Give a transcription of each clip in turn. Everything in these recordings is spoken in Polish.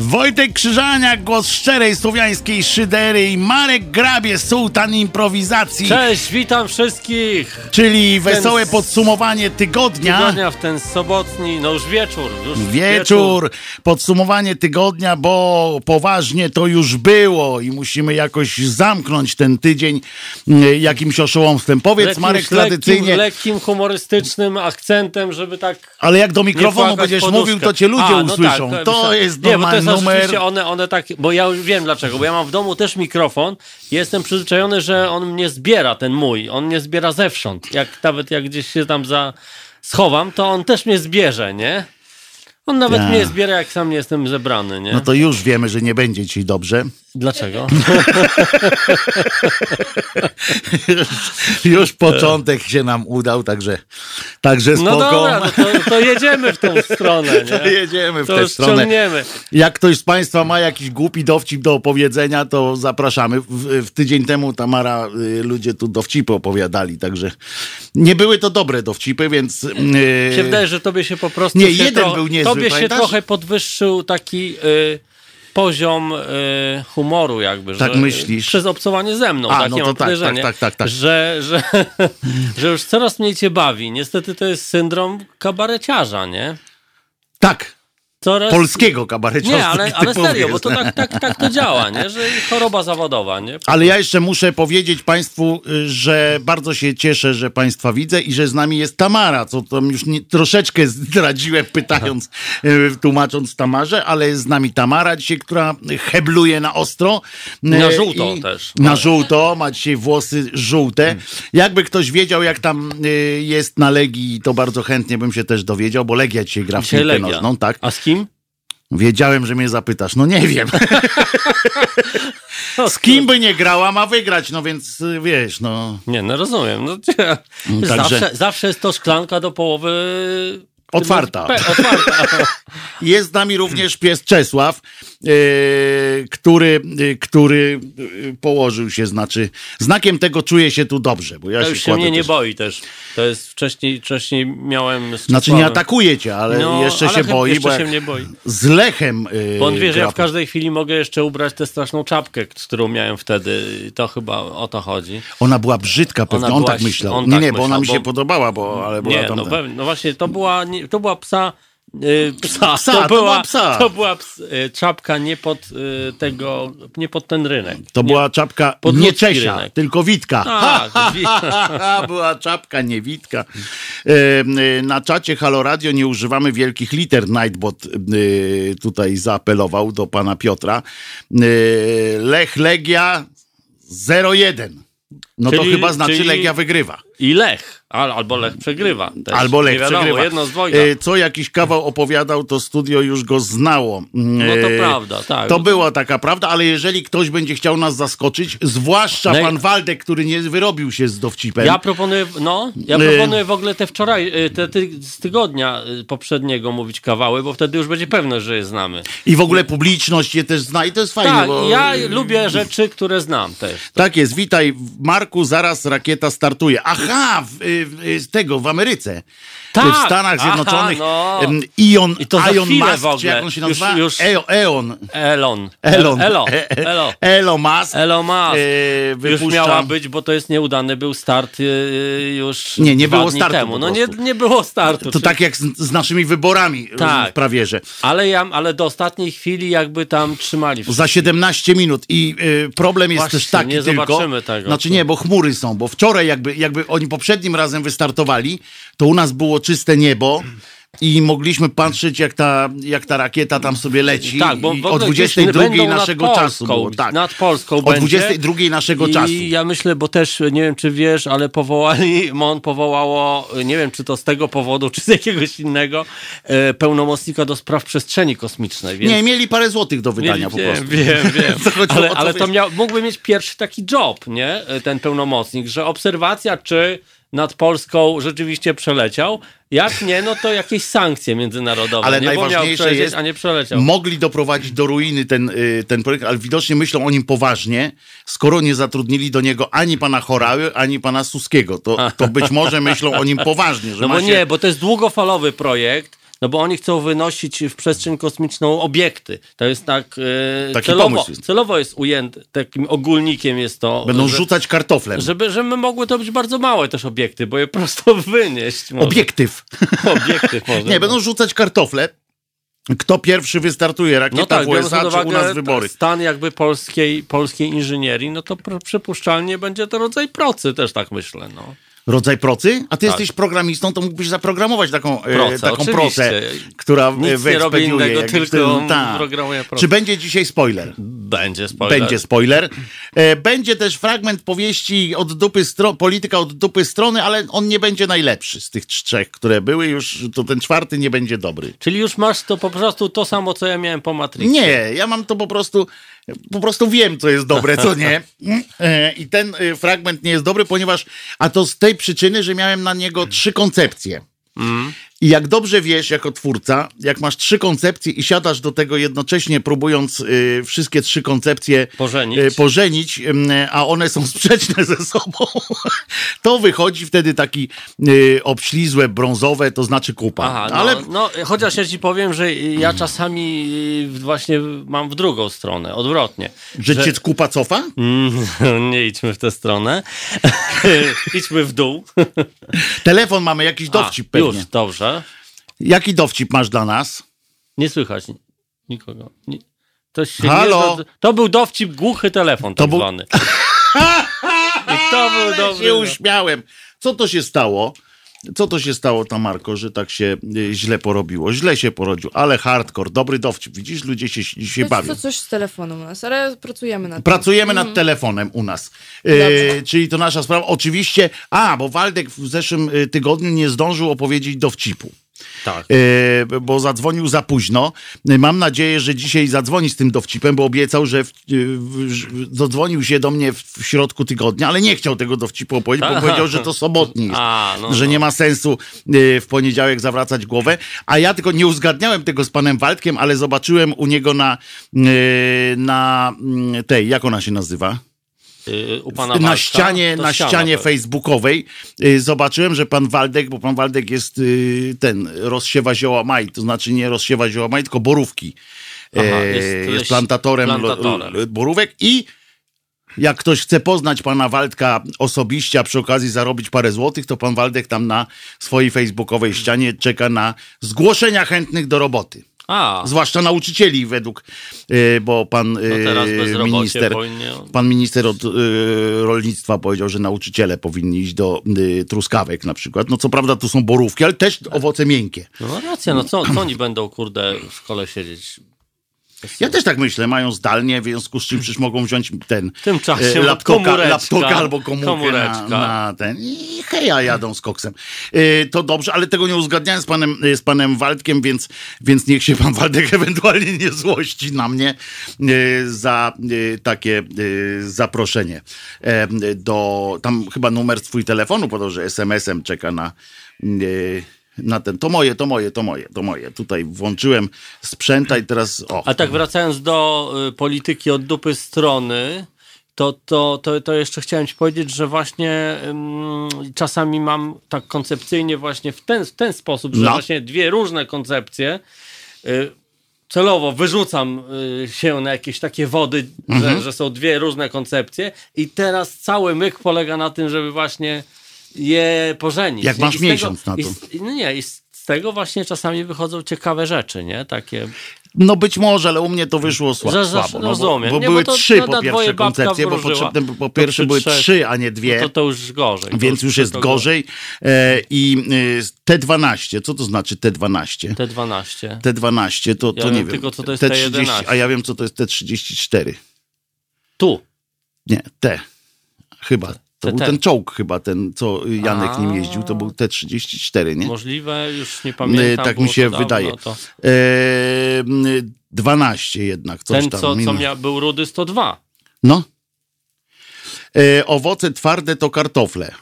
Wojtek Krzyżaniak, głos szczerej słowiańskiej szydery i Marek Grabie, sułtan improwizacji. Cześć, witam wszystkich! Czyli wesołe podsumowanie tygodnia. Tygodnia w ten sobotni, no już wieczór. Już wieczór, wieczór, podsumowanie tygodnia, bo poważnie to już było i musimy jakoś zamknąć ten tydzień mm, jakimś oszołomstwem. Powiedz lekkim, Marek tradycyjnie... Lekkim, lekkim, humorystycznym akcentem, żeby tak... Ale jak do mikrofonu będziesz mówił, to cię ludzie A, no usłyszą. Tak, to, to jest nie, normalny numer. one, one tak, bo ja już wiem dlaczego, bo ja mam w domu też mikrofon i jestem przyzwyczajony, że on mnie zbiera, ten mój, on mnie zbiera zewsząd. Jak nawet jak gdzieś się tam za schowam, to on też mnie zbierze, nie? On nawet ja. mnie zbiera, jak sam nie jestem zebrany, nie? No to już wiemy, że nie będzie ci dobrze. Dlaczego? już, już, początek się nam udał, także, także spoko. No dobra, no to, to, jedziemy w tą stronę, nie? To jedziemy w to tę stronę. Ciągniemy. Jak ktoś z Państwa ma jakiś głupi dowcip do opowiedzenia, to zapraszamy. W, w tydzień temu Tamara, y, ludzie tu dowcipy opowiadali, także nie były to dobre dowcipy, więc... Yy... Się wydaje, że tobie się po prostu... Nie, jeden tro... był niezły, Tobie pamiętasz? się trochę podwyższył taki... Yy poziom y, humoru jakby. Tak że, myślisz? Przez obcowanie ze mną, A, no mam tak, podejrzenie, tak, tak, tak, tak, Że, że, że już coraz mniej cię bawi. Niestety to jest syndrom kabareciarza, nie? Tak, Coraz... Polskiego kabareciarza. Nie, ale, ale serio, bo to tak, tak, tak to działa, nie? że choroba zawodowa. Nie? Ale ja jeszcze muszę powiedzieć Państwu, że bardzo się cieszę, że Państwa widzę i że z nami jest Tamara, co tam już nie, troszeczkę zdradziłem pytając, e, tłumacząc Tamarze, ale jest z nami Tamara dzisiaj, która hebluje na ostro. Na e, żółto też. Na żółto, ma dzisiaj włosy żółte. Hmm. Jakby ktoś wiedział, jak tam e, jest na Legii, to bardzo chętnie bym się też dowiedział, bo Legia dzisiaj gra w piłkę nożną. Tak. A z kim? Wiedziałem, że mnie zapytasz. No nie wiem. Z kim by nie grała, ma wygrać, no więc y, wiesz, no. Nie, no rozumiem. No, no Także... zawsze, zawsze jest to szklanka do połowy Otwarta. otwarta. Jest z nami również pies Czesław, który, yy, który yy, położył się, znaczy znakiem tego czuję się tu dobrze. Bo ja to już się, mnie nie boi też. To jest wcześniej, wcześniej miałem Znaczy nie atakuje cię, ale no, jeszcze ale się boi. Jeszcze bo się mnie boi. Z Lechem Bo on wie, że ja w każdej chwili mogę jeszcze ubrać tę straszną czapkę, którą miałem wtedy. To chyba o to chodzi. Ona była brzydka pewnie, on tak myślał. On nie, tak nie, bo ona mi się podobała, bo ale była nie, tam... No, no właśnie, to była to była psa Yy, psa. psa. To, to była, psa. To była ps, yy, czapka nie pod yy, tego, nie pod ten rynek. To nie, była czapka nie Czesia, rynek. tylko Witka. Tak, była czapka nie Witka. Na czacie Halo Radio nie używamy wielkich liter. Nightbot tutaj zaapelował do pana Piotra. Lech Legia 01. No czyli, to chyba znaczy Legia wygrywa. I Lech. Albo Lech przegrywa. Też. Albo Lech wiadomo, przegrywa. Jedno z dwojga. E, co jakiś kawał opowiadał, to studio już go znało. No to e, prawda, tak. To była taka prawda, ale jeżeli ktoś będzie chciał nas zaskoczyć, zwłaszcza no pan Waldek, który nie wyrobił się z dowcipem. Ja proponuję, no, ja e, proponuję w ogóle te wczoraj, te, te z tygodnia poprzedniego mówić kawały, bo wtedy już będzie pewne, że je znamy. I w ogóle publiczność je też zna i to jest fajne. Tak, bo... ja lubię rzeczy, które znam też. Tak jest, witaj Marku, zaraz rakieta startuje. Aha, w, z tego w Ameryce. Tak, w Stanach Zjednoczonych. Aha, no. Ion, I to Ion Musk, czy jak on się nazywa? Już, już... E Eon. Elon. Elon. Elon. Elon. Elon Musk. Elon Musk. E. Już miała być, bo to jest nieudany był start e, już Nie, nie było startu temu. No nie, nie było startu. To tak jak z, z naszymi wyborami tak. prawie, że. Ale, ja, ale do ostatniej chwili jakby tam trzymali. Wszystko. Za 17 minut i y, problem jest Właśnie, też taki nie tylko. zobaczymy tego. Znaczy nie, bo chmury są, bo wczoraj jakby, jakby oni poprzednim razem wystartowali, to u nas było czyste niebo i mogliśmy patrzeć, jak ta, jak ta rakieta tam sobie leci. Tak, bo o 22 naszego Polską, czasu było. Tak. Nad Polską O 22 naszego I czasu. ja myślę, bo też nie wiem, czy wiesz, ale powołali, MON powołało, nie wiem, czy to z tego powodu, czy z jakiegoś innego, e, pełnomocnika do spraw przestrzeni kosmicznej. Więc... Nie, mieli parę złotych do wydania mieli, po prostu. Wiem, wiem. ale, ale to miał, mógłby mieć pierwszy taki job, nie? E, ten pełnomocnik, że obserwacja, czy nad Polską rzeczywiście przeleciał. Jak nie, no to jakieś sankcje międzynarodowe. Ale nie, najważniejsze jest, a nie przeleciał. mogli doprowadzić do ruiny ten, y, ten projekt, ale widocznie myślą o nim poważnie, skoro nie zatrudnili do niego ani pana Chorały, ani pana Suskiego. To, to być może myślą o nim poważnie. Że no bo się... nie, bo to jest długofalowy projekt No bo oni chcą wynosić w przestrzeń kosmiczną obiekty. To jest tak e, Taki celowo, pomysł jest. celowo jest ujęte, takim ogólnikiem jest to. Będą że, rzucać kartoflem. żeby, żeby mogły to być bardzo małe też obiekty, bo je prosto wynieść może. Obiektyw. Obiekty może. Nie, będą rzucać kartofle. Kto pierwszy wystartuje? Rakieta no tak, w USA czy u uwagę nas wybory? stan jakby polskiej, polskiej inżynierii, no to pr- przypuszczalnie będzie to rodzaj procy, też tak myślę. No. Rodzaj procy? A ty Tak. jesteś programistą, to mógłbyś zaprogramować taką, e, Procę, taką oczywiście. procę, która Nic e, nie robię wyekspediuje. innego, tylko tak. programuję procę. Czy będzie dzisiaj spoiler? Będzie spoiler. Będzie spoiler. E, Będzie też fragment powieści od dupy stro- polityka od dupy strony, ale on nie będzie najlepszy z tych trzech, które były już, to ten czwarty nie będzie dobry. Czyli już masz to po prostu to samo, co ja miałem po Matrixie. Nie, ja mam to po prostu, po prostu wiem, co jest dobre, co nie. E, I ten e, fragment nie jest dobry, ponieważ, a to z tej przyczyny, że miałem na niego trzy koncepcje. I jak dobrze wiesz, jako twórca, jak masz trzy koncepcje i siadasz do tego jednocześnie, próbując y, wszystkie trzy koncepcje Pożenić. y, pożenić ym, a one są sprzeczne ze sobą, to wychodzi wtedy taki y, obślizłe, brązowe, to znaczy kupa. Aha, no, Ale no, chociaż ja ci powiem, że ja czasami y, właśnie mam w drugą stronę, odwrotnie. że, cię kupa cofa? Mm, nie idźmy w tę stronę. idźmy w dół. Telefon mamy, jakiś A, dowcip pewnie. Już, dobrze. Jaki dowcip masz dla nas? Nie słychać ni- nikogo. Nie, to, Halo? Nie, to był dowcip głuchy telefon tak To zwany. To był dobry. się uśmiałem. Co to się stało? Co to się stało, Tamarko, że tak się y, źle porobiło? Źle się porodził, ale hardcore, dobry dowcip. Widzisz, ludzie się, się To, bawią. to coś z telefonu u nas, ale pracujemy nad. Pracujemy nad telefonem u nas. E, czyli to nasza sprawa. Oczywiście, a, bo Waldek w zeszłym y, tygodniu nie zdążył opowiedzieć dowcipu. Tak. E, bo zadzwonił za późno. Mam nadzieję, że dzisiaj zadzwoni z tym dowcipem, bo obiecał, że w, w, zadzwonił się do mnie w, w środku tygodnia, ale nie chciał tego dowcipu opowiedzieć, bo powiedział, że to sobotni jest, A, no, że no. nie ma sensu e, w poniedziałek zawracać głowę. A ja tylko nie uzgadniałem tego z panem Waldkiem, ale zobaczyłem u niego na, e, na mm, tej, jak ona się nazywa? Y, u pana na ścianie, na ścianie pewnie. facebookowej y, zobaczyłem, że pan Waldek, bo pan Waldek jest y, ten, rozsiewa zioła maj, to znaczy nie rozsiewa zioła maj, tylko borówki. Aha, jest jest, leś- plantatorem, plantatorem. borówek i jak ktoś chce poznać pana Waldka osobiście, a przy okazji zarobić parę złotych, to pan Waldek tam na swojej facebookowej ścianie czeka na zgłoszenia chętnych do roboty. A, Zwłaszcza nauczycieli według, y, bo pan no y, minister, powinien... pan minister od y, rolnictwa powiedział, że nauczyciele powinni iść do truskawek na przykład. No co prawda tu są borówki, ale też owoce miękkie. No racja, no co, co oni będą, kurde, w szkole siedzieć? Ja też tak myślę, mają zdalnie, w związku z czym przecież mogą wziąć ten W tym czasie e, laptopa, komóreczka, laptopa albo komórkę na, na ten i heja jadą z koksem. E, to dobrze, ale tego nie uzgadniałem z panem, e, z panem Waldkiem, więc, więc niech się pan Waldek ewentualnie nie złości na mnie za takie zaproszenie. Do, tam chyba numer swój telefonu podał, że SMS-em czeka na na ten, to moje, to moje, to moje, to moje. Tutaj włączyłem sprzęta i teraz, o. A tak wracając do y, polityki od dupy strony, to, to, to, to jeszcze chciałem ci powiedzieć, że właśnie ym, czasami mam tak koncepcyjnie właśnie w ten, w ten sposób, że No. właśnie dwie różne koncepcje y, celowo wyrzucam y, się na jakieś takie wody, Mhm. że, że są dwie różne koncepcje i teraz cały myk polega na tym, żeby właśnie je pożenić. Jak masz I z tego- miesiąc na i to. z- No nie, i z tego właśnie czasami wychodzą ciekawe rzeczy, nie? Takie... No być może, ale u mnie to wyszło sła, Że- że- słabo. No, bo, rozumiem. bo Nie, były bo to trzy po pierwsze koncepcje, bo potrzebne, po pierwsze były trzech- trzy, a nie dwie. To, to już gorzej. Więc już jest gorzej. E, I y, T12, co to znaczy T12? T12. T12 to, Ja to nie wiem wiem. tylko, co to jest T30, T11. a ja wiem, co to jest T34. Tu. Nie, T. Chyba. To był ten czołg chyba, ten, co Janek A. nim jeździł, to był T34, nie? Możliwe, już nie pamiętam. tak mi się wydaje. To E, 12 jednak, coś ten, tam. co, co minus. mia, był rudy 102. No. E, owoce twarde to kartofle.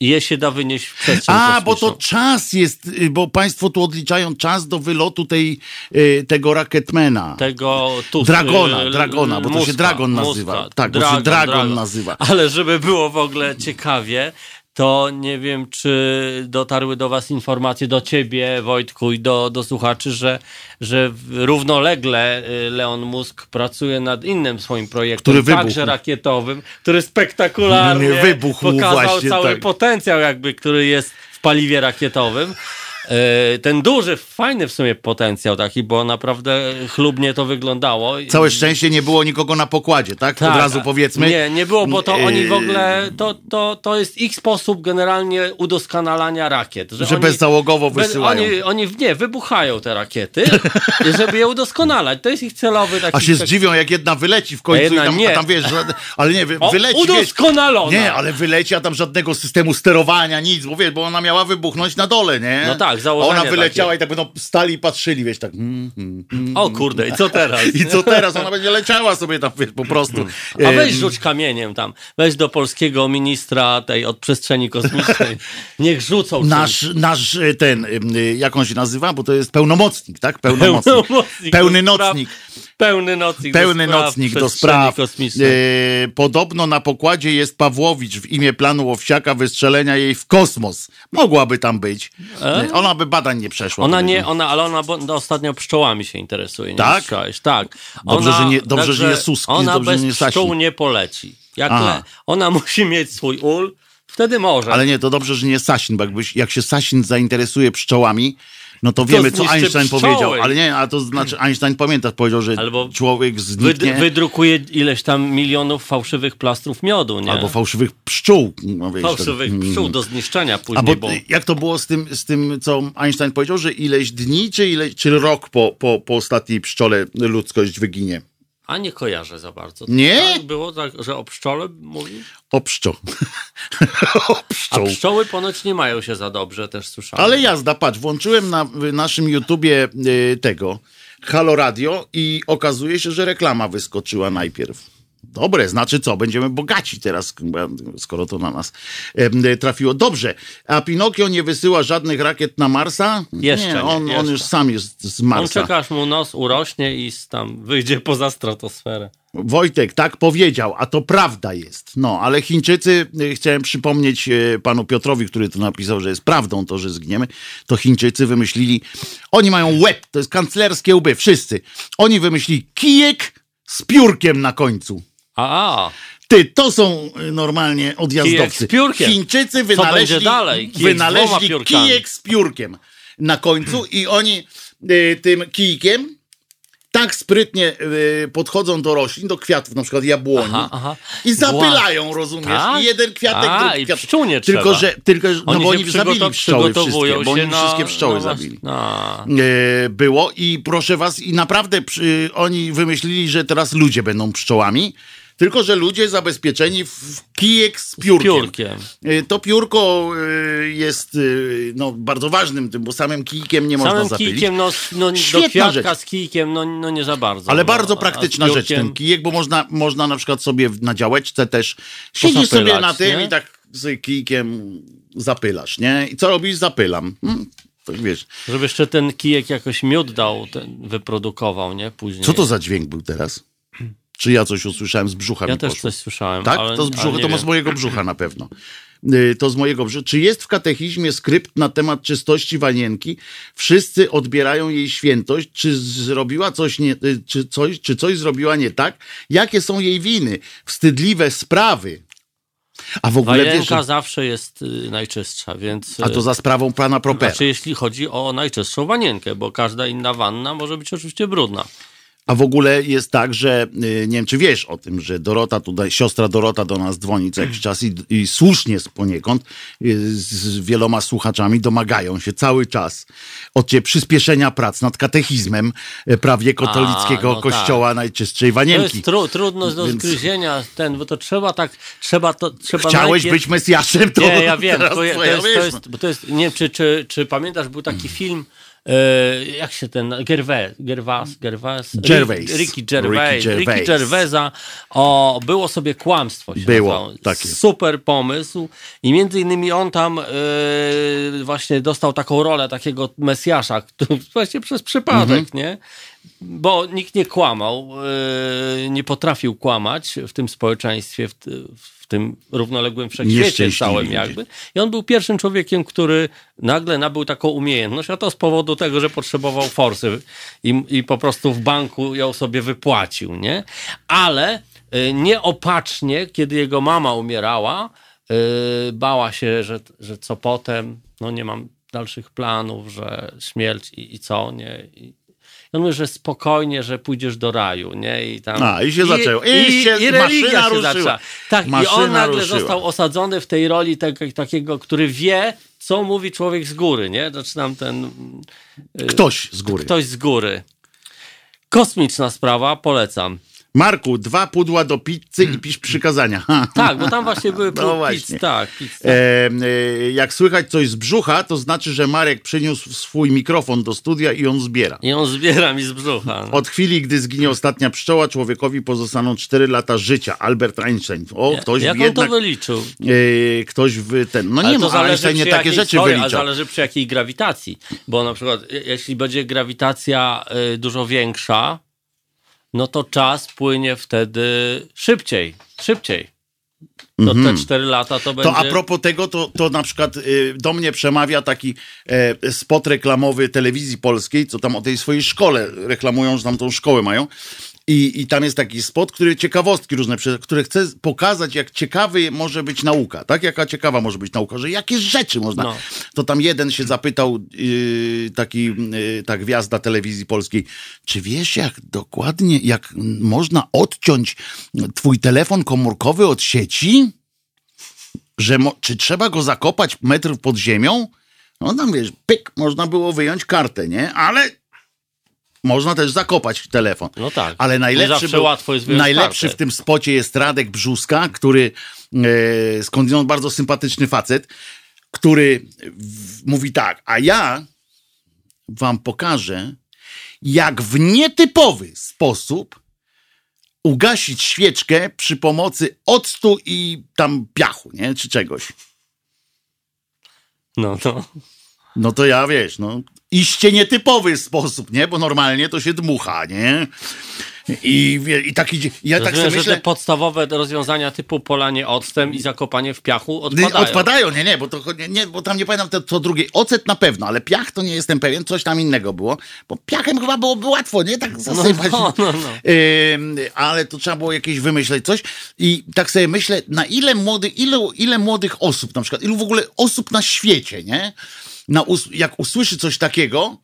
Je się da wynieść w przestrzeń A, bo to czas jest, y, bo państwo tu odliczają czas do wylotu tej, y, tego Rocketmana. Tego tu. Dragona, y, Dragona, bo to się Dragon Muska. nazywa. Tak, bo się Dragon nazywa. Ale żeby było w ogóle ciekawie, to nie wiem, czy dotarły do was informacje, do ciebie, Wojtku, i do, do słuchaczy, że, że równolegle y, Leon Musk pracuje nad innym swoim projektem, Który wybuchł. także rakietowym, który spektakularnie Nie, wybuchł pokazał właśnie, cały tak. potencjał jakby, który jest w paliwie rakietowym. E, Ten duży, fajny w sumie potencjał taki, bo naprawdę chlubnie to wyglądało. Całe szczęście nie było nikogo na pokładzie, tak? Tak, Od razu powiedzmy. Nie, nie było, bo to oni w ogóle, to, to, to jest ich sposób generalnie udoskonalania rakiet. Że, Że oni, bezzałogowo bez- wysyłają. Oni, oni nie, wybuchają te rakiety, żeby je udoskonalać. To jest ich celowy taki... A się zdziwią, jak jedna wyleci w końcu jedna i tam, nie. tam wiesz, żadne, ale nie, wy- O, wyleci, wiesz, udoskonalona. Nie, ale wyleci, a tam żadnego systemu sterowania, nic, bo wiesz, bo ona miała wybuchnąć na dole, nie? No tak, A założenie ona wyleciała takie. i tak będą stali i patrzyli, wiesz, tak. Mm, mm, mm. O kurde, i co teraz? I co teraz? Ona będzie leciała sobie tam, wiesz, po prostu. A weź rzuć kamieniem tam. Weź do polskiego ministra tej od przestrzeni kosmicznej. Niech rzucą czymś. Nasz, nasz e, ten, em, jak on się nazywa, bo to jest pełnomocnik, tak? Pełnomocnik. Pełnomocnik Pełny nocnik. Pełny nocnik Pełny do spraw nocnik do spraw. E, podobno na pokładzie jest Pawłowicz w imię planu Owsiaka wystrzelenia jej w kosmos. Mogłaby tam być. E? Ona by badań nie przeszła. Ona nie, ona, ale ona bo, no, ostatnio pszczołami się interesuje. Nie Tak? słyszałeś? Tak. Dobrze, ona, że nie- dobrze, że nie Suski, Ona dobrze, bez że nie pszczół nie poleci. Jak le, ona musi mieć swój ul, wtedy może. Ale nie, to dobrze, że nie Sasin, bo jakbyś, jak się Sasin zainteresuje pszczołami, no to wiemy, co Einstein pszczoły. powiedział. Ale nie, a to znaczy Einstein pamiętasz, powiedział, że Albo człowiek zniknie... wydrukuje ileś tam milionów fałszywych plastrów miodu, nie? Albo fałszywych pszczół. No, wiesz, fałszywych tak, pszczół do zniszczenia później, bo, bo... jak to było z tym, z tym, co Einstein powiedział, że ileś dni, czy, ile, czy rok po, po, po ostatniej pszczole ludzkość wyginie? A nie kojarzę za bardzo. Nie? Tak było, tak, że o pszczole mówi? O pszczo. o A pszczoł. pszczoły ponoć nie mają się za dobrze, też słyszałem. Ale jazda, patrz, włączyłem na naszym YouTubie y, tego Halo Radio i okazuje się, że reklama wyskoczyła najpierw. Dobre, znaczy co, będziemy bogaci teraz, skoro to na nas trafiło. Dobrze, a Pinokio nie wysyła żadnych rakiet na Marsa? Jeszcze nie, nie, on, on jeszcze. już sam jest z On Marsa. czeka, aż mu nos urośnie i tam wyjdzie poza stratosferę. Wojtek tak powiedział, a to prawda jest. No, ale Chińczycy, y, chciałem przypomnieć y, panu Piotrowi, który tu napisał, że jest prawdą to, że zgniemy, to Chińczycy wymyślili, oni mają łeb, to jest kanclerskie łby, wszyscy. Oni wymyślili kijek z piórkiem na końcu. A. Ty, to są y, normalnie odjazdowcy. Kijek z. Chińczycy wynaleźli, dalej? Kijek z wynaleźli piórkami. kijek z piórkiem na końcu i oni y, tym kijkiem tak sprytnie y, podchodzą do roślin, do kwiatów, na przykład jabłoni Aha, aha. i zapylają, rozumiesz? Tak? I jeden kwiatek, A, drugi kwiatek. tylko, trzeba. że, tylko, że- no bo oni zabili pszczoły wszystkie, bo oni na- wszystkie pszczoły na- zabili. na- E, było i proszę was, i naprawdę przy, oni wymyślili, że teraz ludzie będą pszczołami, tylko że ludzie zabezpieczeni w, kijek z piórkiem. piórkiem. E, To piórko e, jest e, no, bardzo ważnym tym, bo samym kijkiem nie można Samym zapylić. kijkiem, no, no Świetna rzecz. z kijkiem, no, no nie za bardzo. Ale no, bardzo praktyczna z rzecz ten kijek, bo można, można na przykład sobie na działeczce też siedzisz sobie na tym nie? i tak z kijkiem zapylasz, nie? I co robisz? Zapylam. Hmm, wiesz. Żeby jeszcze ten kijek jakoś miód dał, wyprodukował, nie? Później. Co to za dźwięk był teraz? Czy ja coś usłyszałem z brzucha Ja też poszło? coś słyszałem. Tak? ale, to z brzucha, to wiem. z mojego brzucha na pewno. Y, To z mojego brzucha. Czy jest w katechizmie skrypt na temat czystości wanienki? Wszyscy odbierają jej świętość. Czy zrobiła coś nie, y, czy coś, czy coś zrobiła nie tak? Jakie są jej winy? Wstydliwe sprawy. A w ogóle wiesz, Wanienka że- zawsze jest y, najczystsza, więc... a to za sprawą pana Propera. Znaczy, jeśli chodzi o najczystszą wanienkę, bo każda inna wanna może być oczywiście brudna. A w ogóle jest tak, że y, nie wiem, czy wiesz o tym, że Dorota tutaj, siostra Dorota do nas dzwoni co jakiś czas i, i słusznie poniekąd y, z wieloma słuchaczami domagają się cały czas od ciebie przyspieszenia prac nad katechizmem y, prawie katolickiego A, no kościoła najczystszej To wanienki. jest tru, trudno do Więc- zgryzienia, ten, bo to trzeba tak, trzeba to, trzeba Chciałeś najpierw... być Mesjaszem, to Nie, ja wiem, to, je- to, jest, to, jest, to jest, nie wiem, czy, czy, czy pamiętasz, był taki film, jak się ten, Gervais, Gervais, Gervais, Gervais. Ricky Gervais, Ricky Ricky Gervais. Gervaisa, o, było sobie kłamstwo Było, takie. Super pomysł i między innymi on tam e, właśnie dostał taką rolę takiego Mesjasza, który właśnie przez przypadek, Mhm. nie? bo nikt nie kłamał, yy, nie potrafił kłamać w tym społeczeństwie, w, w tym równoległym wszechświecie całym jakby. I on był pierwszym człowiekiem, który nagle nabył taką umiejętność, a to z powodu tego, że potrzebował forsy i, i po prostu w banku ją sobie wypłacił, nie? Ale y, nieopatrznie, kiedy jego mama umierała, y, bała się, że, że co potem, no nie mam dalszych planów, że śmierć i, i co, nie? I on mówi, że spokojnie, że pójdziesz do raju, nie? I tam... A, i się zaczęło. I I, się i religia się ruszyła. zaczęła. Tak, i Maszyna on nagle ruszyła. został osadzony w tej roli tego, takiego, który wie, co mówi człowiek z góry, nie? Zaczynam ten... Ktoś z góry. Ktoś z góry. Kosmiczna sprawa, polecam. Marku, dwa pudła do pizzy i pisz przykazania. Tak, bo tam właśnie były No właśnie. pizz, tak, pizza. E, e, jak słychać coś z brzucha, to znaczy, że Marek przyniósł swój mikrofon do studia i on zbiera. I on zbiera mi z brzucha. No. Od chwili, gdy zginie ostatnia pszczoła, człowiekowi pozostaną 4 lata życia. Albert Einstein. O, ktoś Jak on jednak... to wyliczył? e, ktoś w ten... No Ale nie ma, Einstein nie takie rzeczy sorry, ale wyliczał. zależy przy jakiej grawitacji. Bo na przykład, je- jeśli będzie grawitacja y, dużo większa, no to czas płynie wtedy szybciej. Szybciej. To te 4 lata to będzie. Mhm. To a propos tego, to, to na przykład y, do mnie przemawia taki e, spot reklamowy telewizji polskiej, co tam o tej swojej szkole reklamują, że tam tą szkołę mają. I, I tam jest taki spot, który ciekawostki różne, które chce pokazać, jak ciekawy może być nauka, tak? Jaka ciekawa może być nauka, że jakie rzeczy można. No. To tam jeden się zapytał, yy, taki, yy, ta gwiazda telewizji polskiej, czy wiesz, jak dokładnie, jak można odciąć twój telefon komórkowy od sieci? że czy trzeba go zakopać metr pod ziemią? No tam wiesz, pyk, można było wyjąć kartę, nie? Ale można też zakopać telefon. No tak. Ale najlepszy, był, łatwo jest wyjąć najlepszy w tym spocie jest Radek Brzuska, który e, skądinąd bardzo sympatyczny facet, który w, mówi tak, a ja wam pokażę, jak w nietypowy sposób ugasić świeczkę przy pomocy octu i tam piachu, nie? Czy czegoś. No, no. No to ja wiesz, no iście nietypowy sposób, nie? Bo normalnie to się dmucha, nie? I, i taki, dzie- ja tak sobie że myślę, te podstawowe rozwiązania typu polanie octem i zakopanie w piachu odpadają. odpadają, nie, nie, bo, to, nie, nie, bo tam nie pamiętam to, to drugie. Ocet na pewno, ale piach to nie jestem pewien, coś tam innego było. Bo piachem chyba byłoby łatwo, nie? Tak zasypać. no, no, no. Ale to trzeba było jakieś wymyśleć coś. I tak sobie myślę, na ile, młody, ile, ile młodych osób, na przykład, ilu w ogóle osób na świecie, nie? Na, jak usłyszy coś takiego,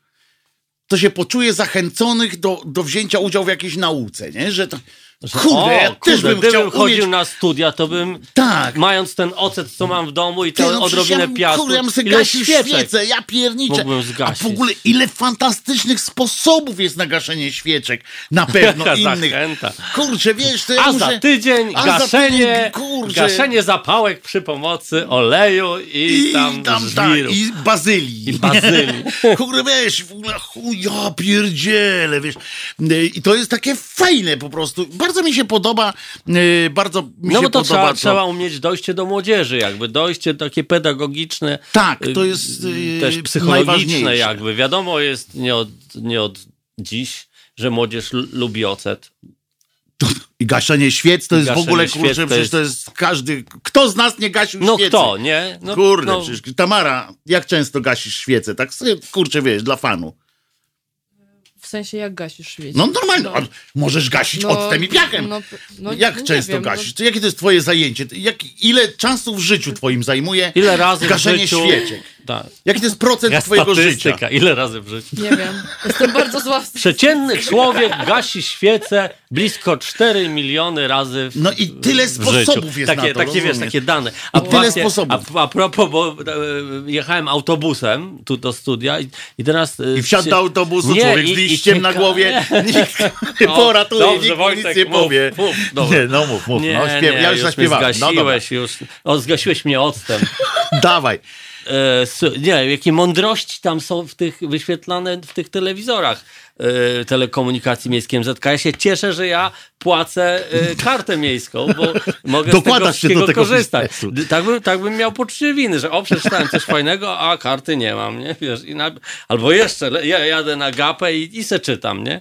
to się poczuje zachęconych do, do wzięcia udziału w jakiejś nauce, nie? Że to, Że, kurde, o, ja też kurde, bym gdybym chciał chodził umieć... na studia, to bym, Tak. mając ten ocet, co mam w domu i tę no odrobinę ja piasku, Kurde, ja bym ile świecę, ja pierniczę. A w ogóle ile fantastycznych sposobów jest na gaszenie świeczek. Na pewno innych. zachęta. Kurczę, wiesz, to ja A muszę... za tydzień A za gaszenie, tydzień, kurczę. gaszenie zapałek przy pomocy oleju i, I tam, tam, tak, i bazylii. I bazylii. Kurde, wiesz, w ogóle, chuj, ja pierdzielę, wiesz. I to jest takie fajne po prostu. Bardzo mi się podoba, yy, bardzo mi No się bo to podoba trzeba, to. trzeba umieć dojście do młodzieży, jakby dojście takie pedagogiczne. Tak, to y, jest, y, też psychologiczne jakby. Wiadomo jest nie od, nie od dziś, że młodzież lubi ocet. I gaszenie świec to jest w ogóle, kurczę, to przecież to jest każdy... Kto z nas nie gasił No świecy? kto, nie? No, Kurde, no, przecież Tamara, jak często gasisz świecę? Tak sobie, kurczę, wiesz, dla fanu. W sensie jak gasisz świeć? No normalnie, a możesz gasić octem i piachem. No, no, jak nie często wiem, gasisz? To jakie to jest twoje zajęcie? Jak, ile czasu w życiu twoim zajmuje Ile razy gaszenie w życiu... świeczek? Tak. Jaki to jest procent Ja twojego życia? ile razy w życiu? No, nie wiem. Jestem bardzo zła w Przeciętny człowiek gasi świecę blisko 4 miliony razy w, No i tyle sposobów życiu. jest takie, na to, Takie, wiesz, takie dane. I tyle sposobów. A, a propos, bo e, jechałem autobusem tu do studia i, i teraz... e, I wsiadł do autobusu Nie, człowiek i- z i liściem na głowie. Nie. Nikt nie poratuje, dobrze, nikt Wojtek, nic nie mów, powie. mów, dobra. nie, no mów, mów. Nie, no, śpiew, nie, ja już już mnie zaśpiewałem. No dobra, zgasiłeś już. O, zgasiłeś mnie octem. dawaj. E, nie, jakie mądrości tam są w tych wyświetlane w tych telewizorach e, telekomunikacji miejskiej MZK. Ja się cieszę, że ja płacę e, kartę miejską, bo mogę z tego Dokładasz wszystkiego do tego korzystać. Tak bym, tak bym miał poczucie winy, że o, przeczytałem coś fajnego, a karty nie mam, nie? Wiesz, na, albo jeszcze, ja jadę na gapę i, i se czytam, nie?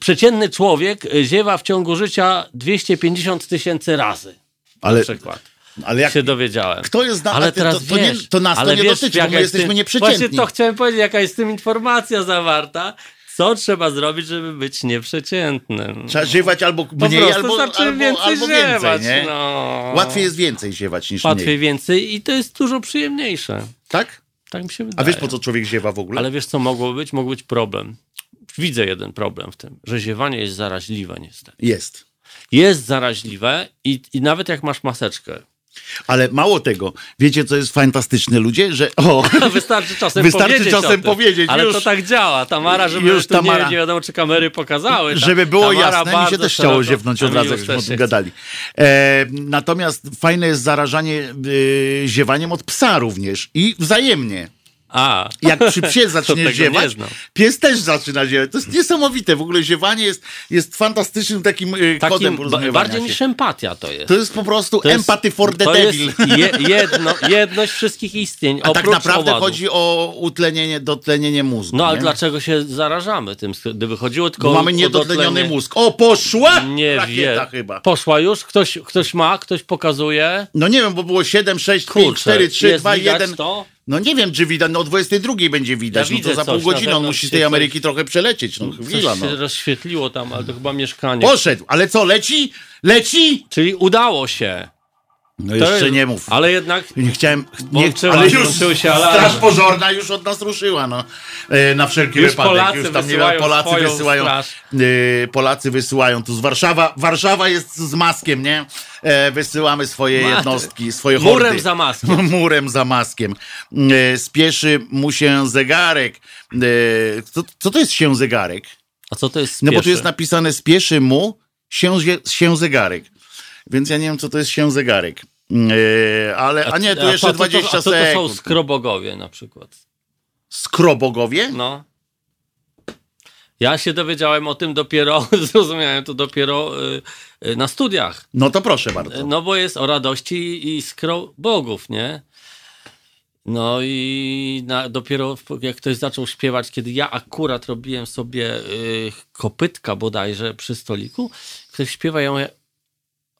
Przeciętny człowiek ziewa w ciągu życia 250 tysięcy razy. Ale, Na przykład ale jak się dowiedziałem. Kto jest na- Ale a teraz to- to nie- wiesz, to nas to ale nie wiesz, dotyczy, bo my jest jesteśmy tym- nieprzeciętni. Właśnie to chciałem powiedzieć, jaka jest w tym informacja zawarta. Co trzeba zrobić, żeby być nieprzeciętnym? trzeba ziewać albo Po mniej, prostu albo, znaczy albo, więcej albo ziewać, więcej, nie? no. Łatwiej jest więcej ziewać niż Łatwiej mniej. więcej i to jest dużo przyjemniejsze. Tak? Tak mi się A wydaje. wiesz po co człowiek ziewa w ogóle? Ale wiesz co mogło być? Mógł być problem. Widzę jeden problem w tym, że ziewanie jest zaraźliwe niestety. Jest. Jest zaraźliwe i, i nawet jak masz maseczkę, Ale mało tego, wiecie co jest fantastyczne ludzie, że o, Wystarczy czasem Wystarczy powiedzieć czasem powiedzieć, Ale już- to tak działa. Tamara, żeby już Tamara- nie, nie wiadomo, czy kamery pokazały. Ta- żeby było Tamara jasne, mi się też chciało ziewnąć od razu, jakśmy o tym gadali. E, natomiast fajne jest zarażanie e, ziewaniem od psa również i wzajemnie. A, Jak przy psie zacznie ziewać, pies też zaczyna ziewać. To jest niesamowite. W ogóle ziewanie jest, jest fantastycznym takim, kodem takim, porozumiewania bardziej się. niż empatia to jest. To jest po prostu To jest- empathy for the devil. je, jedno, jedność wszystkich istnień. A tak naprawdę owadów. chodzi o utlenienie, dotlenienie mózgu. No ale nie? dlaczego się zarażamy tym? Gdyby chodziło tylko Bo o mamy niedotleniony dotlenie- mózg. O, poszła! Nie wiem. chyba. Poszła już? Ktoś, ktoś ma? Ktoś pokazuje? No nie wiem, bo było 7, 6, 5, Kurczę, 4, 3, jest 2, widać 1. to? No nie wiem, czy widać, no o 22 będzie widać, Ja no to za pół coś, godziny on musi z tej coś- Ameryki trochę przelecieć, no Coś chwila, no. się rozświetliło tam, ale to chyba mieszkanie. Poszedł, ale co, leci? Leci? Czyli udało się. No To jeszcze nie mów. Ale jednak Nie chciałem, nie, ale już się straż pożarna już od nas ruszyła, no. E, na wszelki Już wypadek. Polacy już tam nie wysyłają Polacy wysyłają, e, Polacy wysyłają tu z Warszawa, Warszawa jest z maskiem, nie? E, wysyłamy swoje Ma- jednostki, swoje Murem hordy. za maskiem. Murem za maskiem. Spieszy mu się zegarek. E, co, co to jest się zegarek? A co to jest No bo tu spieszy? jest napisane spieszy mu się, się zegarek. Więc ja nie wiem, co to jest się zegarek. E, ale, a nie, tu jeszcze to- 20 a co to są sekund. skrobogowie na przykład? Skrobogowie? No. Ja się dowiedziałem o tym dopiero, zrozumiałem to dopiero y, y, na studiach. No to proszę bardzo. No bo jest o radości i skrobogów, nie? No i na, dopiero jak ktoś zaczął śpiewać, kiedy ja akurat robiłem sobie y, kopytka bodajże przy stoliku, ktoś śpiewa, ja mówię,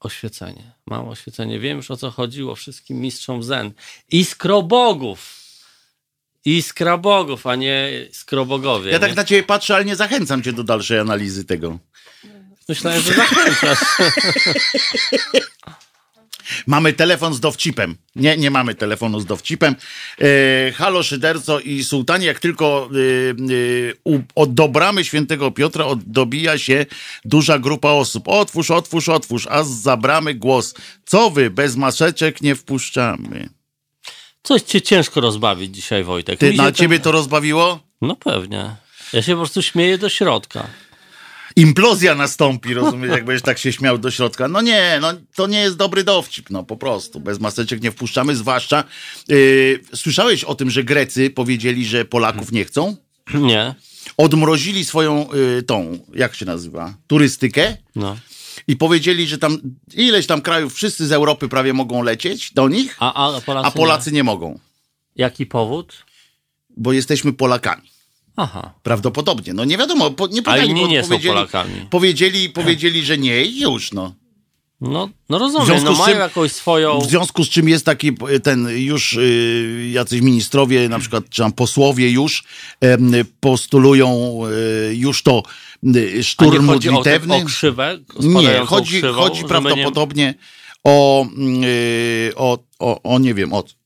oświecenie, mam oświecenie, wiem już o co chodziło wszystkim mistrzom zen. Iskrobogów! Iskrabogów, a nie skrobogowie. Ja tak nie? na ciebie patrzę, ale nie zachęcam cię do dalszej analizy tego. Myślałem, że zachęcasz. Mamy telefon z dowcipem. Nie, nie mamy telefonu z dowcipem. E, halo Szyderco i Sułtanie, jak tylko e, e, od do bramy świętego Piotra od, dobija się duża grupa osób. Otwórz, otwórz, otwórz, a za bramy głos. Co wy, bez maseczek nie wpuszczamy. Coś cię ciężko rozbawić dzisiaj, Wojtek. Ty, na ciebie to rozbawiło? No pewnie. Ja się po prostu śmieję do środka. Implozja nastąpi, rozumiesz, jak będziesz tak się śmiał do środka. No nie, no to nie jest dobry dowcip, no po prostu. Bez maseczek nie wpuszczamy, zwłaszcza... Yy, słyszałeś o tym, że Grecy powiedzieli, że Polaków nie chcą? Nie. Odmrozili swoją yy, tą, jak się nazywa, turystykę No. i powiedzieli, że tam ileś tam krajów, wszyscy z Europy prawie mogą lecieć do nich, A, a Polacy, a Polacy nie mogą, Nie. Jaki powód? bo jesteśmy Polakami. Aha. Prawdopodobnie. No nie wiadomo, po, nie A pytali, inni bo nie są Polakami. Powiedzieli, powiedzieli, że nie i już, no. No, no W rozumiem, związku no mają czym- jakąś swoją... W związku z czym jest taki y, ten już y, jacyś ministrowie, na przykład czy tam posłowie już em, postulują y, już to y, nie szturm chodzi o, modlitewny. o krzywę? Nie, chodzi, krzywą, chodzi prawdopodobnie o, y, o, o, o nie wiem, o Nie...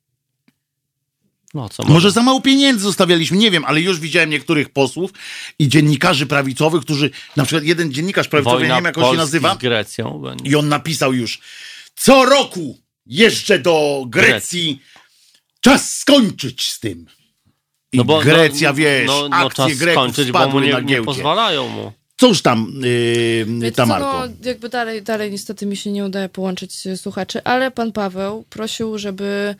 No, co może za mało pieniędzy zostawialiśmy, nie wiem, ale już widziałem niektórych posłów i dziennikarzy prawicowych, którzy, na przykład jeden dziennikarz prawicowy, ja nie wiem jak on się nazywa, z Grecją będzie. i on napisał już, co roku jeżdżę do Grecji, czas skończyć z tym. I Grecja, wiesz, no, no, akcje czas Greków skończyć, bo mu spadły nie, na nie giełdzie. pozwalają mu. Cóż tam, yy, Tamarko? no, jakby dalej, dalej niestety mi się nie udaje połączyć słuchaczy, ale pan Paweł prosił, żeby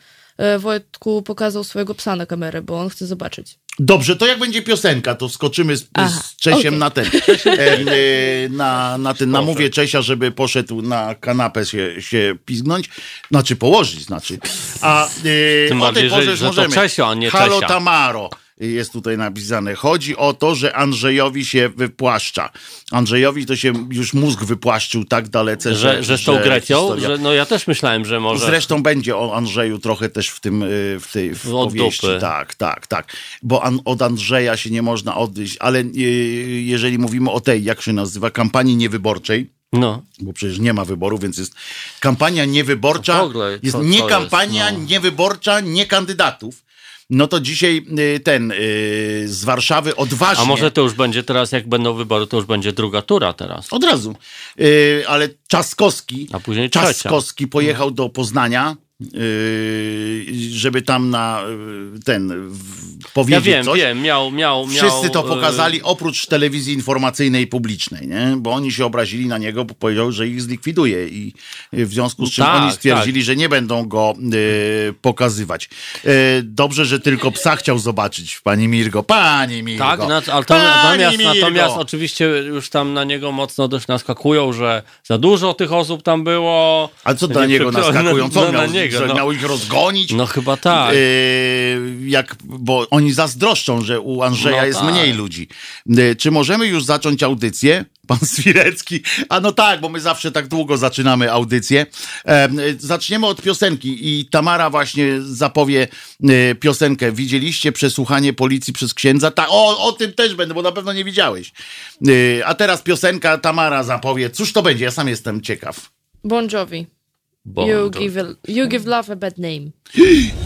Wojtku pokazał swojego psa na kamerę, bo on chce zobaczyć. Dobrze, to jak będzie piosenka, to skoczymy z, Aha, z Czesiem okej. na ten. e, na, na ten namówię Czesia, żeby poszedł na kanapę się, się pizgnąć. Znaczy położyć, znaczy. A e, Tym o bardziej, tej porze że- że to możemy. Czesio, a nie Halo Czesia. Tamaro. Jest tutaj napisane. Chodzi o to, że Andrzejowi się wypłaszcza. Andrzejowi to się już mózg wypłaszczył tak dalece, że. Że, że z tą Grecją, historia- że no ja też myślałem, że może... Zresztą będzie o Andrzeju trochę też w tym, y, w tej w Od powieści. dupy. Tak, tak, tak. Bo an, od Andrzeja się nie można odejść, ale y, jeżeli mówimy o tej, jak się nazywa, kampanii niewyborczej, No. bo przecież nie ma wyboru, więc jest kampania niewyborcza, No w ogóle, jest co- nie kampania jest, no. niewyborcza, nie kandydatów. No to dzisiaj y, ten y, z Warszawy odważnie. A może to już będzie teraz, jak będą wybory, to już będzie druga tura teraz. Od razu. Y, ale Czaskowski, A później trzecia. Czaskowski pojechał do Poznania, żeby tam na ten w- Ja powiedzieć wiem, coś. wiem, miał, miał, miał... Wszyscy to e, pokazali oprócz telewizji informacyjnej publicznej, nie? bo oni się obrazili na niego, bo powiedział, że ich zlikwiduje i w związku z czym Tak, oni stwierdzili, że nie będą go y, pokazywać. Y, dobrze, że tylko psa chciał zobaczyć, pani Mirgo. Pani Mirgo. Tak, na, ale to, Pani natomiast, Mirgo. natomiast oczywiście już tam na niego mocno dość naskakują, że za dużo tych osób tam było. A co dla niego naskakują? Co no, miał, na niego, że no. miał ich rozgonić? No chyba tak. Jak, bo oni zazdroszczą, że u Andrzeja No jest tak. mniej ludzi. Yy, czy możemy już zacząć audycję? Pan Swirecki. A no tak, bo my zawsze tak długo zaczynamy audycję. E, yy, zaczniemy od piosenki i Tamara właśnie zapowie piosenkę. Widzieliście przesłuchanie policji przez księdza? Tak, o, o tym też będę, bo na pewno nie widziałeś. A teraz piosenka Tamara zapowie. Cóż to będzie? Ja sam jestem ciekaw. Bon Jovi. Bo, you, give a, you give love a bad name.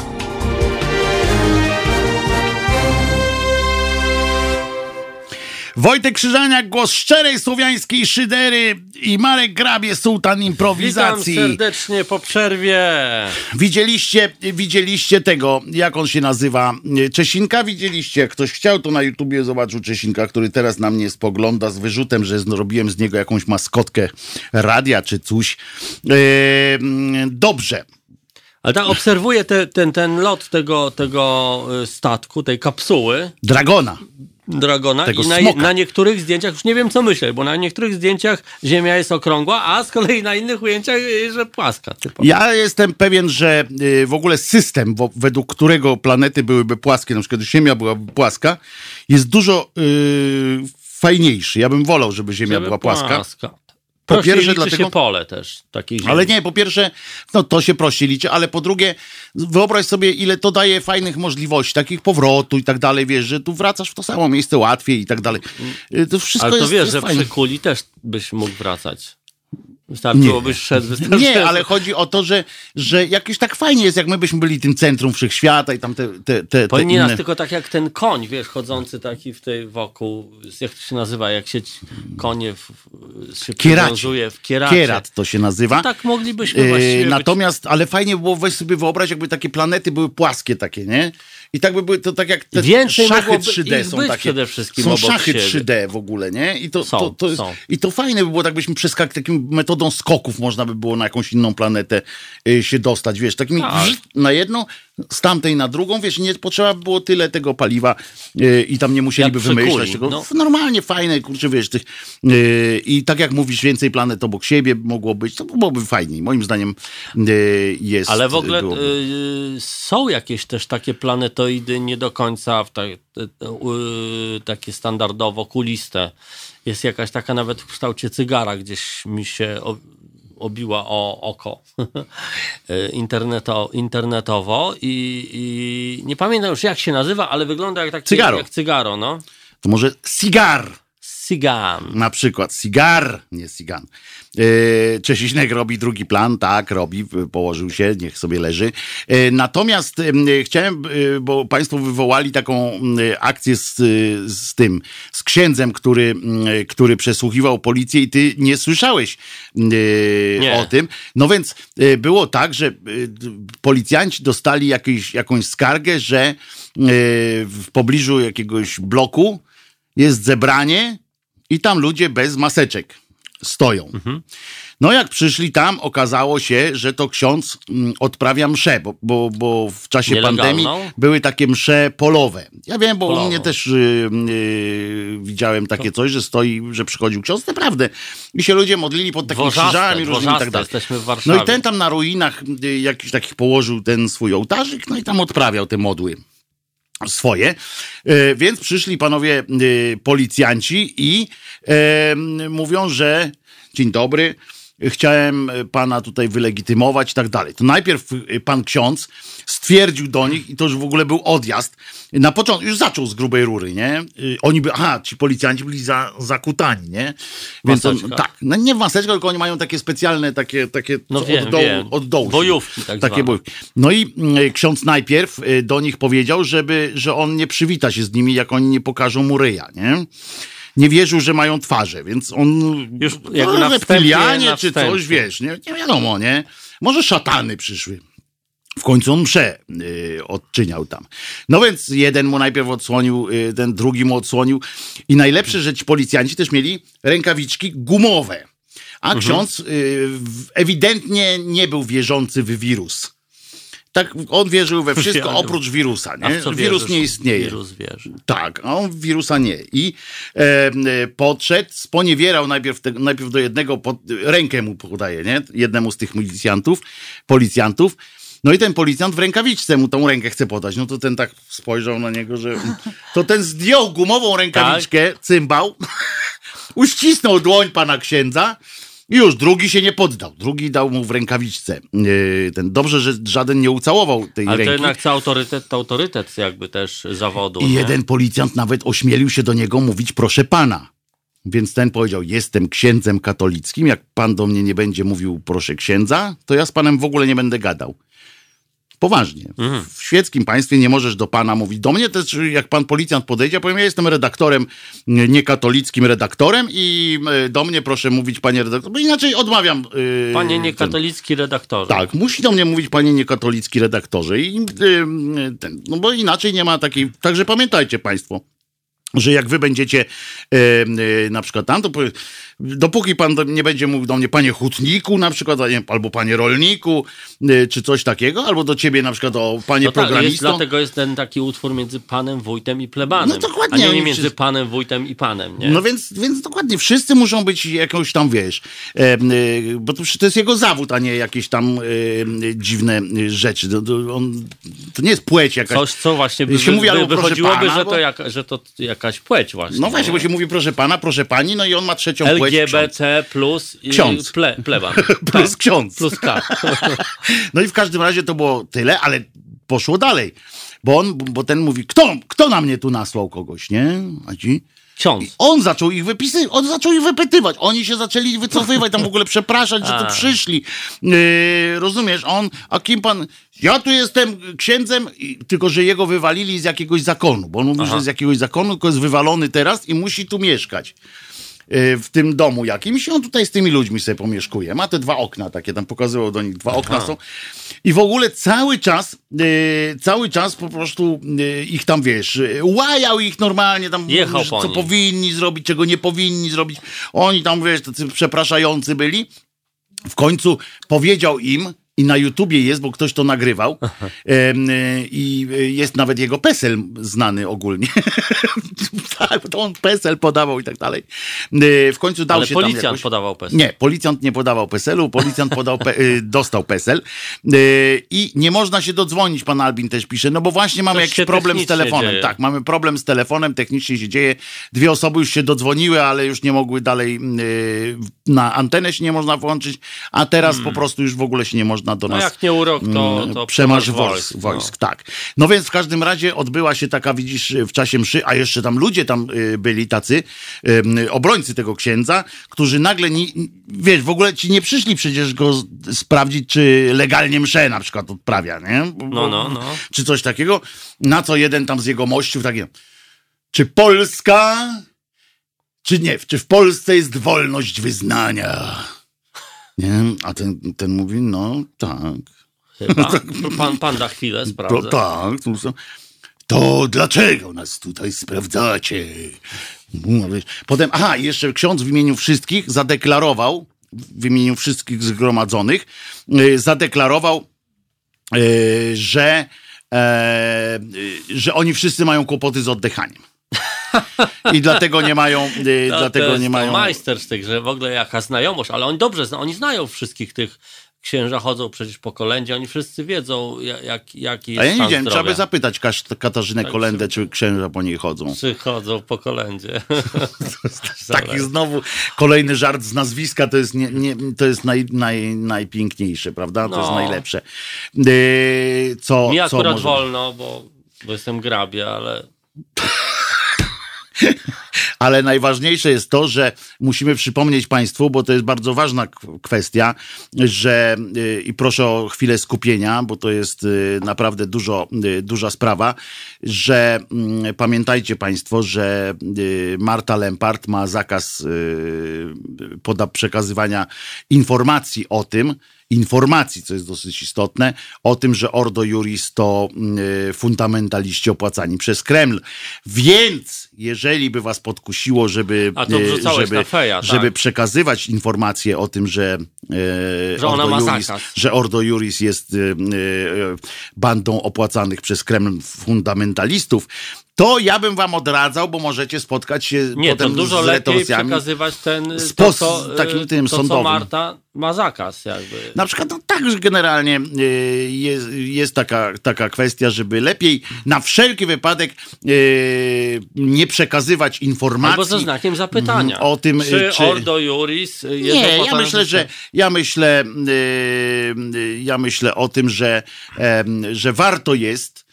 Wojtek Krzyżaniak, głos szczerej słowiańskiej szydery i Marek Grabie, sułtan Witam improwizacji. serdecznie po przerwie. Widzieliście, widzieliście tego, jak on się nazywa? Czesinka widzieliście? Jak ktoś chciał, to na YouTubie zobaczył Czesinka, który teraz na mnie spogląda z wyrzutem, że zrobiłem z niego jakąś maskotkę radia czy coś. Eee, dobrze. Ale tak obserwuję te, ten, ten lot tego, tego y, statku, tej kapsuły Dragona. Dragona i na, na niektórych zdjęciach, już nie wiem co myśleć, bo na niektórych zdjęciach Ziemia jest okrągła, a z kolei na innych ujęciach, y, że płaska. Typowo. Ja jestem pewien, że y, w ogóle system, według którego planety byłyby płaskie, na przykład Ziemia byłaby płaska, jest dużo y, fajniejszy. Ja bym wolał, żeby Ziemia Żeby była płaska. Po Po pierwsze, pierwsze, liczy dlatego- się pole też takiej ziemi. Ale nie, po pierwsze, no to się prościej liczy, ale po drugie, wyobraź sobie, ile to daje fajnych możliwości, takich powrotu i tak dalej, wiesz, że tu wracasz w to samo miejsce łatwiej i tak dalej. Y, To wszystko Ale to jest, wiesz, jest że fajne. przy kuli też byś mógł wracać. Wystarczyłobyś szedł. wystarczy- Nie, ale chodzi o to, że, że jakieś tak fajnie jest, jak my byśmy byli tym centrum wszechświata i tam te, te, te, te inne... nas tylko tak jak ten koń, wiesz, chodzący taki w tej wokół, jak to się nazywa, jak się konie w, się Kieracie. w kieracie. Kierat to się nazywa. Tak moglibyśmy właściwie być. natomiast, ale fajnie by było weź sobie wyobrazić, jakby takie planety były płaskie takie, nie? I tak by były to tak jak te Więcej szachy mogłoby 3D ich są takie. przede wszystkim są szachy siebie. 3D w ogóle, nie? I to, Są, to, to jest. I to fajne by było, tak byśmy przeskakali takim metodą skoków można by było na jakąś inną planetę y, się dostać, wiesz, takimi Tak. na jedną, z tamtej na drugą, wiesz, nie potrzeba by było tyle tego paliwa y, i tam nie musieliby Jak wymyślać tego. no. Normalnie fajne, kurczę, wiesz, tych y, i tak jak mówisz, więcej planet obok siebie mogło być, to byłoby fajniej. Moim zdaniem y, jest. Ale w ogóle y, są jakieś też takie planetoidy nie do końca w ta, y, takie standardowo kuliste. Jest jakaś taka nawet w kształcie cygara, gdzieś mi się obiła o oko interneto, internetowo i, i nie pamiętam już jak się nazywa, ale wygląda jak, taki, Cygaro. jak cygaro, no. To może cigar. Sigan. Na przykład cigar, nie cigan. Yy, Czesinek robi drugi plan, tak, robi, położył się, niech sobie leży. Yy, natomiast chciałem, yy, bo Państwo wywołali taką akcję z, z tym, z księdzem, który, który przesłuchiwał policję i ty nie słyszałeś Nie. o tym. No więc było tak, że policjanci dostali jakąś skargę, że w pobliżu jakiegoś bloku jest zebranie i tam ludzie bez maseczek stoją. Mhm. No jak przyszli tam, okazało się, że to ksiądz mm, odprawia mszę, bo, bo, bo w czasie Nielegalną? pandemii były takie msze polowe. Ja wiem, bo u Polową. mnie też y, y, widziałem takie coś, że stoi, że przychodził ksiądz, naprawdę. I się ludzie modlili pod takimi Dworzaste, krzyżami różnymi i tak dalej. No i ten tam na ruinach y, jakiś takich położył ten swój ołtarzyk, no i tam odprawiał te modły swoje. E, Więc przyszli panowie e, policjanci i e, mówią, że dzień dobry, chciałem e, pana tutaj wylegitymować i tak dalej. To najpierw e, pan ksiądz stwierdził do nich, i to już w ogóle był odjazd, na początku już zaczął z grubej rury, nie? E, Oni by, aha, ci policjanci byli za, zakutani, nie? Więc on, tak, no nie w maseczkach, tylko oni mają takie specjalne, takie, takie No wiem, od dołu, wiem. od dołu. Bojówki tak Takie bojówki. No i ksiądz najpierw do nich powiedział, żeby, że on nie przywita się z nimi, jak oni nie pokażą mu ryja, nie? Nie wierzył, że mają twarze, więc on... Już no, jakby wstępie, reptilianie czy coś, wiesz, nie, nie wiadomo, nie? Może szatany przyszły. W końcu on mszę y, odczyniał tam. No więc jeden mu najpierw odsłonił, y, ten drugi mu odsłonił. I najlepsze, że ci policjanci też mieli rękawiczki gumowe. A Mhm. ksiądz y, ewidentnie nie był wierzący w wirus. Tak, on wierzył we wszystko oprócz wirusa. Nie? Wirus wierzysz? nie istnieje. Wirus wierzy. Tak, a on wirusa nie. I e, e, podszedł, sponiewierał najpierw, te, najpierw do jednego, pod, rękę mu podaje, nie? Jednemu z tych milicjantów, policjantów. No i ten policjant w rękawiczce mu tą rękę chce podać. No to ten tak spojrzał na niego, że to ten zdjął gumową rękawiczkę, cymbał, uścisnął dłoń pana księdza i już drugi się nie poddał. Drugi dał mu w rękawiczce. E, ten, dobrze, że żaden nie ucałował tej Ale to ręki. jednak co autorytet, to autorytet jakby też zawodu. I nie? jeden policjant nawet ośmielił się do niego mówić proszę pana. Więc ten powiedział, jestem księdzem katolickim, jak pan do mnie nie będzie mówił proszę księdza, to ja z panem w ogóle nie będę gadał. Poważnie. Mhm. W świeckim państwie nie możesz do pana mówić. Do mnie też, jak pan policjant podejdzie, ja powiem, ja jestem redaktorem, nie- niekatolickim redaktorem i e, do mnie proszę mówić, panie redaktor, bo inaczej odmawiam. e, Panie niekatolicki redaktorze. tak, musi do mnie mówić panie niekatolicki redaktorze. I, y, y, ten, no bo inaczej nie ma takiej. Także pamiętajcie państwo. Że jak wy będziecie e, na przykład tam, to powie- dopóki pan nie będzie mówił do mnie panie hutniku na przykład, albo panie rolniku, e, czy coś takiego, albo do ciebie na przykład o panie No tak, jest, dlatego jest ten taki utwór między panem, wójtem i plebanem. No dokładnie, A nie, między panem, wójtem i panem, nie? No więc, więc dokładnie, wszyscy muszą być jakąś tam, wiesz, e, e, bo to, to jest jego zawód, a nie jakieś tam e, dziwne rzeczy. To, to, on, to nie jest płeć jakaś. Coś, co właśnie by, się mówi by, albo proszę wychodziłoby, pana, że, to bo- że to jakaś płeć właśnie. No właśnie, nie? bo się mówi proszę pana, proszę pani, no i on ma trzecią płeć. LGBT plus i Ksiądz. Ple, pleban. Plus Tak, ksiądz. Plus K. No i w każdym razie to było tyle, ale poszło dalej. Bo on, bo ten mówi, kto, kto na mnie tu nasłał kogoś, nie? A ci? Ksiądz. On zaczął ich wypisywać, on zaczął ich wypytywać. Oni się zaczęli wycofywać, tam w ogóle przepraszać, że tu przyszli. Yy, rozumiesz, on, a kim pan. Ja tu jestem księdzem, i, tylko że jego wywalili z jakiegoś zakonu, bo on mówi, że z jakiegoś zakonu, tylko jest wywalony teraz i musi tu mieszkać. Yy, W tym domu jakimś i on tutaj z tymi ludźmi sobie pomieszkuje. Ma te dwa okna takie, tam pokazywał do nich, dwa okna są. I w ogóle cały czas, yy, cały czas po prostu yy, ich tam, wiesz, łajał ich normalnie, tam Jechał po co powinni zrobić, czego nie powinni zrobić. Oni tam, wiesz, tacy przepraszający byli. W końcu powiedział im, i na YouTubie jest, bo ktoś to nagrywał, y, i y, jest nawet jego PESEL znany ogólnie. tak, to on PESEL podawał i tak dalej. Y, W końcu dał Ale się policjant jakoś... podawał PESEL. Nie, policjant nie podawał PESEL-u, policjant podał pe, dostał PESEL i nie można się dodzwonić, pan Albin też pisze, no bo właśnie mamy Coś jakiś problem z telefonem. dzieje. Tak, mamy problem z telefonem, technicznie się dzieje. Dwie osoby już się dodzwoniły, ale już nie mogły dalej y, na antenę się nie można włączyć, a teraz po prostu już w ogóle się nie można do. No nas jak nie urok, to, Mm, to przemarsz wojsk, wojsk, wojsk tak. No więc w każdym razie odbyła się taka, widzisz, w czasie mszy, a jeszcze tam ludzie tam y, byli tacy, obrońcy tego księdza, którzy nagle, ni, wiesz, w ogóle ci nie przyszli przecież go sprawdzić, czy legalnie mszę na przykład odprawia, nie? No, no, no. Czy coś takiego. Na co jeden tam z jego mościów takie, czy Polska, czy nie, czy w Polsce jest wolność wyznania? Nie? A ten, ten mówi, no tak. Chyba. Pan, pan da chwilę, To, sprawdzę. tak, to, to dlaczego nas tutaj sprawdzacie? Potem, aha, jeszcze ksiądz w imieniu wszystkich zadeklarował, w imieniu wszystkich zgromadzonych, y, zadeklarował, y, że, e, y, że oni wszyscy mają kłopoty z oddychaniem. I dlatego nie mają, y, To, dlatego to jest nie mają. majster z tych, że w ogóle jaka znajomość, ale oni dobrze znają, oni znają wszystkich tych księża, chodzą przecież po kolędzie, oni wszyscy wiedzą, ja- jak, jaki jest A ja nie wiem, trzeba by zapytać Katarzynę Tak, Kolendę, czy księża po niej chodzą. Czy chodzą po kolędzie. Taki znowu kolejny żart z nazwiska, to jest, nie, nie, to jest naj, naj, najpiękniejsze, prawda? To jest No. najlepsze. Yy, co, Mi co akurat może... wolno, bo, bo jestem grabie, ale Ale najważniejsze jest to, że musimy przypomnieć Państwu, bo to jest bardzo ważna kwestia, że yy, i proszę o chwilę skupienia, bo to jest yy, naprawdę dużo, yy, duża sprawa, że mm, pamiętajcie Państwo, że Marta Lempart ma zakaz poda przekazywania informacji o tym, informacji, co jest dosyć istotne, o tym, że Ordo Juris to y, fundamentaliści opłacani przez Kreml. Więc, jeżeli by was podkusiło, żeby, A to wrzucałeś żeby, feja, tak. żeby przekazywać informacje o tym, że, y, Że Ordo Juris, że Ordo Juris jest bandą opłacanych przez Kreml fundamentalistów, to ja bym wam odradzał, bo możecie spotkać się nie, to potem dużo z lepiej przekazywać ten, Z to, pos- co, takim tym to, co sądowym. Marta ma zakaz jakby. Na przykład no, tak, że generalnie y, jest, jest taka, taka kwestia, żeby lepiej na wszelki wypadek y, nie przekazywać informacji. Albo ze znakiem zapytania. o tym, czy, czy- Ordo Juris jest Nie, ja myślę, że ja myślę, y, y, ja myślę o tym, że, że warto jest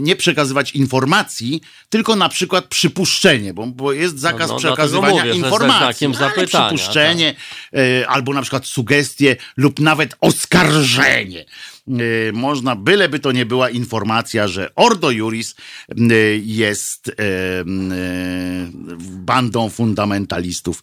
nie przekazywać informacji, tylko na przykład przypuszczenie, bo, bo jest zakaz No, no, przekazywania mówię, informacji. znakiem ale przypuszczenie, e, albo na przykład sugestie lub nawet oskarżenie. E, Można, byleby to nie była informacja, że Ordo Juris jest e, bandą fundamentalistów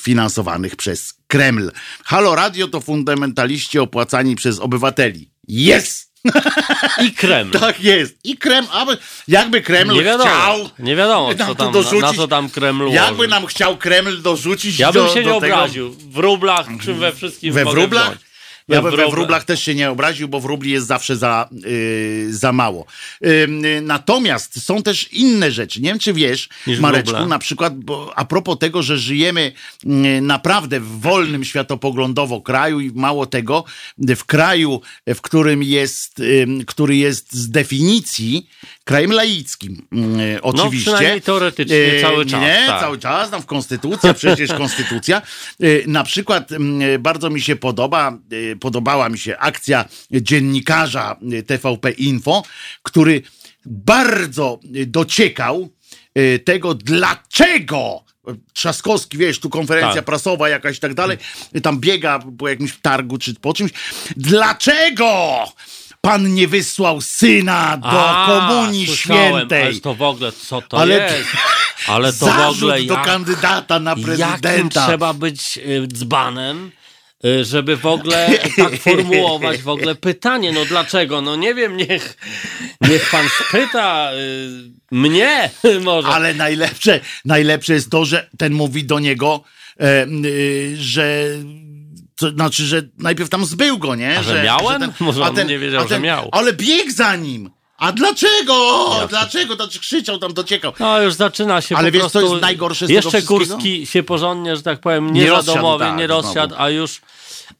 finansowanych przez Kreml. Halo Radio to fundamentaliści opłacani przez obywateli. Jest! I Kreml. Tak jest. I Kreml, aby, jakby Kreml Nie wiadomo, chciał nie wiadomo co tam, na, dorzucić. na co tam Kreml Jakby ułoży. nam chciał Kreml dorzucić Ja bym do, się do nie tego... obraził. W rublach, czy we wszystkim We mogę wróblach? wziąć. Ja bym wróblach. wróblach też się nie obraził, bo w rubli jest zawsze za, yy, za mało. Yy, natomiast są też inne rzeczy. Nie wiem, czy wiesz, Niż Mareczku, na przykład bo a propos tego, że żyjemy yy, naprawdę w wolnym światopoglądowo kraju i mało tego, w kraju, w którym jest, który jest z definicji krajem laickim. Yy, oczywiście. No, przynajmniej teoretycznie Yy, cały czas, Nie, tak. cały czas, tam w konstytucja, przecież konstytucja. Y, Na przykład mm, bardzo mi się podoba, y, podobała mi się akcja dziennikarza TVP Info, który bardzo dociekał tego, dlaczego Trzaskowski, wiesz, tu konferencja Tak. prasowa jakaś i tak dalej, tam biega po jakimś targu czy po czymś. Dlaczego pan nie wysłał syna do A, komunii słyszałem, świętej? Ale to w ogóle, co to Ale- jest? Ale to w ogóle do jak, kandydata na prezydenta. trzeba być y, dzbanem, y, żeby w ogóle tak formułować w ogóle pytanie. No dlaczego? No nie wiem, niech, niech pan spyta y, mnie może. Ale najlepsze, najlepsze jest to, że ten mówi do niego, e, y, że to znaczy, że najpierw tam zbył go, nie? A że miałem? Może on nie wiedział, a że miał. Ale biegł za nim. A dlaczego? Jasne. Dlaczego? Znaczy krzyczał tam, dociekał. No już zaczyna się Ale po wiesz, co prostu... jest najgorsze z Jeszcze? Kurski się porządnie, że tak powiem, nie, Nie rozsiadł, tak, nie rozsiadł, znowu. a już,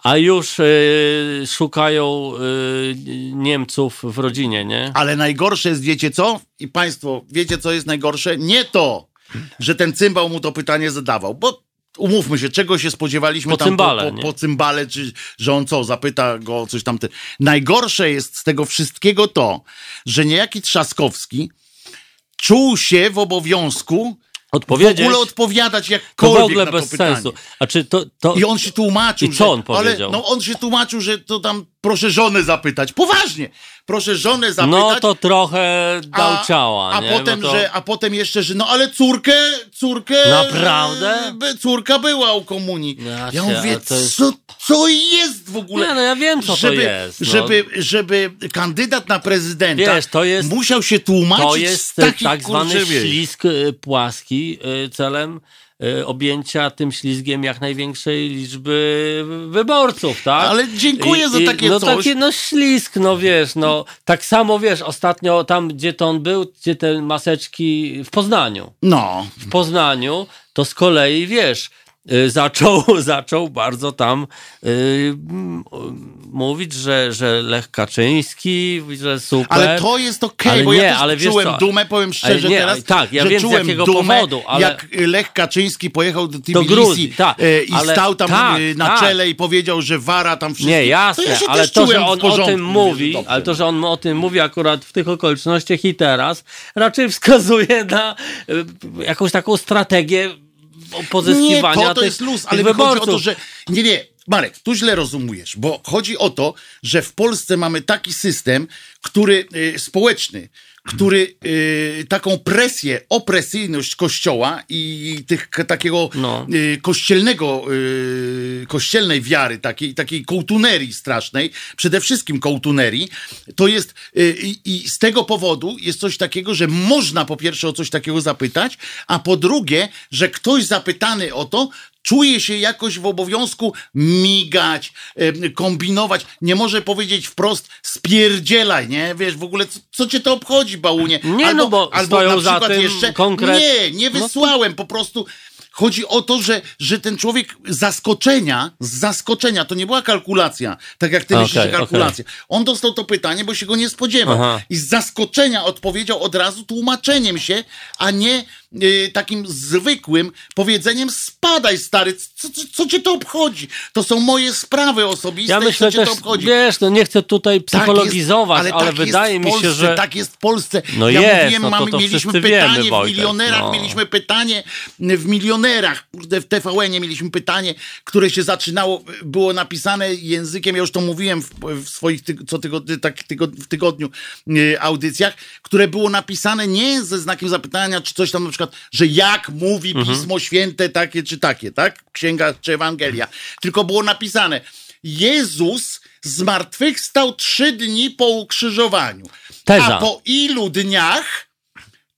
a już y, szukają y, Niemców w rodzinie, nie? Ale najgorsze jest, wiecie co? I państwo, wiecie co jest najgorsze? Nie to, że ten cymbał mu to pytanie zadawał, bo umówmy się, czego się spodziewaliśmy Po tam cymbale, po, po, po cymbale, czy że on co, zapyta go o coś tam. Najgorsze jest z tego wszystkiego to, że niejaki Trzaskowski czuł się w obowiązku w Odpowiedzieć ogóle odpowiadać to jakkolwiek w ogóle to bez pytanie. sensu. A czy to, to I on się tłumaczył, I co że, on powiedział? Ale, no on się tłumaczył, że to tam proszę żonę zapytać. Poważnie. Proszę żonę zapytać. No to trochę dał ciała, a nie? potem, to... że, a potem jeszcze, że no ale córkę, córkę... Naprawdę? by- Córka była u komunii. Ja Ja mówię, to jest- co, co jest w ogóle? Nie, no ja wiem, co to żeby, jest, no. Żeby, żeby kandydat na prezydenta Wiesz, to jest- musiał się tłumaczyć To z jest e, takich, tak zwany kurczę, ślizg e, płaski e, celem e, objęcia tym ślizgiem jak największej liczby wyborców, tak? Ale dziękuję za takie no, coś. Takie, no ślizg, no wiesz, no tak samo wiesz, ostatnio tam, gdzie to on był, gdzie te maseczki w Poznaniu. No, W Poznaniu to z kolei, wiesz, zaczął, zaczął bardzo tam y, mówić, że, że Lech Kaczyński, że super. ale to jest okej, Ale bo nie, ja też czułem co? dumę, powiem szczerze nie, teraz, tak, ja że wiem czułem jakiego dumę, powodu, ale- jak Lech Kaczyński pojechał do Do Gruzji, Tbilisi tak, e, i ale- stał tam tak, e, na tak. czele i powiedział, że wara tam wszystko. Nie, jasne, to ja ale to, że on porządku, o tym mówię, mówi, dobrze. ale to, że on o tym mówi akurat w tych okolicznościach i teraz, raczej wskazuje na y, jakąś taką strategię pozyskiwania Nie, to, to jest luz, ale mi chodzi o wyborców. to, że... Nie, nie, Marek, tu źle rozumiesz, bo chodzi o to, że w Polsce mamy taki system, który y, społeczny, który y, taką presję, opresyjność kościoła i tych takiego No. y, kościelnego, y, kościelnej wiary, takiej, takiej kołtunerii strasznej, przede wszystkim kołtunerii, to jest y, i z tego powodu jest coś takiego, że można po pierwsze o coś takiego zapytać, a po drugie, że ktoś zapytany o to czuje się jakoś w obowiązku migać, kombinować, nie może powiedzieć wprost spierdzielaj, nie? Wiesz, w ogóle co, co cię to obchodzi, bałunie? Nie, no bo stoją na przykład jeszcze, konkret- Nie, nie No wysłałem, po prostu chodzi o to, że, że ten człowiek z zaskoczenia, z zaskoczenia, to nie była kalkulacja, tak jak ty Okej, myślisz, że kalkulacja. On dostał to pytanie, bo się go nie spodziewał. Aha. I z zaskoczenia odpowiedział od razu tłumaczeniem się, a nie takim zwykłym powiedzeniem spadaj stary, co, co, co cię to obchodzi? To są moje sprawy osobiste, Ja myślę co cię też, to obchodzi? wiesz, no nie chcę tutaj Tak psychologizować, jest, ale, tak wydaje w mi się, że... Tak jest w Polsce. No ja jest, mówiłem, no to mamy, to mieliśmy pytanie wiemy, w Wojtek, milionerach, no. mieliśmy pytanie w milionerach, kurde, w TVN-ie mieliśmy pytanie, które się zaczynało, było napisane językiem, ja już to mówiłem w, w swoich co tygodni, tak, tygod, w tygodniu y, audycjach, które było napisane nie ze znakiem zapytania, czy coś tam na przykład, że jak mówi Mhm. Pismo Święte takie czy takie, tak? Księga czy Ewangelia. Tylko było napisane, Jezus zmartwychwstał trzy dni po ukrzyżowaniu. Teza. A po ilu dniach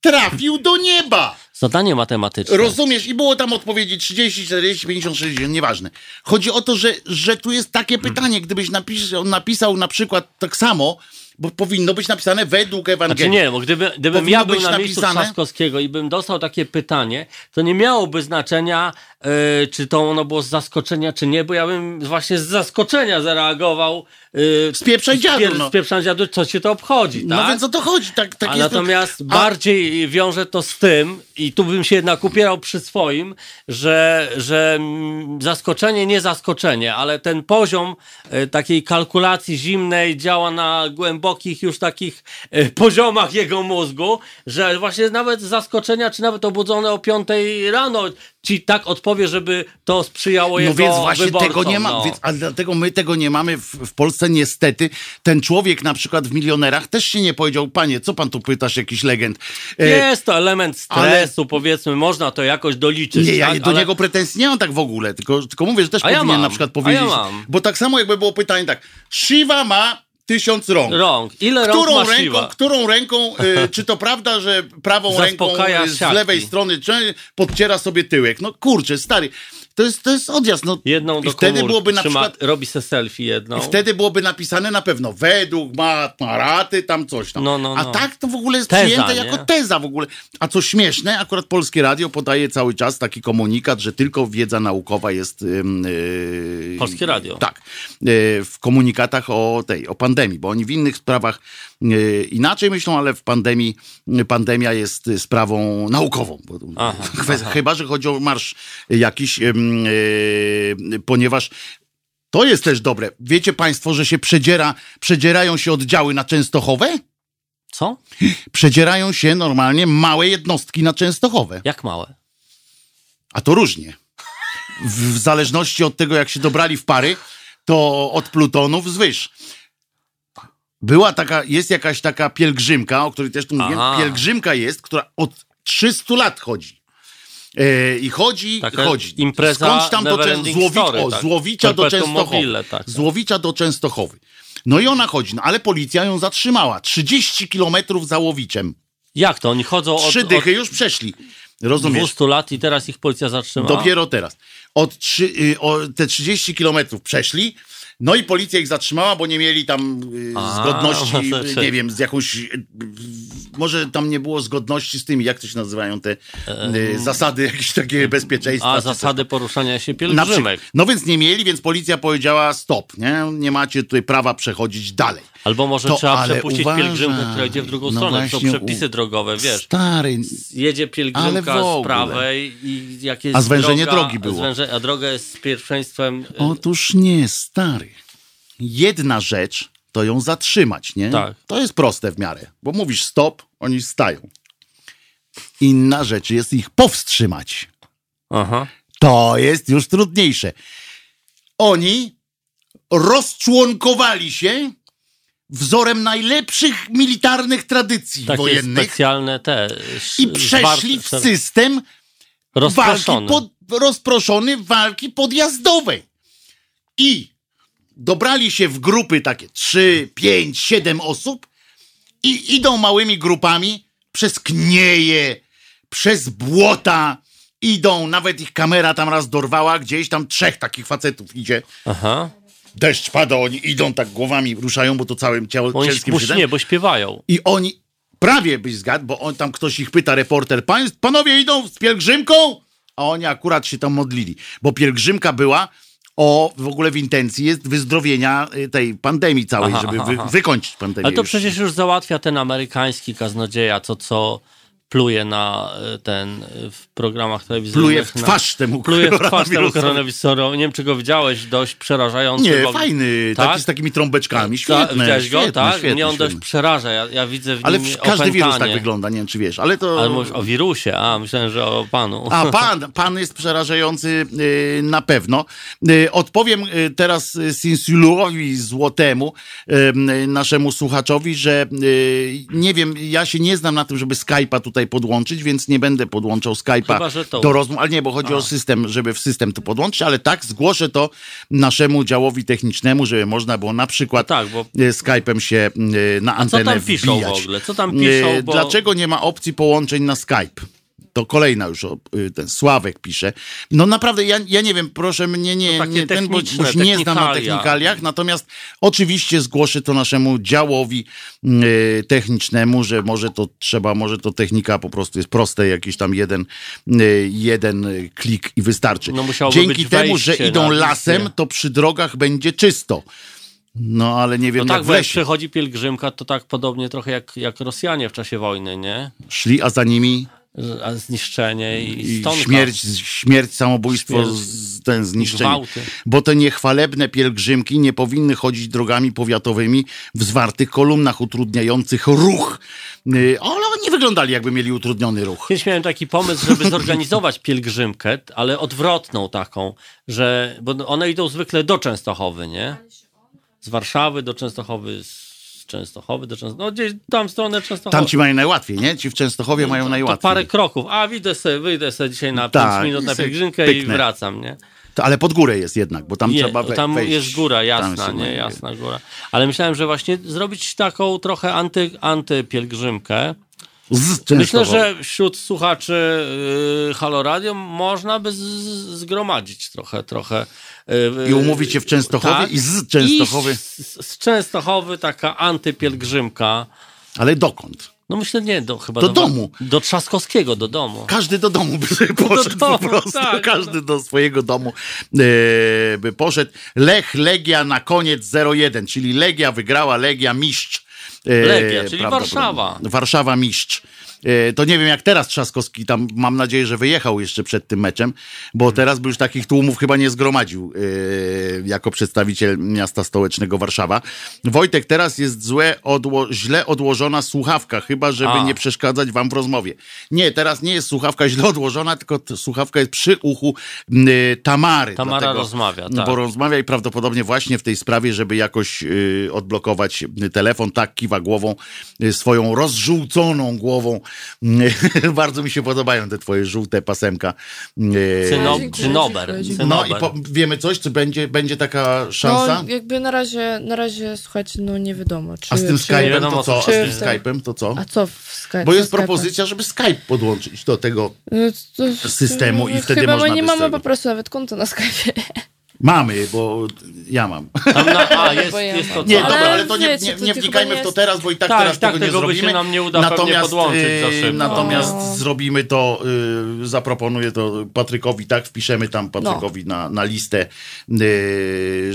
trafił do nieba? Zadanie matematyczne. Rozumiesz? I było tam odpowiedzi 30, 40, 50, 60, nieważne. Chodzi o to, że, że tu jest takie pytanie, gdybyś napisał, napisał na przykład tak samo, bo powinno być napisane według Ewangelii. Znaczy nie, bo gdyby, gdybym Powinno ja był na miejscu napisane- Trzaskowskiego i bym dostał takie pytanie, to nie miałoby znaczenia, e, czy to ono było z zaskoczenia, czy nie, bo ja bym właśnie z zaskoczenia zareagował. Yy, Spieprzaj dziadu, no. Spieprzaj dziadu, co cię to obchodzi, tak? No więc o to chodzi. Tak, tak A jest, natomiast a, bardziej wiąże to z tym, i tu bym się jednak upierał przy swoim, że, że mm, zaskoczenie, nie zaskoczenie, ale ten poziom e, takiej kalkulacji zimnej działa na głębokich już takich e, poziomach jego mózgu, że właśnie nawet z zaskoczenia, czy nawet obudzone o 5 rano, ci tak odpowie, żeby to sprzyjało No jego więc właśnie wyborcom. tego nie ma, no. więc, a dlatego my tego nie mamy w, w Polsce niestety. Ten człowiek na przykład w Milionerach też się nie powiedział, panie, co pan tu pytasz, jakiś legend. E, Jest to element stresu, powiedzmy, można to jakoś doliczyć. Nie, ja tak? do Ale- niego pretensji nie mam tak w ogóle, tylko, tylko mówię, że też ja powinien mam, na przykład ja powiedzieć. mam. Bo tak samo jakby było pytanie tak, Shiva ma tysiąc rąk. Rąk. Ile rąk Którą ma ręką, Shiva? którą ręką, y, czy to prawda, że prawą ręką y, z lewej strony podciera sobie tyłek? No kurczę, stary, to jest, to jest odjazd. No, Jedną I do wtedy komórki. byłoby na Trzyma, przykład Robi se selfie jedną. i wtedy byłoby napisane na pewno według ma raty, tam coś tam. No, no, A no. tak to w ogóle jest Teza, przyjęte nie? jako teza w ogóle. A co śmieszne, akurat Polskie Radio podaje cały czas taki komunikat, że tylko wiedza naukowa jest... yy, Polskie Radio. Tak. Yy, w komunikatach o tej, o pandemii, bo oni w innych sprawach inaczej myślą, ale w pandemii pandemia jest sprawą naukową. Aha, Chyba, że chodzi o marsz jakiś, yy, ponieważ to jest też dobre. Wiecie Państwo, że się przedziera, przedzierają się oddziały na Częstochowę? Co? Przedzierają się normalnie małe jednostki na Częstochowę. Jak małe? A to różnie. W, w zależności od tego, jak się dobrali w pary, to od Plutonów zwyż. Była taka, jest jakaś taka pielgrzymka, o której też tu mówiłem. Aha. Pielgrzymka jest, która od 300 lat chodzi. E, I chodzi, Taka chodzi. impreza Skądś tam do Czę- Złowi- o, tak. Złowicza do Częstochowy. mobile, tak. Złowicza do Częstochowy. No i ona chodzi, no ale policja ją zatrzymała. 30 kilometrów za Łowiczem. Jak to? Oni chodzą od, Trzy od dychy już przeszli. Rozumiesz? 200 lat i teraz ich policja zatrzymała? Dopiero teraz. Od trzy, y, o, te 30 kilometrów przeszli. No i policja ich zatrzymała, bo nie mieli tam y, A, zgodności, no to nie wiem, z jakąś. y, może tam nie było zgodności z tymi, jak to się nazywają te y, zasady jakieś takie bezpieczeństwa. A zasady poruszania się pielgrzymek. No więc nie mieli, więc policja powiedziała stop, nie? Nie macie tutaj prawa przechodzić dalej. Albo może To, trzeba przepuścić uważaj. pielgrzymkę, która idzie w drugą No stronę. To są przepisy u- drogowe, wiesz. Stary, Jedzie pielgrzymka z prawej i jak jest A zwężenie droga, drogi było. Zwęże, a droga jest z pierwszeństwem... y, Otóż nie, stary. Jedna rzecz to ją zatrzymać, nie? Tak. To jest proste w miarę, bo mówisz stop, oni stają. Inna rzecz jest ich powstrzymać. Aha. To jest już trudniejsze. Oni rozczłonkowali się wzorem najlepszych militarnych tradycji Takie wojennych specjalne te... i przeszli w system walki rozproszone. pod, rozproszony walki podjazdowej. I dobrali się w grupy takie 3, 5, 7 osób i idą małymi grupami przez knieje, przez błota, idą, nawet ich kamera tam raz dorwała, gdzieś tam trzech takich facetów idzie. Aha. Deszcz pada, oni idą tak głowami, ruszają, bo to całym ciałem Oni siedem. nie, bo śpiewają. I oni, prawie byś zgadł, bo on tam ktoś ich pyta, reporter, Pań, panowie idą z pielgrzymką? A oni akurat się tam modlili, bo pielgrzymka była o, w ogóle w intencji jest wyzdrowienia y, tej pandemii całej, Aha, żeby aha, wy, wykończyć pandemię. Ale to już. przecież już załatwia ten amerykański kaznodzieja, to co pluje na y, ten y, w programach telewizyjnych. Pluje w na- twarz temu Pluje w twarz temu koronawirusowi. Nie wiem, czy go widziałeś, dość przerażający. Nie, bo- fajny, Tak? taki z takimi trąbeczkami, Ta- świetne, Widziałeś go, świetne, tak? świetne, Mnie on świetne. dość przeraża. Ja, ja widzę w Ale nim w- każdy wirus tak opętanie. wygląda, nie wiem czy wiesz, ale to... Ale mówisz o wirusie, a myślałem, że o panu. A pan, pan jest przerażający y, na pewno. Y, odpowiem y, teraz y, Sinsiluowi Złotemu, y, y, naszemu słuchaczowi, że nie wiem, ja się nie znam na tym, żeby Skype'a tutaj podłączyć, więc nie będę podłączał Skype'a do rozmów, ale nie, bo chodzi o system, żeby w system to podłączyć, ale tak, zgłoszę to naszemu działowi technicznemu, żeby można było na przykład No tak, bo- y, Skype'em się y, na co antenę tam piszą wbijać. w ogóle? Co tam piszą? Y, Bo- Dlaczego nie ma opcji połączeń na Skype? To kolejna już, y, ten Sławek pisze. No naprawdę, ja, ja nie wiem, proszę mnie nie, nie ten, bo, się nie znam na technikalia. technikaliach, natomiast oczywiście zgłoszę to naszemu działowi y, technicznemu, że może to trzeba, może to technika po prostu jest proste, jakiś tam jeden, y, jeden y, klik i wystarczy. No Dzięki temu, że idą lasem, to przy drogach będzie czysto. No ale nie wiem, No jak tak, w jak lesie. przechodzi pielgrzymka, to tak podobnie trochę jak, jak Rosjanie w czasie wojny, nie? Szli, a za nimi A zniszczenie i, stonka. śmierć, śmierć, samobójstwo, Śmierć. z, ten zniszczenie. Gwałty. Bo te niechwalebne pielgrzymki nie powinny chodzić drogami powiatowymi w zwartych kolumnach utrudniających ruch. Yy, Ale oni wyglądali jakby mieli utrudniony ruch. Kiedyś miałem taki pomysł, żeby zorganizować pielgrzymkę, ale odwrotną taką, że, bo one idą zwykle do Częstochowy, nie? Z Warszawy do Częstochowy, z Częstochowy do Częstochowy, no gdzieś tam stronę Częstochowy. Tam ci mają najłatwiej, nie? Ci w Częstochowie mają to, najłatwiej. to parę kroków, a wyjdę sobie, wyjdę sobie dzisiaj na 5 Tak, minut i na pielgrzymkę i wracam, nie? To, ale pod górę jest jednak, bo tam trzeba we, tam wejść. jest góra, jasna, się nie, jasna góra. Ale myślałem, że właśnie zrobić taką trochę anty, antypielgrzymkę. Z Myślę, że wśród słuchaczy yy, Halo Radio można by zgromadzić trochę, trochę. yy, I umówić się w Częstochowie i z Częstochowy. I z, z Częstochowy taka antypielgrzymka. Ale dokąd? No myślę, nie, do, chyba Do domu. Do Trzaskowskiego, do domu. Każdy do domu by sobie poszedł domu, po prostu. tak, Każdy do swojego domu e, by poszedł. Lech, Legia na koniec 0-1, czyli Legia wygrała, Legia mistrz. E, Legia, czyli prawdopodobnie. Warszawa. Warszawa mistrz. E, To nie wiem jak teraz Trzaskowski tam, mam nadzieję, że wyjechał jeszcze przed tym meczem, bo teraz by już takich tłumów chyba nie zgromadził e, jako przedstawiciel miasta stołecznego Warszawa. Wojtek, teraz jest złe, odło- źle odłożona słuchawka, chyba żeby A. nie przeszkadzać wam w rozmowie. Nie, teraz nie jest słuchawka źle odłożona, tylko słuchawka jest przy uchu y, Tamary. Tamara rozmawia, tak. Bo rozmawia i prawdopodobnie właśnie w tej sprawie, żeby jakoś odblokować telefon, tak kiwa głową, swoją rozżółconą głową. Bardzo mi się podobają te twoje żółte pasemka. Cyno, dziękuję, cynober. no i po, wiemy coś, czy będzie, będzie taka szansa? No jakby na razie, na razie słuchajcie, no nie wiadomo. Czy, A z tym Skype'em to co? A z tym Skype'em to co? A co w Skype? Bo jest propozycja, żeby Skype podłączyć do tego. No, to- systemu i wtedy chyba można my nie mamy po prostu nawet konta na Skype. Mamy, bo ja mam. Na, a, jest, ja jest to co? Nie, dobra, ale to nie, nie, nie wnikajmy nie w to teraz, bo i tak Tak, teraz tak, tego nie tego się zrobimy. nam nie uda pewnie podłączyć za szybko. natomiast No. zrobimy to, y, zaproponuję to Patrykowi, tak, wpiszemy tam Patrykowi na, na listę y, y,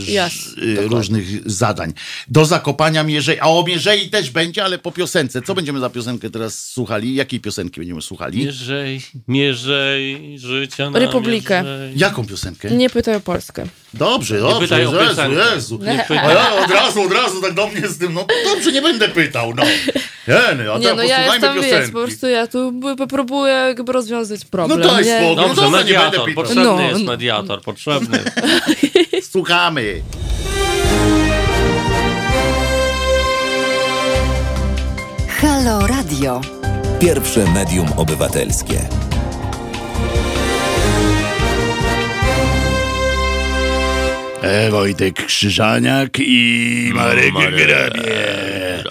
dokładnie. różnych zadań. Do zakopania Mierzei, a o Mierzei też będzie, ale po piosence. Co będziemy za piosenkę teraz słuchali? Jakiej piosenki będziemy słuchali? Mierzej, mierzej życia na Republikę. mierzej. Jaką piosenkę? Nie pytaj o Polskę. Dobrze, dobrze, pytaj o Jezu, piosenkę. Jezu. Nie. A ja od razu, od razu tak do mnie z tym, no dobrze, nie będę pytał, no. Jeny, a Nie, teraz no ja jestem, wiesz, po prostu ja tu próbuję jakby rozwiązać problem. No daj nie? spokój. Dobrze, No nie będę mediator, pytał. potrzebny No, jest no. mediator, potrzebny. Słuchamy. Halo Radio. Pierwsze medium obywatelskie. Wojtek Krzyżaniak i Marek Grabie.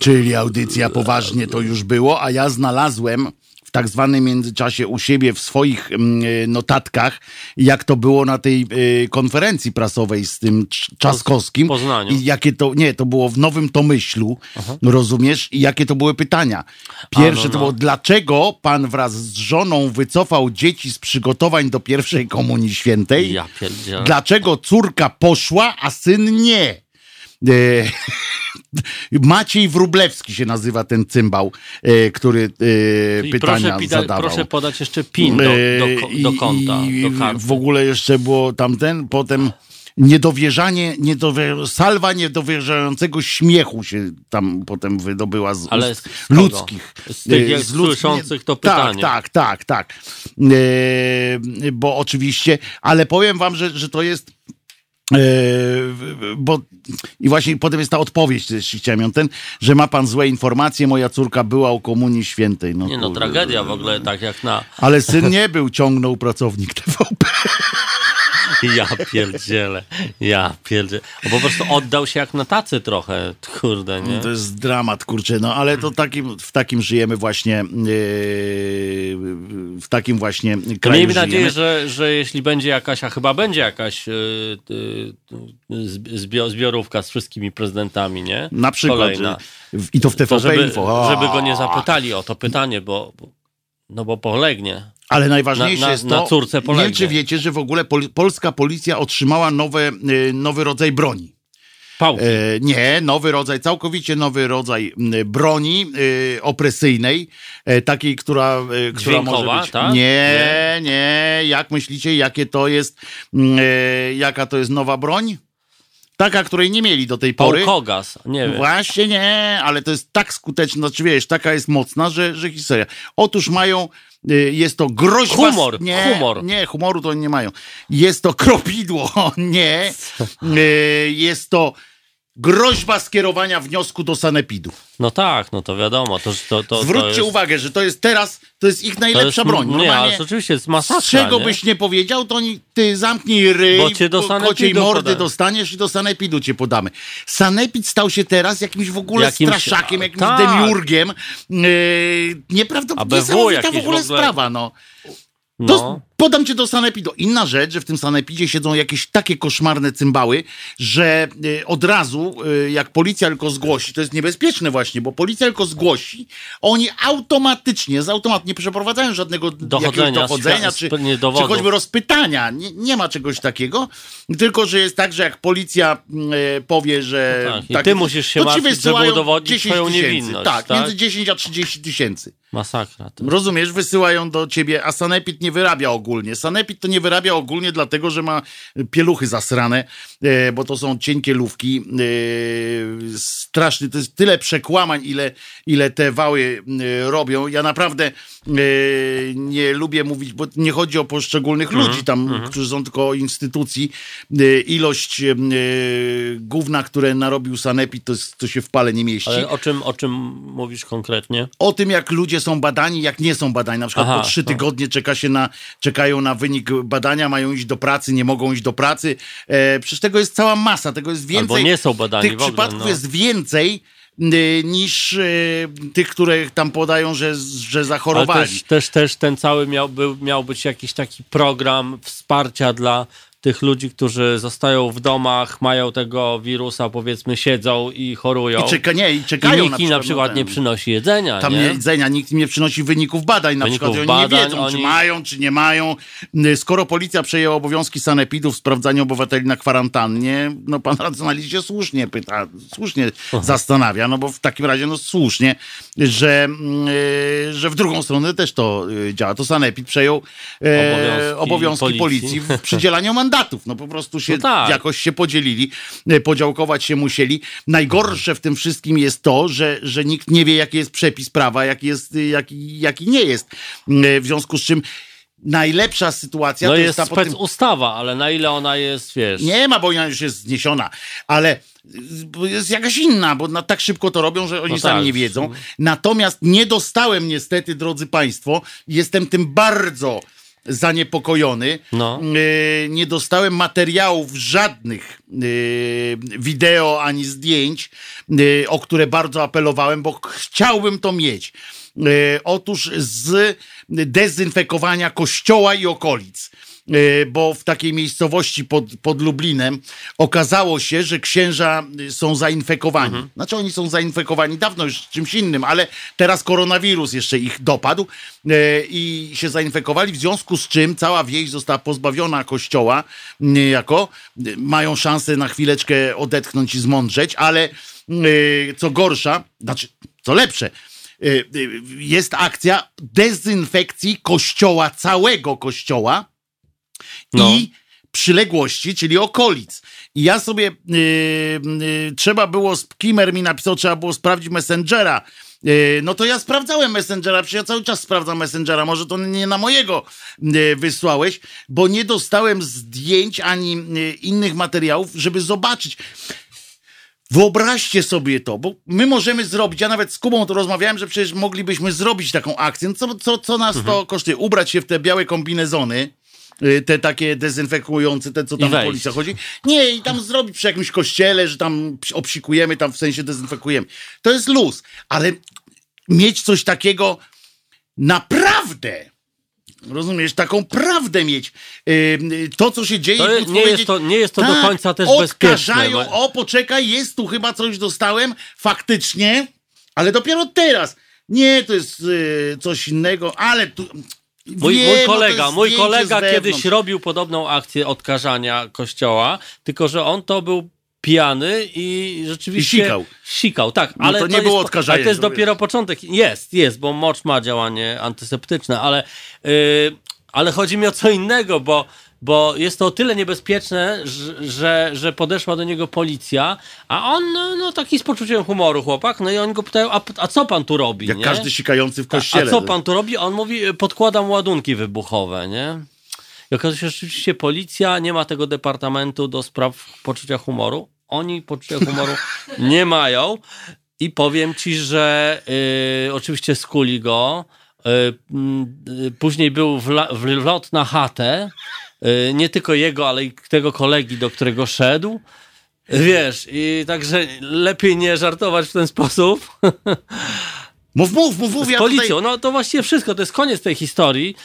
Czyli audycja poważnie to już było, a ja znalazłem tak zwanym międzyczasie u siebie w swoich mm, e, notatkach, jak to było na tej e, konferencji prasowej z tym Cz- Trzaskowskim. W Poznaniu. I jakie to, nie, to było w Nowym Tomyślu, rozumiesz? I jakie to były pytania. Pierwsze A, no, to no. było, dlaczego pan wraz z żoną wycofał dzieci z przygotowań do pierwszej komunii świętej? Ja pierdzielę. Dlaczego córka poszła, a syn nie? E, Maciej Wrublewski się nazywa ten cymbał, e, który e, I pytania proszę, zadawał. proszę podać jeszcze PIN do, do, do konta, i do karty. W ogóle jeszcze było tamten, potem niedowierzanie, niedowier- salwa niedowierzającego śmiechu się tam potem wydobyła z Ale z- z ludzkich. Z tych jak słyszących to pytanie. Tak, tak, tak, tak. E, bo oczywiście, ale powiem wam, że, że to jest bo i właśnie potem jest ta odpowiedź, jeśli chciałem ją ten, że ma pan złe informacje, moja córka była u komunii świętej. No, Nie no, tragedia w ogóle, tak jak na... Ale syn nie był, ciągnął pracownik TVP. Ja pierdzielę, ja pierdzielę. Po prostu oddał się jak na tacy trochę, kurde, nie? To jest dramat, kurczę, no ale to takim, w takim żyjemy właśnie, yy, w takim właśnie kraju Miejmy żyjemy. nadzieję, że, że jeśli będzie jakaś, a chyba będzie jakaś yy, yy, zbi- zbio- zbiorówka z wszystkimi prezydentami, nie? Na przykład, Kolejna. i to w TVP To żeby, Info. O, żeby go nie zapytali o to pytanie, bo, bo no bo polegnie. Ale najważniejsze Na- na- jest to, na córce nie wiem czy wiecie, że w ogóle pol, polska policja otrzymała nowe, yy, nowy rodzaj broni. Pałki. E, nie, nowy rodzaj, całkowicie nowy rodzaj m, broni e, opresyjnej, e, takiej, która, e, która Dźwiękowa, może być... tak? Nie, nie, jak myślicie, jakie to jest, m, e, jaka to jest nowa broń? Taka, której nie mieli do tej pory. Pałkogas, nie wiem. Właśnie nie, ale to jest tak skuteczna, znaczy wiesz, taka jest mocna, że, że historia. Otóż mają, y, jest to groźba... Humor, nie, humor. Nie, humoru to nie mają. Jest to kropidło, nie. Y, Jest to groźba skierowania wniosku do sanepidu. No tak, no to wiadomo. To, to, to, to Zwróćcie jest, uwagę, że to jest teraz, to jest ich to najlepsza jest, broń. Nie, ale to oczywiście jest masakra, z czego nie? byś nie powiedział, to oni, ty zamknij ryj, Bo cię do sanepidu kociej mordy podają. dostaniesz i do sanepidu cię podamy. Sanepid stał się teraz jakimś w ogóle Jakimś- straszakiem, jakimś tak. demiurgiem. Yy, nieprawdopodobnie niesamowita w ogóle w ogóle. sprawa, no. To No. Podam cię do sanepidu. Inna rzecz, że w tym sanepidzie siedzą jakieś takie koszmarne cymbały, że y, od razu, y, jak policja tylko zgłosi, to jest niebezpieczne właśnie, bo policja tylko zgłosi, oni automatycznie, z automatu nie przeprowadzają żadnego Dochodzenia, dochodzenia, czy, czy choćby rozpytania. Nie, nie ma czegoś takiego, tylko że jest tak, że jak policja y, powie, że... No tak, i ty musisz się martwić, żeby udowodnić 10 swoją niewinność, Tak, tak? między 10 a 30 tysięcy. Masakra. To. Rozumiesz, wysyłają do ciebie, a Sanepid nie wyrabia ogólnie. Sanepid to nie wyrabia ogólnie dlatego, że ma pieluchy zasrane, e, bo to są cienkie lówki. E, straszny, to jest tyle przekłamań, ile, ile te wały e, robią. Ja naprawdę nie lubię mówić, bo nie chodzi o poszczególnych ludzi tam, którzy są tylko o instytucji. E, ilość e, gówna, które narobił Sanepid, to, to się w pale nie mieści Ale o czym, o czym mówisz konkretnie? o tym, jak ludzie są badani, jak nie są badani. Na przykład Aha, po trzy no. tygodnie czeka się na, czekają na wynik badania, mają iść do pracy, nie mogą iść do pracy. E, przecież tego jest cała masa, tego jest więcej. Albo nie są badani Tych w ogóle, przypadków no. jest więcej niż y, tych, które tam podają, że, że Ale zachorowali. też, też, też ten cały miał, był, miał być jakiś taki program wsparcia dla tych ludzi, którzy zostają w domach, mają tego wirusa, powiedzmy, siedzą i chorują. I, czeka, nie, i I czekają nikt im na przykład no, nie przynosi jedzenia, Tam nie? jedzenia, nikt nie przynosi wyników badań, na Wyników przykład, i oni nie wiedzą, czy oni- mają, czy nie mają. Skoro policja przejęła obowiązki sanepidów w sprawdzaniu obywateli na kwarantannie, no pan racjonalist się słusznie pyta, słusznie zastanawia, no bo w takim razie, no słusznie, że, y, że w drugą stronę też to y, działa. To sanepid przejął e, Obowiązki obowiązki policji. policji. w przydzielaniu mandatów. No po prostu się No tak. jakoś się podzielili, e, podziałkować się musieli. Najgorsze w tym wszystkim jest to, że, że nikt nie wie, jaki jest przepis prawa, jaki, jest, y, jaki, jaki nie jest. E, W związku z czym najlepsza sytuacja No to jest, jest ta spec ustawa, ale na ile ona jest, wiesz... Nie ma, bo ona już jest zniesiona, ale y, jest jakaś inna, bo na, tak szybko to robią, że oni No sami tak. nie wiedzą. Natomiast nie dostałem niestety, drodzy Państwo, jestem tym bardzo zaniepokojony. No. Y, nie dostałem materiałów żadnych y, wideo ani zdjęć, y, o które bardzo apelowałem, bo chciałbym to mieć. Otóż z dezynfekowania kościoła i okolic. Y, Bo w takiej miejscowości pod, pod Lublinem okazało się, że księża y, są zainfekowani. Znaczy oni są zainfekowani dawno już czymś innym, ale teraz koronawirus jeszcze ich dopadł y, i się zainfekowali, w związku z czym cała wieś została pozbawiona kościoła niejako. Y, Mają szansę na chwileczkę odetchnąć i zmądrzeć, ale y, co gorsza, znaczy co lepsze, y, y, jest akcja dezynfekcji kościoła, całego kościoła No. i przyległości, czyli okolic. I ja sobie, y, y, trzeba było, Kimer mi napisał, trzeba było sprawdzić Messengera. Y, no to ja sprawdzałem Messengera, przecież ja cały czas sprawdzam Messengera, może to nie na mojego y, wysłałeś, bo nie dostałem zdjęć ani y, innych materiałów, żeby zobaczyć. Wyobraźcie sobie to, bo my możemy zrobić, ja nawet z Kubą to rozmawiałem, że przecież moglibyśmy zrobić taką akcję. No co, co, co nas to kosztuje? Ubrać się w te białe kombinezony, te takie dezynfekujące, te co tam wejść. policja chodzi. Nie, i tam zrobić przy jakimś kościele, że tam obsikujemy, tam w sensie dezynfekujemy. To jest luz, ale mieć coś takiego naprawdę. Rozumiesz, taką prawdę mieć. Yy, yy, to, co się dzieje. To jest- nie jest to- nie jest to do tak, końca też bezpieczne, O, poczekaj, jest tu chyba coś dostałem, faktycznie, ale dopiero teraz. Nie, to jest coś innego, ale tu. Mój, Wiem, mój no to kolega, jest mój kolega kiedyś robił podobną akcję odkażania kościoła, tylko że on to był pijany i rzeczywiście... I sikał. Sikał, tak. No ale to nie jest, było po- odkażania, Ale to jest to dopiero początek. Jest, jest, bo mocz ma działanie antyseptyczne, ale, yy, ale chodzi mi o co innego, bo, bo jest to o tyle niebezpieczne, że, że, podeszła do niego policja, a on, no, no taki z poczuciem humoru chłopak, no i oni go pytają, a, a co pan tu robi, Jak nie? każdy sikający w A kościele. co pan tu robi? On mówi, podkładam ładunki wybuchowe, nie? I okazuje się, że rzeczywiście policja nie ma tego departamentu do spraw poczucia humoru. Oni poczucia humoru nie mają. I powiem ci, że y, oczywiście skuli go. Y, y, później był wla, wlot na chatę. Y, nie tylko jego, ale i tego kolegi, do którego szedł. Wiesz, i także lepiej nie żartować w ten sposób. Mów, mów, mów, mów. Z ja policją, tutaj... no to właściwie wszystko, to jest koniec tej historii.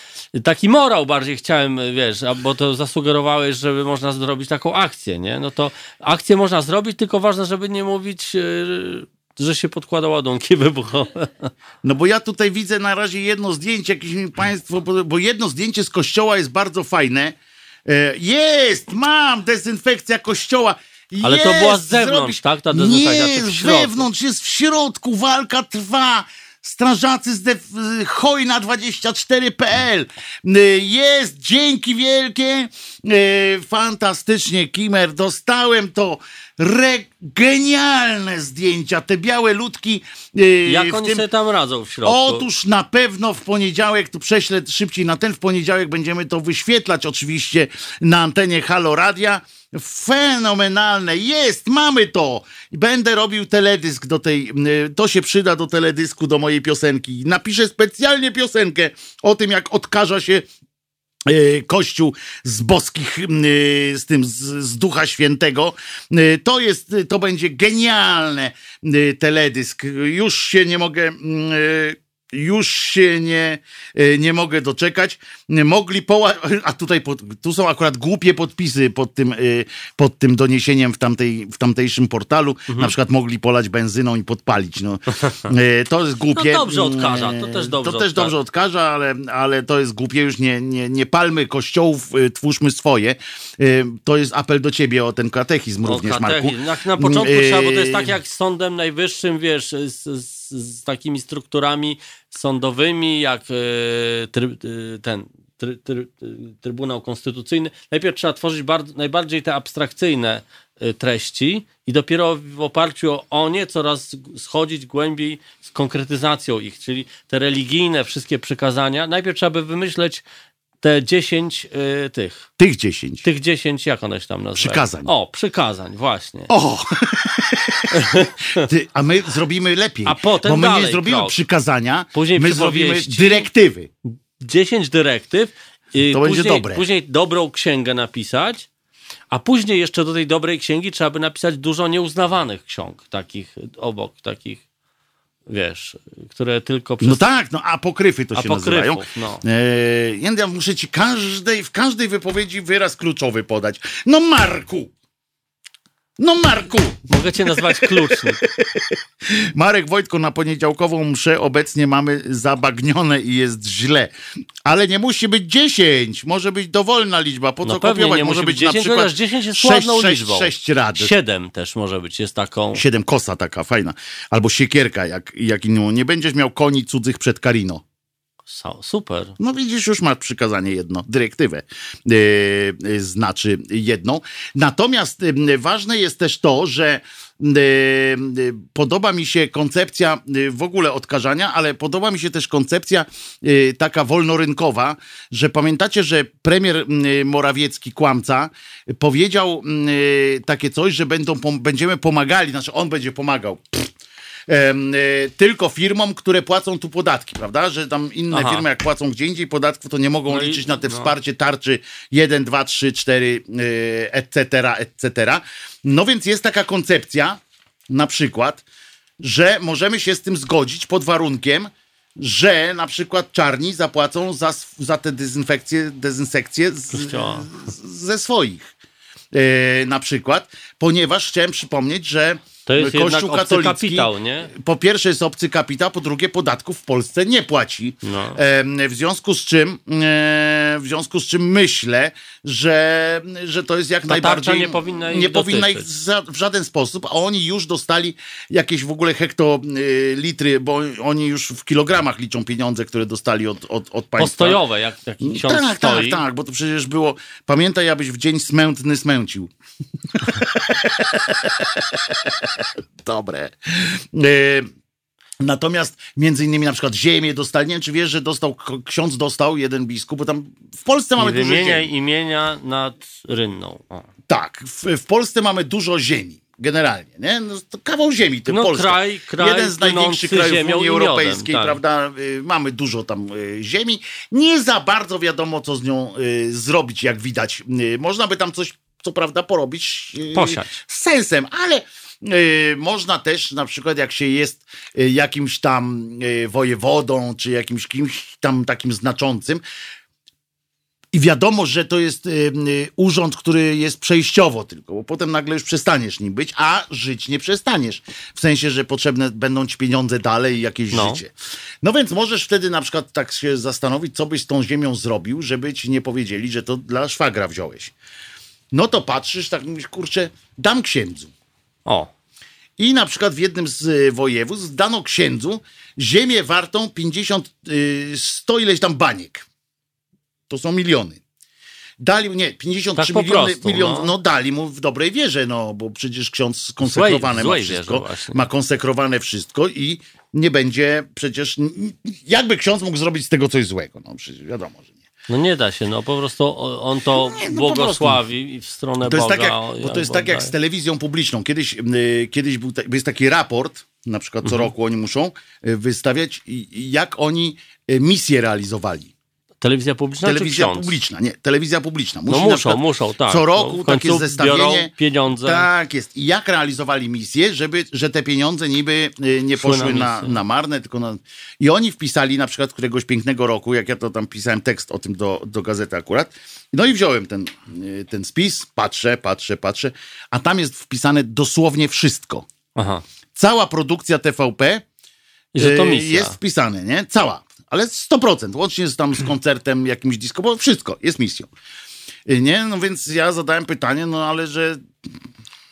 Taki morał bardziej chciałem, wiesz, bo to zasugerowałeś, żeby można zrobić taką akcję, nie? No to akcję można zrobić, tylko ważne, żeby nie mówić, yy, że się podkłada ładunki wybuchowe. No bo ja tutaj widzę na razie jedno zdjęcie, jakieś mi państwo, bo jedno zdjęcie z kościoła jest bardzo fajne. E, Jest, mam, dezynfekcja kościoła. Ale to była z zewnątrz, tak? Ta dezynfekcja, Nie, z wewnątrz, jest w środku, walka trwa. Strażacy z def- hojna24.pl Y, Jest, dzięki wielkie. Y, Fantastycznie, Kimer, dostałem to. Re- genialne zdjęcia, te białe ludki. y, Jak oni tym- sobie tam radzą w środku? Otóż na pewno w poniedziałek, tu prześlę szybciej na ten, w poniedziałek będziemy to wyświetlać oczywiście na antenie Halo Radia. Fenomenalne, jest, mamy to. Będę robił teledysk do tej, y, to się przyda do teledysku, do mojej piosenki. Napiszę specjalnie piosenkę o tym, jak odkaża się Kościół z boskich, e, z tym, z, z Ducha Świętego. E, To jest, to będzie genialne e, teledysk. Już się nie mogę, e, już się nie, e, nie mogę doczekać. Mogli poła... A tutaj pod, tu są akurat głupie podpisy pod tym, e, pod tym doniesieniem w, tamtej, w tamtejszym portalu. Mhm. Na przykład mogli polać benzyną i podpalić. No. E, To jest głupie. No dobrze odkaża, to też dobrze To też odkaża. dobrze odkaża, ale, ale to jest głupie, już nie, nie, nie palmy kościołów, twórzmy swoje. To jest apel do ciebie o ten katechizm O, również, Marku. katechizm. Na, na początku trzeba, bo to jest tak jak z Sądem Najwyższym, wiesz, z, z, z takimi strukturami sądowymi, jak e, try, e, ten try, try, Trybunał Konstytucyjny. Najpierw trzeba tworzyć bardzo, najbardziej te abstrakcyjne e, treści i dopiero w oparciu o, o nie coraz schodzić głębiej z konkretyzacją ich, czyli te religijne wszystkie przykazania. Najpierw trzeba by wymyśleć te 10 e, tych. Tych dziesięć. Tych 10, jak one się tam nazywają? Przykazań. O, przykazań, właśnie. O! Ty, a my zrobimy lepiej. A potem Bo my nie dalej zrobimy krok. przykazania, Później my zrobimy dyrektywy. 10 dyrektyw. i To będzie później, dobre. Później dobrą księgę napisać, a później jeszcze do tej dobrej księgi trzeba by napisać dużo nieuznawanych ksiąg, takich obok, takich, wiesz, które tylko przez... No tak, no apokryfy to się Apokryfów, nazywają. no. E, ja muszę ci każdej, w każdej wypowiedzi wyraz kluczowy podać. No Marku! No Marku! Mogę cię nazwać klucznik. Marek Wojtko, na poniedziałkową mszę obecnie mamy zabagnione i jest źle. Ale nie musi być 10, może być dowolna liczba. Po co No kopiować? nie może być na 10, przykład chociaż 10 jest 6, ładną 6, liczbą. 6 rad. 7 też może być, jest taką... Siedem kosa taka fajna. Albo siekierka, jak, jak inną. Nie będziesz miał koni cudzych przed Karino. Sa- Super. No widzisz, już masz przykazanie jedno, dyrektywę yy, yy, znaczy jedną. Natomiast yy, ważne jest też to, że yy, yy, podoba mi się koncepcja w ogóle odkażania, ale podoba mi się też koncepcja taka wolnorynkowa, że pamiętacie, że premier Morawiecki, kłamca, powiedział takie coś, że będą, będziemy pomagali, znaczy on będzie pomagał e, tylko firmom, które płacą tu podatki, prawda? Że tam inne Aha. firmy, jak płacą gdzie indziej podatków, to nie mogą No i- liczyć na te no. wsparcie tarczy 1, 2, 3, 4, e, etc., etc. No więc jest taka koncepcja, na przykład, że możemy się z tym zgodzić pod warunkiem, że na przykład czarni zapłacą za, za te dezynfekcje, dezynsekcje z, z, ze swoich. E, na przykład, ponieważ chciałem przypomnieć, że To jest Kościół jednak obcy katolicki kapitał, nie? po pierwsze jest obcy kapitał, po drugie podatków w Polsce nie płaci. No. W związku z czym w związku z czym myślę, że, że to jest jak Ta najbardziej nie powinna ich nie powinna ich za, w żaden sposób, a oni już dostali jakieś w ogóle hektolitry, bo oni już w kilogramach liczą pieniądze, które dostali od, od, od państwa. Postojowe, jak taki ksiądz tak, stoi. tak, tak, bo to przecież było. Pamiętaj, abyś w dzień smętny smęcił. Dobre. E, Natomiast między innymi na przykład ziemię dostali. Nie wiem, czy wiesz, że dostał, ksiądz dostał, jeden biskup, bo tam w Polsce mamy dużo ziemi. imienia nad rynną. O. Tak, w, w Polsce mamy dużo ziemi. Generalnie, nie? No, to kawał ziemi, to No, Polska. kraj- kraj Jeden z największych krajów Unii miodem, Europejskiej, tak. prawda? Y, mamy dużo tam y, ziemi. Nie za bardzo wiadomo, co z nią y, zrobić, jak widać. Y, można by tam coś, co prawda, porobić y, Posiać. z sensem, ale y, można też na przykład jak się jest y, jakimś tam y, wojewodą, czy jakimś kimś tam takim znaczącym, i wiadomo, że to jest y, y, urząd, który jest przejściowo tylko, bo potem nagle już przestaniesz nim być, a żyć nie przestaniesz. W sensie, że potrzebne będą ci pieniądze dalej i jakieś No. życie. No więc możesz wtedy na przykład tak się zastanowić, co byś z tą ziemią zrobił, żeby ci nie powiedzieli, że to dla szwagra wziąłeś. No to patrzysz, tak mówisz, kurczę, dam księdzu. O, I na przykład w jednym z y, województw dano księdzu ziemię wartą 50, y, 100 ileś tam baniek. To są miliony. Dali, nie, 53 Tak miliony, prostu, milion, no. no. dali mu w dobrej wierze, no, bo przecież ksiądz skonsekrowane złej ma wszystko, ma konsekrowane wszystko i nie będzie przecież, jakby ksiądz mógł zrobić z tego coś złego, no przecież wiadomo, że. No nie da się, no po prostu on to Nie, no błogosławi i w stronę To jest, Boga. tak jak, bo to jest tak jak daje. z telewizją publiczną. Kiedyś, y, kiedyś był ta, jest taki raport, na przykład co Mhm. roku oni muszą y, wystawiać, jak oni y, misje realizowali. Telewizja publiczna Telewizja publiczna, nie, telewizja publiczna. Musi No na muszą, przykład muszą, tak. Co No, roku końcu takie zestawienie. biorą pieniądze. Tak jest. I jak realizowali misję, żeby, że te pieniądze niby y, nie Szły na poszły na, misję. na marne, tylko na... I oni wpisali na przykład któregoś pięknego roku, jak ja to tam pisałem tekst o tym do, do gazety akurat. No i wziąłem ten, y, ten spis, patrzę, patrzę, patrzę, a tam jest wpisane dosłownie wszystko. Aha. Cała produkcja TVP I że to y, misja. jest wpisane, nie? Cała. Ale 100%, łącznie z tam z koncertem jakimś disco, bo wszystko jest misją. Y, Nie? No więc ja zadałem pytanie, no ale że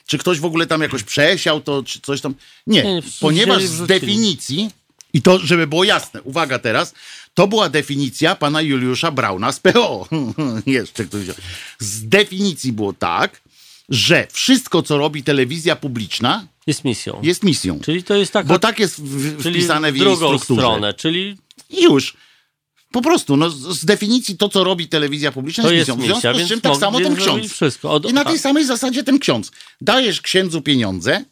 czy ktoś w ogóle tam jakoś przesiał to, czy coś tam. Nie, Nie, ponieważ z definicji, i to żeby było jasne, uwaga teraz, to była definicja pana Juliusza Brauna z PO. Jeszcze ktoś wziął. Z definicji było tak, że wszystko, co robi telewizja publiczna, Jest misją. jest misją. Czyli to jest taka... Bo tak jest wpisane w w jej drugą strukturze. stronę, czyli I już. Po prostu, no, z definicji to, co robi telewizja publiczna, to jest misją. W misja, związku z czym tak samo ten ksiądz. Od, I na a- tej samej zasadzie ten ksiądz. Dajesz księdzu pieniądze,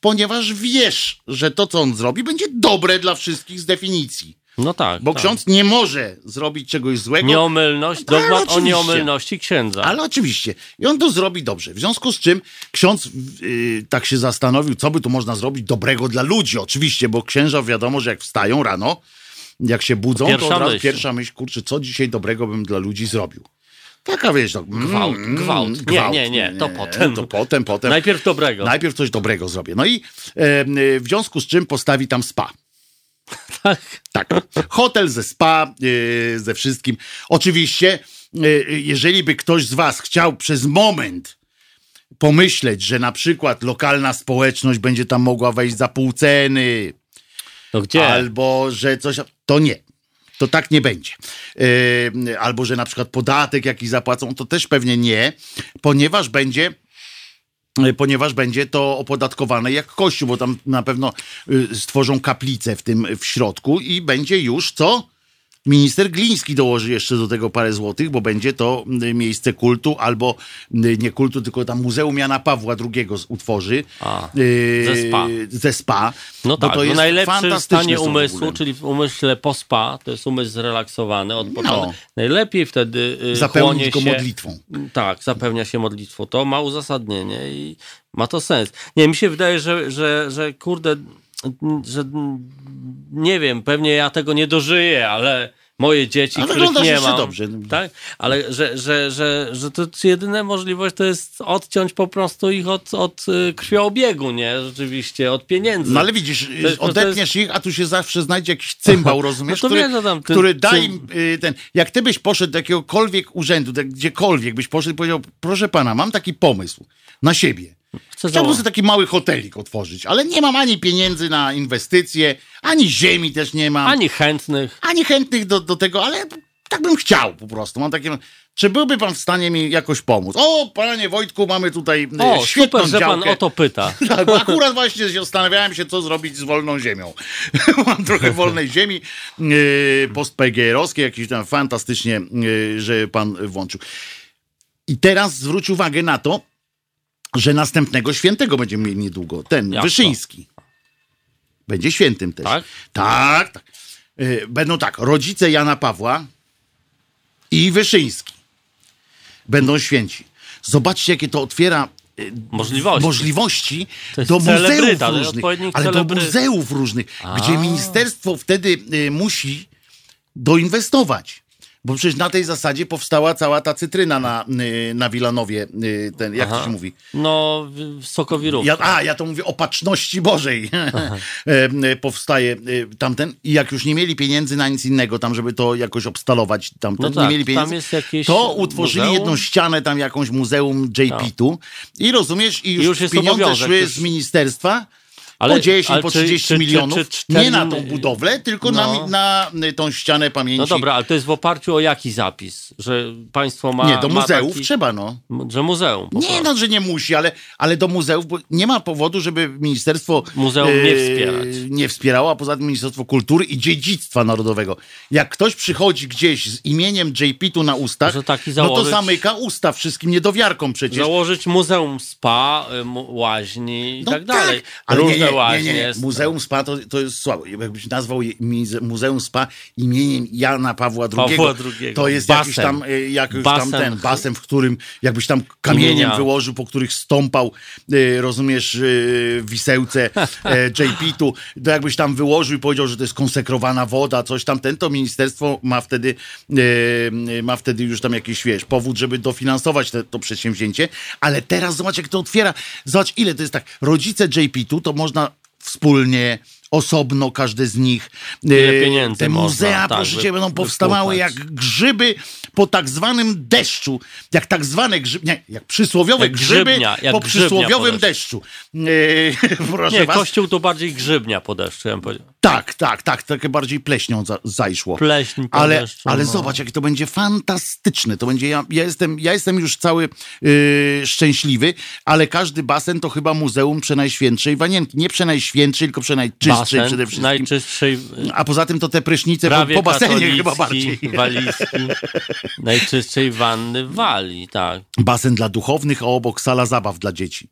ponieważ wiesz, że to, co on zrobi, będzie dobre dla wszystkich z definicji. No tak. Bo tak. ksiądz nie może zrobić czegoś złego. Nieomylność, Ale dogmat o nieomylności księdza. Ale oczywiście. I on to zrobi dobrze. W związku z czym ksiądz yy, tak się zastanowił, co by tu można zrobić dobrego dla ludzi. Oczywiście, bo księża wiadomo, że jak wstają rano, jak się budzą, to Pierwsza od razu myśl. pierwsza myśl, kurczę, co dzisiaj dobrego bym dla ludzi zrobił. Taka wiesz, tak, mm, Gwałt, mm, gwałt. Nie, nie, nie, to potem. To potem, potem. Najpierw dobrego. Najpierw coś dobrego zrobię. No i e, e, w związku z czym postawi tam spa. Tak. Tak. Hotel ze spa, e, ze wszystkim. Oczywiście, e, jeżeli by ktoś z Was chciał przez moment pomyśleć, że na przykład lokalna społeczność będzie tam mogła wejść za pół ceny, No gdzie? albo że coś. To nie. To tak nie będzie. Yy, albo że na przykład podatek jakiś zapłacą, to też pewnie nie, ponieważ będzie. yy, Ponieważ będzie to opodatkowane jak kościół, bo tam na pewno yy, stworzą kaplicę w tym w środku i będzie już co? Minister Gliński dołoży jeszcze do tego parę złotych, bo będzie to y, miejsce kultu, albo y, nie kultu, tylko tam Muzeum Jana Pawła II utworzy. A, y, ze spa. Ze spa. No tak, to no jest najlepszy w stanie umysłu, czyli w umyśle po spa, to jest umysł zrelaksowany, odpoczony. No. Najlepiej wtedy y, Zapełnić go się, modlitwą. Tak, zapełnia się modlitwą. To ma uzasadnienie i ma to sens. Nie, mi się wydaje, że, że, że kurde, że nie wiem, pewnie ja tego nie dożyję, ale moje dzieci, A których nie mam. dobrze. Tak? Ale że, że, że, że to jedyna możliwość to jest odciąć po prostu ich od, od y, krwioobiegu, nie? Rzeczywiście, od pieniędzy. No ale widzisz, To jest- to odetniesz ich, a tu się zawsze znajdzie jakiś cymbał, rozumiesz, No to który, no tam ten który da im y, ten... Jak ty byś poszedł do jakiegokolwiek urzędu, gdziekolwiek byś poszedł i powiedział, proszę pana, mam taki pomysł na siebie. Chcę Chciałbym sobie taki mały hotelik otworzyć, ale nie mam ani pieniędzy na inwestycje, ani ziemi też nie mam, ani, Ani chętnych. chętnych do, do tego, ale tak bym chciał po prostu. Mam takie... Czy byłby pan w stanie mi jakoś pomóc? O, panie Wojtku, mamy tutaj O, świetną super, że pan działkę. o to pyta. Tak, akurat właśnie zastanawiałem się, co zrobić z wolną ziemią. Mam trochę wolnej ziemi yy, post-PGR-owskiej, jakiś tam fantastycznie, yy, że pan włączył. I teraz zwróć uwagę na to, że następnego świętego będziemy mieli niedługo. Ten? Wyszyński. Będzie świętym też. Tak? Tak, tak. Yy, Będą tak, rodzice Jana Pawła i Wyszyński będą święci. Zobaczcie, jakie to otwiera y, Możliwości. możliwości do muzeów różnych, ale do muzeów różnych, A. gdzie ministerstwo wtedy y, musi doinwestować. Bo przecież na tej zasadzie powstała cała ta cytryna na, y, na Wilanowie, y, ten, jak to Aha. się mówi? No, Sokowirów. Ja, a, ja to mówię o patrzności Bożej. E, e, Powstaje e, tamten. I jak już nie mieli pieniędzy na nic innego, tam, żeby to jakoś obstalować, tamten, No tak, nie mieli pieniędzy, to utworzyli muzeum? jedną ścianę, tam jakąś muzeum JP-tu. I rozumiesz, i już, już jest pieniądze szły już- z ministerstwa. Ale- po 10, ale po czy- 30 czy- czy- milionów. czy- nie na tą budowlę, tylko No. na, na tą ścianę pamięci. No dobra, ale to jest w oparciu o jaki zapis? Że państwo ma. nie, do muzeów taki, trzeba, no. Że muzeum. Nie, prostu. no, że nie musi, ale, ale do muzeów, bo nie ma powodu, żeby ministerstwo Muzeum nie wspierać. nie wspierało, a poza tym Ministerstwo Kultury i Dziedzictwa Narodowego. Jak ktoś przychodzi gdzieś z imieniem JP-tu na ustach, taki no to założyć- zamyka usta wszystkim niedowiarkom przecież. Założyć muzeum spa, y, łaźni i No tak dalej. ale Różne nie, nie, nie, nie. Muzeum Spa to, to jest słabo. Jakbyś nazwał je- Muzeum Spa imieniem Jana Pawła II, Pawła II. to jest Basen. jakiś tam, e, jakiś Basen. tam ten basen, w którym jakbyś tam kamieniem Imienia. wyłożył, po których stąpał, e, rozumiesz, e, wisełce e, JP-tu, to jakbyś tam wyłożył i powiedział, że to jest konsekrowana woda, coś tam, ten, to ministerstwo ma wtedy, e, ma wtedy już tam jakiś, wiesz, powód, żeby dofinansować te, to przedsięwzięcie, ale teraz zobacz, jak to otwiera, zobacz, ile to jest tak, rodzice JP-tu, to można wspólnie, osobno, każdy z nich. Ile E, pieniędzy Te można, muzea, tak, proszę cię, będą powstawały jak grzyby po tak zwanym deszczu. Jak tak zwane grzyby, nie, jak przysłowiowe Jak grzyby grzybnia, jak po przysłowiowym po deszczu. E, proszę Nie, was. kościół to bardziej grzybnia po deszczu, ja. Tak, tak, tak, takie bardziej pleśnią za, zajszło. Pleśń po ale, deszczu, ale no. zobacz, jakie to będzie fantastyczne. To będzie, ja, ja, jestem, ja jestem już cały yy, szczęśliwy, ale każdy basen to chyba muzeum Przenajświętszej Wanienki. Nie Przenajświętszej, tylko Przenajczystszej Basen przede wszystkim. najczystszej, A poza tym to te prysznice po, po basenie chyba bardziej. walijski, najczystszej wanny w Walii, tak. Basen dla duchownych, a obok sala zabaw dla dzieci.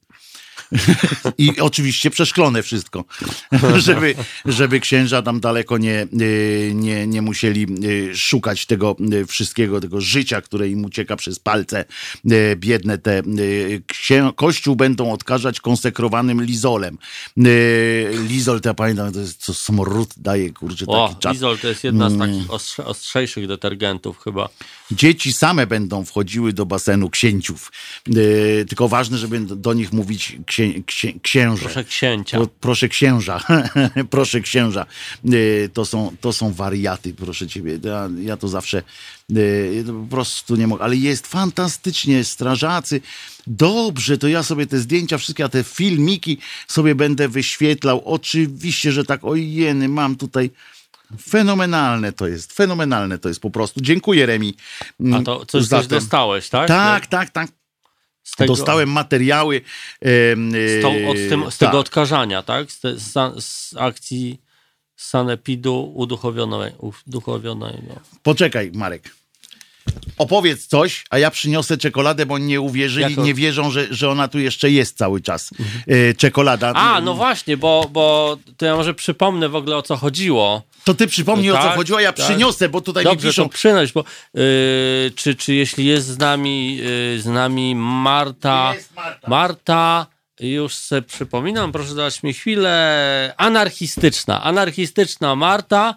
I oczywiście przeszklone wszystko, żeby, żeby księża tam daleko nie, y, nie, nie musieli y, szukać tego y, wszystkiego, tego życia, które im ucieka przez palce. Biedne te księ, kościół będą odkażać konsekrowanym lizolem. Lizol, to ja pamiętam, to jest co smród daje, kurczę, O, taki czas. Lizol to jest jedna z Mm. takich ostrze, ostrzejszych detergentów chyba. Dzieci same będą wchodziły do basenu księciów. Yy, tylko ważne, żeby do, nich mówić księ, księ, księże. Proszę księcia. Pro, proszę księża. proszę księża. Yy, to, są, to są wariaty, proszę ciebie. Ja, ja to zawsze yy, to po prostu nie mogę. Ale jest fantastycznie, strażacy. Dobrze, to ja sobie te zdjęcia, wszystkie, te filmiki sobie będę wyświetlał. Oczywiście, że tak, ojeny, mam tutaj Fenomenalne to jest, fenomenalne to jest po prostu. Dziękuję Remi. A to coś, coś dostałeś, tak? Tak, tak, tak. Tego, Dostałem materiały. em, z, tą, od tym, z tak. tego odkażania, tak? Z, te, z, z akcji sanepidu uduchowionego. Poczekaj, Marek. Opowiedz coś, a ja przyniosę czekoladę, bo oni nie uwierzyli, Jako- nie wierzą, że, że ona tu jeszcze jest cały czas. E, czekolada. A, no właśnie, bo, bo to ja może przypomnę w ogóle o co chodziło. To ty przypomnij o co Tak, chodziło, a ja tak. przyniosę, bo tutaj mi Dobrze, piszą. to przynoś, bo yy, czy, czy jeśli jest z nami, yy, z nami Marta, Jest Marta. Marta, już se przypominam, proszę dać mi chwilę, anarchistyczna, anarchistyczna Marta,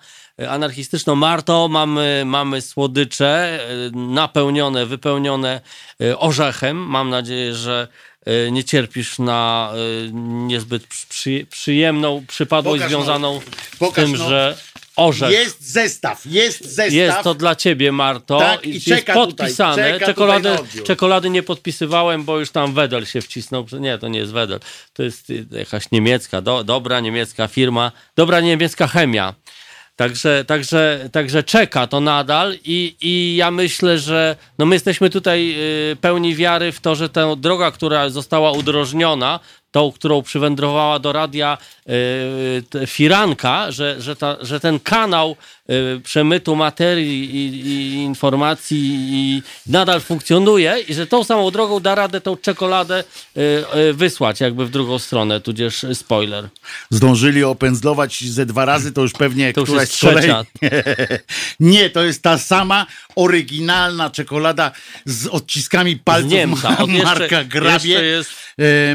anarchistyczną Marto, mamy, mamy słodycze yy, napełnione, wypełnione yy, orzechem, mam nadzieję, że yy, nie cierpisz na niezbyt przy, przyjemną przypadłość Pokaż, związaną Pokaż, z tym, no. że orzech Jest zestaw, jest zestaw. jest to dla ciebie, Marto. Tak, i jest tutaj, podpisane. czekolady, tutaj odbiór. czekolady nie podpisywałem, bo już tam Wedel się wcisnął. Nie, to nie jest Wedel. To jest jakaś niemiecka, do, dobra niemiecka firma, dobra niemiecka chemia. Także, także, także czeka to nadal i, i ja myślę, że no my jesteśmy tutaj y, pełni wiary w to, że tę drogę, która została udrożniona, tą, którą przywędrowała do radia y, te firanka, że, że, ta, że ten kanał y, przemytu materii i, i informacji i nadal funkcjonuje i że tą samą drogą da radę tą czekoladę y, y, wysłać jakby w drugą stronę, tudzież spoiler. Zdążyli opędzlować ze dwa razy, to już pewnie To już któraś jest z kolei. trzecia. Nie, to jest ta sama oryginalna czekolada z odciskami Z palców Niemca. Ma- Od jeszcze, Marka Grabie. jeszcze jest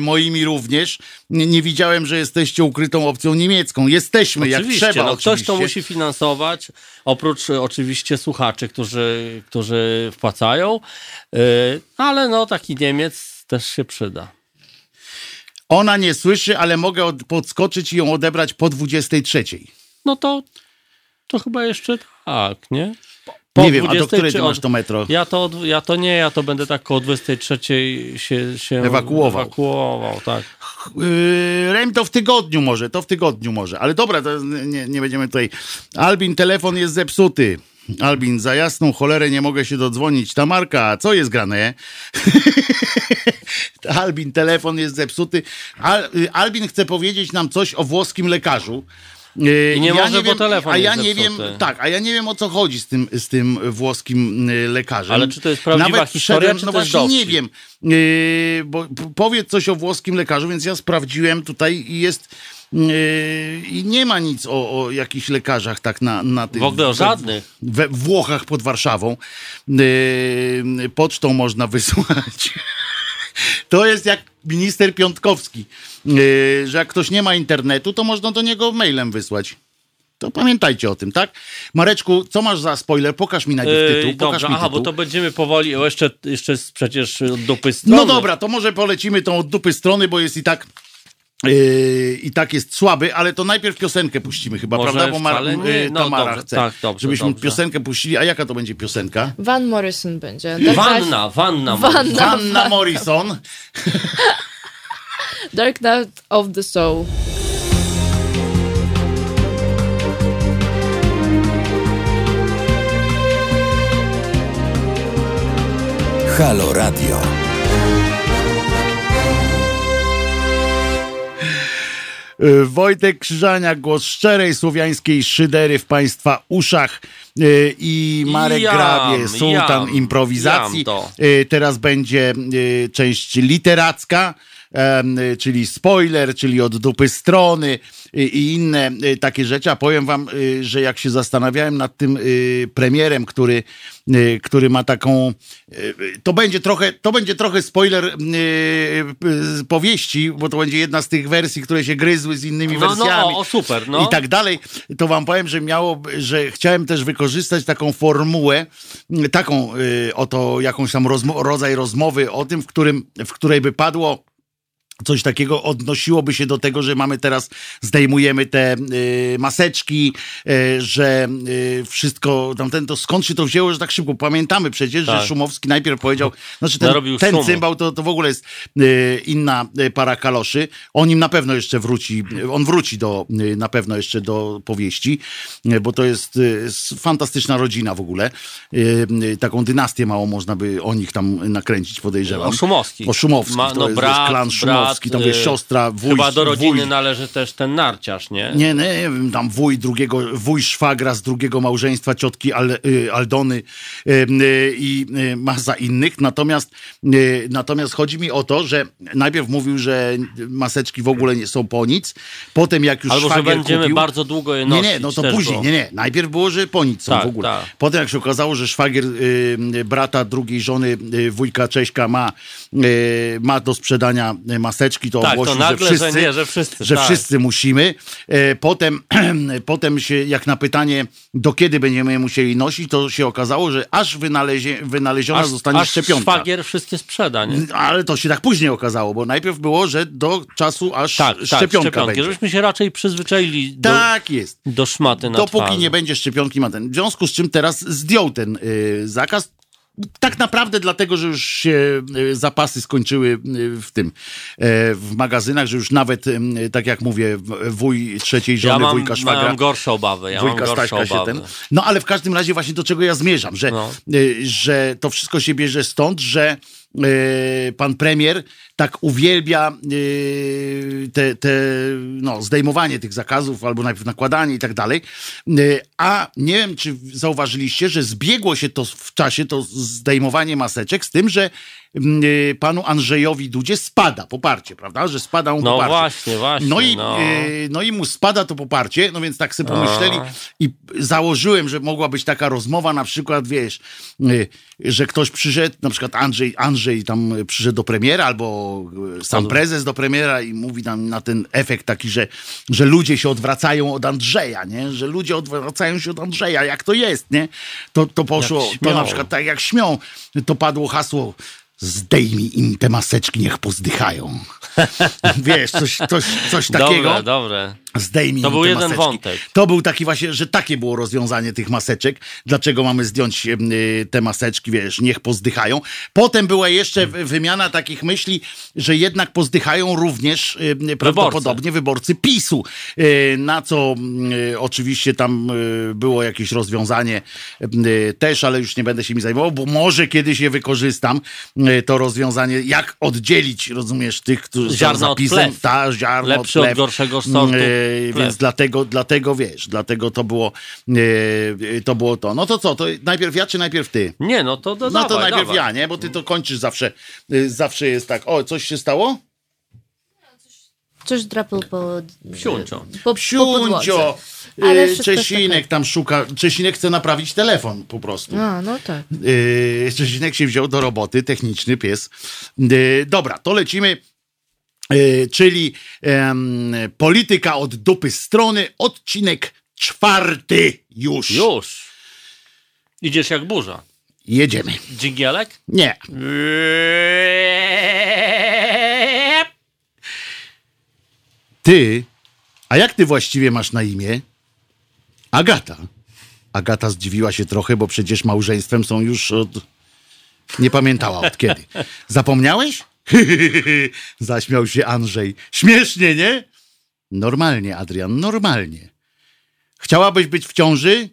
moimi również. Nie, widziałem, że jesteście ukrytą opcją niemiecką. Jesteśmy, jak Oczywiście, trzeba no, oczywiście. ktoś to musi finansować, oprócz e, oczywiście słuchaczy, którzy, którzy wpłacają, yy, ale no taki Niemiec też się przyda. Ona nie słyszy, ale mogę od, podskoczyć i ją odebrać po 23. No to, to chyba jeszcze tak, nie? Nie wiem, a do 20 której ty masz to metro? Ja to, od- ja to nie, ja to będę tak koło 23 się, się Ewakuował. ewakuował tak. Yy, Rem to w tygodniu może, to w tygodniu może. Ale dobra, to nie, nie będziemy tutaj. Albin, telefon jest zepsuty. Albin, za jasną cholerę nie mogę się dodzwonić. Tamarka, co jest grane? Albin, telefon jest zepsuty. Al, Albin chce powiedzieć nam coś o włoskim lekarzu. I nie może, bo wiem, telefon A jest ja nie wiem, tak, a ja nie wiem o co chodzi z tym, z tym włoskim y, lekarzem. Ale czy to jest prawdziwa Nawet historia, wszedłem- czy No to właśnie nie wiem, yy, bo powiedz coś o włoskim lekarzu, więc ja sprawdziłem tutaj i jest yy, i nie ma nic o, o jakichś lekarzach tak na, na tych... W ogóle o żadnych. We Włochach pod Warszawą. Pocztą można wysłać. To jest jak minister Piątkowski, yy, że jak ktoś nie ma internetu, to można do niego mailem wysłać. To pamiętajcie o tym, tak? Mareczku, co masz za spoiler? Pokaż mi najpierw tytuł. Yy, Pokaż aha, tytuł. bo to będziemy powoli, o jeszcze, jeszcze jest przecież od dupy strony. No dobra, to może polecimy tą od dupy strony, bo jest i tak. Yy, I tak jest słaby, ale to najpierw piosenkę puścimy chyba, Może prawda? Bo Mar- yy, No Tamara dobrze, chce, tak, dobrze, żebyśmy dobrze. piosenkę puścili. A jaka to będzie piosenka? Van Morrison będzie. Dark Wanna, wanna. Wanna. może. Anna Morrison. Dark Night of the Soul. Halo Radio. Wojtek Krzyżania, głos szczerej słowiańskiej szydery w Państwa uszach yy, i Marek Jam, Grabie, sultan jam, improwizacji. jam. Yy, Teraz będzie część literacka, czyli spoiler, czyli od dupy strony yy, i inne yy, takie rzeczy. A powiem wam, yy, że jak się zastanawiałem nad tym premierem, który, który ma taką... To będzie trochę, to będzie trochę spoiler powieści, bo to będzie jedna z tych wersji, które się gryzły z innymi No, no, wersjami o, o, super, no. i tak dalej, to wam powiem, że miało, że chciałem też wykorzystać taką formułę, y, taką y, oto jakąś tam rozmo- rodzaj rozmowy o tym, w, którym, w której by padło coś takiego odnosiłoby się do tego, że mamy teraz, zdejmujemy te y, maseczki, y, że y, wszystko tamten, to skąd się to wzięło, że tak szybko? Pamiętamy przecież, Tak. że Szumowski najpierw powiedział, znaczy ten, Narobił ten szumu. cymbał to, to w ogóle jest y, inna y, para kaloszy. On im na pewno jeszcze wróci, on wróci do, y, na pewno jeszcze do powieści, bo to jest fantastyczna rodzina w ogóle. Taką dynastię mało można by o nich tam nakręcić, podejrzewam. O Szumowskich. O Szumowskich, Ma, to no, jest, brat, wiesz, klan Szumowski, tam brat, jest y, siostra, wuj, Chyba do rodziny wuj, należy też ten narciarz, nie? nie, nie, nie wiem, tam wuj drugiego, wuj szwagra z drugiego małżeństwa ciotki Al, y, Aldony y, i y, masa innych. Natomiast, natomiast chodzi mi o to, że najpierw mówił, że maseczki w ogóle nie są po nic. Potem jak już Albo że szwagier będziemy kupił, bardzo długo je nie, nosić. nie, no to później, było. nie, nie. Najpierw było, że po nic są Tak, w ogóle. tak. Potem jak się okazało, że szwagier y, brata drugiej żony, y, wujka Cześka ma, y, ma do sprzedania y, maseczki, to Tak, to nagle, że że wszyscy, nie, że wszyscy, że tak. wszyscy musimy. E, Potem, potem się, jak na pytanie, do kiedy będziemy je musieli nosić, to się okazało, że aż wynalezie, wynaleziona Aż, zostanie aż szczepionka. szwagier wszystkie sprzeda, nie? Ale to się tak później okazało, bo najpierw było, że do czasu aż Tak, tak, szczepionka szczepionki. będzie. Żebyśmy się raczej przyzwyczaili do, Tak jest. do szmaty na Dopóki twarzy. nie będzie szczepionki ma ten. W związku z czym teraz zdjął ten y, zakaz. Tak naprawdę dlatego, że już się y, zapasy skończyły y, w tym, y, w magazynach, że już nawet, y, tak jak mówię, wuj trzeciej Ja żony, mam, wujka szwagra. mam gorsze obawy, ja mam wujka gorsze Staśka się obawy. ten. No ale w każdym razie właśnie do czego ja zmierzam, że, No. że to wszystko się bierze stąd, że pan premier tak uwielbia y, te, te no, zdejmowanie tych zakazów, albo najpierw nakładanie i tak dalej. Y, A nie wiem, czy zauważyliście, że zbiegło się to w czasie, to zdejmowanie maseczek z tym, że y, panu Andrzejowi Dudzie spada poparcie, prawda? Że spada mu No poparcie. właśnie, właśnie. No i, no. y, no i mu spada to poparcie, no więc tak sobie pomyśleli i założyłem, że mogła być taka rozmowa, na przykład, wiesz, y, że ktoś przyszedł, na przykład Andrzej, Andrzej tam przyszedł do premiera, albo y, sam prezes do premiera i mówi tam na ten efekt taki, że, że ludzie się odwracają od Andrzeja, nie? Że ludzie odwracają się od Andrzeja, jak to jest, nie? To, to poszło, to na przykład tak jak śmią, to padło hasło zdejmij im te maseczki, niech pozdychają. Wiesz, coś, coś, coś takiego. Dobre, dobre. Zdejmij To był jeden maseczki. wątek. To był taki właśnie, że takie było rozwiązanie tych maseczek. Dlaczego mamy zdjąć y, te maseczki, wiesz, niech pozdychają. Potem była jeszcze w- wymiana takich myśli, że jednak pozdychają również y, prawdopodobnie wyborcy PiSu. Y, Na co y, oczywiście tam było jakieś rozwiązanie też, ale już nie będę się mi zajmował, bo może kiedyś je wykorzystam, to rozwiązanie, jak oddzielić, rozumiesz, tych, którzy są Ziarno za od PiSem. plew. Ta, ziarno Lepszy od plew. gorszego sortu Y, plew. Więc dlatego, dlatego wiesz, dlatego to było, y, to było to. No to co, to najpierw ja czy najpierw ty? Nie, no to, to No to najpierw dawaj. ja, nie? Bo ty to kończysz zawsze. y, Zawsze jest tak. O, coś się stało? Coś drapał po... Psiuncio. Po, po Siuncio! podłodze. Ale wszystko jest Czesinek tam szuka. Czesinek chce naprawić telefon po prostu. A, no tak. Yy, Czesinek się wziął do roboty, techniczny pies. Yy, dobra, to lecimy. Yy, czyli polityka od dupy strony, odcinek czwarty już. Już. Idziesz jak burza. Jedziemy. Dżingielek? Nie. Ty, a jak ty właściwie masz na imię? Agata. Agata zdziwiła się trochę, bo przecież małżeństwem są już od... Nie pamiętała od kiedy. Zapomniałeś? Zaśmiał się Andrzej. Śmiesznie, nie? Normalnie, Adrian, normalnie. Chciałabyś być w ciąży?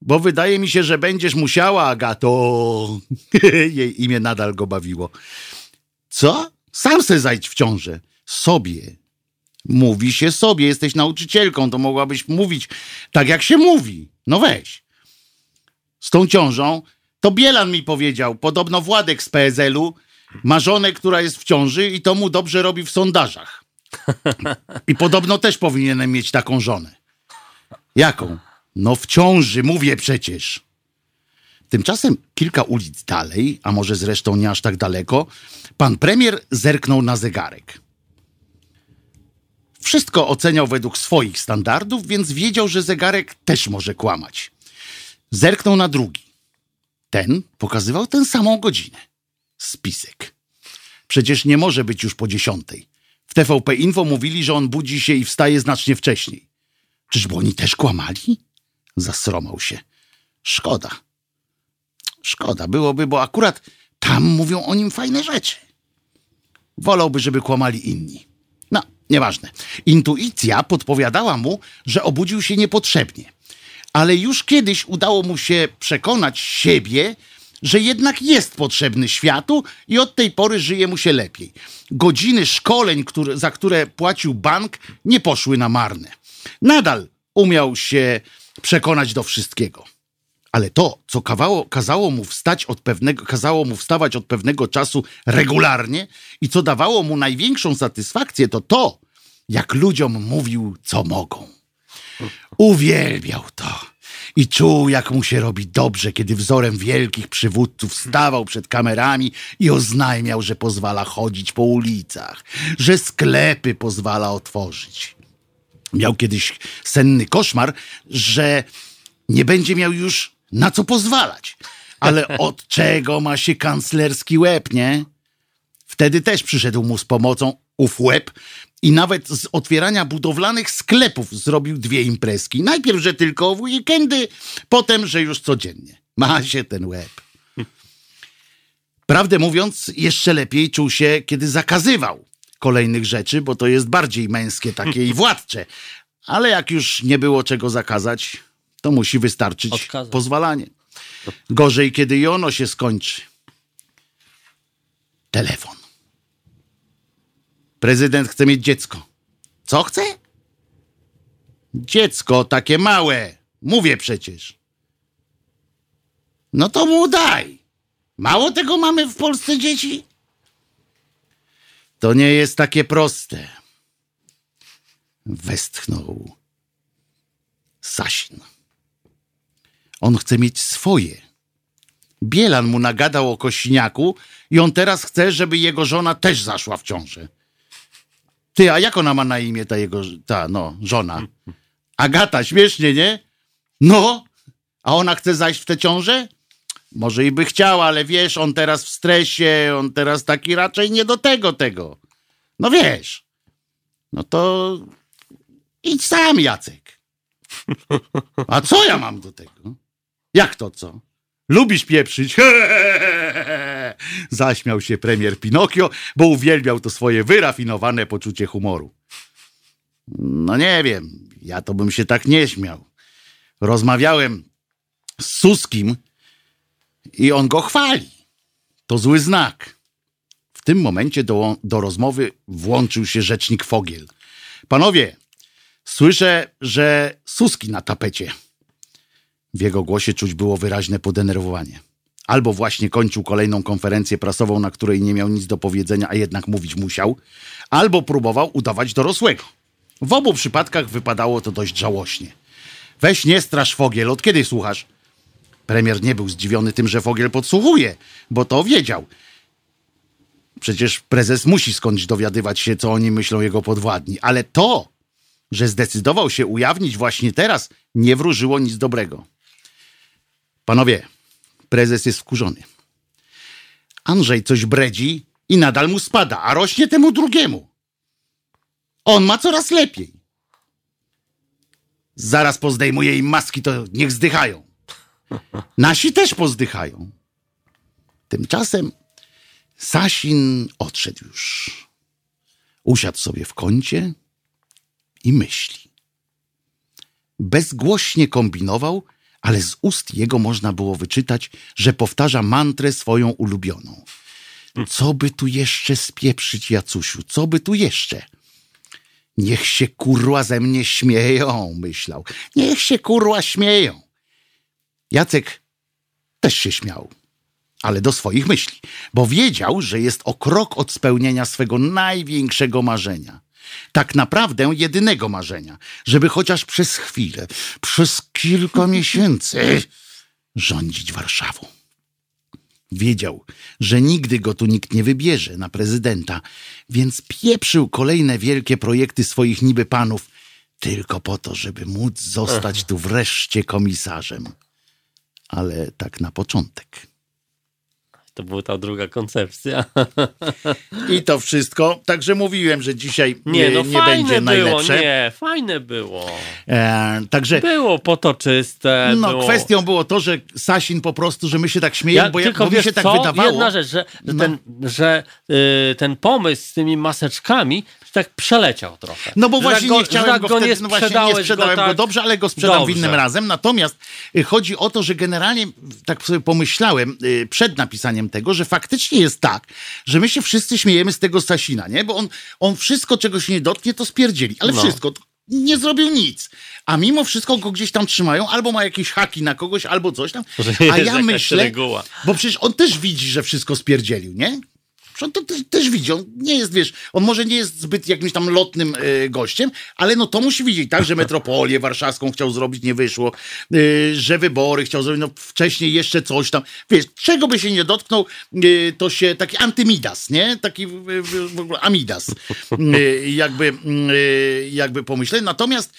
Bo wydaje mi się, że będziesz musiała, Agato. Jej imię nadal go bawiło. Co? Sam se zajdź w ciążę. Sobie. Mówi się sobie. Jesteś nauczycielką, to mogłabyś mówić tak, jak się mówi. No weź. Z tą ciążą to Bielan mi powiedział. Podobno Władek z PSL-u ma żonę, która jest w ciąży i to mu dobrze robi w sondażach. I podobno też powinienem mieć taką żonę. Jaką? No w ciąży, mówię przecież. Tymczasem kilka ulic dalej, a może zresztą nie aż tak daleko, pan premier zerknął na zegarek. Wszystko oceniał według swoich standardów, więc wiedział, że zegarek też może kłamać. Zerknął na drugi. Ten pokazywał tę samą godzinę. Spisek. Przecież nie może być już po dziesiątej. W TVP Info mówili, że on budzi się i wstaje znacznie wcześniej. Czyżby oni też kłamali? Zasromał się. Szkoda. Szkoda byłoby, bo akurat tam mówią o nim fajne rzeczy. Wolałby, żeby kłamali inni. No, nieważne. Intuicja podpowiadała mu, że obudził się niepotrzebnie. Ale już kiedyś udało mu się przekonać siebie, że jednak jest potrzebny światu i od tej pory żyje mu się lepiej. Godziny szkoleń, za które płacił bank, nie poszły na marne. Nadal umiał się przekonać do wszystkiego. Ale to, co kawało, kazało mu wstać od pewnego, kazało mu wstawać od pewnego czasu regularnie i co dawało mu największą satysfakcję, to to, jak ludziom mówił, co mogą. Uwielbiał to. I czuł, jak mu się robi dobrze, kiedy wzorem wielkich przywódców stawał przed kamerami i oznajmiał, że pozwala chodzić po ulicach, że sklepy pozwala otworzyć. Miał kiedyś senny koszmar, że nie będzie miał już na co pozwalać. Ale od czego ma się kanclerski łeb, nie? Wtedy też przyszedł mu z pomocą ów łeb i nawet z otwierania budowlanych sklepów zrobił dwie imprezki. Najpierw, że tylko w weekendy, potem, że już codziennie. Ma się ten łeb. Prawdę mówiąc, jeszcze lepiej czuł się, kiedy zakazywał kolejnych rzeczy, bo to jest bardziej męskie takie i władcze. Ale jak już nie było czego zakazać, to musi wystarczyć Odkazać. pozwalanie. Gorzej, kiedy i ono się skończy. Telefon. Prezydent chce mieć dziecko. Co chce? Dziecko takie małe. Mówię przecież. No to mu daj. Mało tego mamy w Polsce dzieci? To nie jest takie proste. Westchnął Sasin. On chce mieć swoje. Bielan mu nagadał o kośniaku i on teraz chce, żeby jego żona też zaszła w ciążę. Ty, a jak ona ma na imię ta jego, ta, no, żona? Agata, śmiesznie, nie? No, a ona chce zajść w tę ciążę? Może i by chciała, ale wiesz, on teraz w stresie, on teraz taki raczej nie do tego, tego. No wiesz. No to idź sam, Jacek. A co ja mam do tego? Jak to co? Lubisz pieprzyć? Zaśmiał się premier Pinokio, bo uwielbiał to swoje wyrafinowane poczucie humoru. No nie wiem, ja to bym się tak nie śmiał. Rozmawiałem z Suskim i on go chwali. To zły znak. W tym momencie do, do rozmowy włączył się rzecznik Fogiel. Panowie, słyszę, że Suski na tapecie. W jego głosie czuć było wyraźne podenerwowanie. Albo właśnie kończył kolejną konferencję prasową, na której nie miał nic do powiedzenia, a jednak mówić musiał, albo próbował udawać dorosłego. W obu przypadkach wypadało to dość żałośnie. Weź nie strasz Fogiel, od kiedy słuchasz? Premier nie był zdziwiony tym, że Fogiel podsłuchuje, bo to wiedział. Przecież prezes musi skądś dowiadywać się, co oni myślą jego podwładni. Ale to, że zdecydował się ujawnić właśnie teraz, nie wróżyło nic dobrego. Panowie, prezes jest wkurzony. Andrzej coś bredzi i nadal mu spada, a rośnie temu drugiemu. On ma coraz lepiej. Zaraz pozdejmuje im maski, to niech zdychają. Nasi też pozdychają. Tymczasem Sasin odszedł już. Usiadł sobie w kącie i myśli. Bezgłośnie kombinował, ale z ust jego można było wyczytać, że powtarza mantrę swoją ulubioną. Co by tu jeszcze spieprzyć, Jacusiu? Co by tu jeszcze? Niech się kurła ze mnie śmieją, myślał. Niech się kurła śmieją. Jacek też się śmiał, ale do swoich myśli, bo wiedział, że jest o krok od spełnienia swego największego marzenia. Tak naprawdę jedynego marzenia, żeby chociaż przez chwilę, przez kilka miesięcy rządzić Warszawą. Wiedział, że nigdy go tu nikt nie wybierze na prezydenta, więc pieprzył kolejne wielkie projekty swoich niby panów, tylko po to, żeby móc zostać tu wreszcie komisarzem. Ale tak na początek. To była ta druga koncepcja. I to wszystko. Także mówiłem, że dzisiaj nie, Nie, no nie będzie było, najlepsze. nie, fajne było. E, także Było potoczyste. no, było... kwestią było to, że Sasin po prostu, że my się tak śmiejemy, Ja, bo, ja, tylko bo mi wiesz się tak co? wydawało. Jedna rzecz, że, że, No. ten, że y, ten pomysł z tymi maseczkami tak przeleciał trochę. No bo właśnie tak nie chciałem go, go wtedy, nie no właśnie nie sprzedałem go, tak dobrze, ale go sprzedam dobrze. w innym razem. Natomiast y, chodzi o to, że generalnie tak sobie pomyślałem y, przed napisaniem tego, że faktycznie jest tak, że my się wszyscy śmiejemy z tego Sasina, nie? Bo on, on wszystko, czego się nie dotknie, to spierdzieli. Ale No. wszystko. Nie zrobił nic. A mimo wszystko go gdzieś tam trzymają, albo ma jakieś haki na kogoś, albo coś tam. A ja myślę, bo przecież on też widzi, że wszystko spierdzielił, nie? On to też, też widzi, on nie jest, wiesz, on może nie jest zbyt jakimś tam lotnym e, gościem, ale no to musi widzieć, tak, że metropolię warszawską chciał zrobić, nie wyszło, e, że wybory chciał zrobić, no wcześniej jeszcze coś tam, wiesz, czego by się nie dotknął, e, to się, taki antymidas, nie? Taki w, ogóle amidas, jakby, e, jakby pomyśleć, natomiast,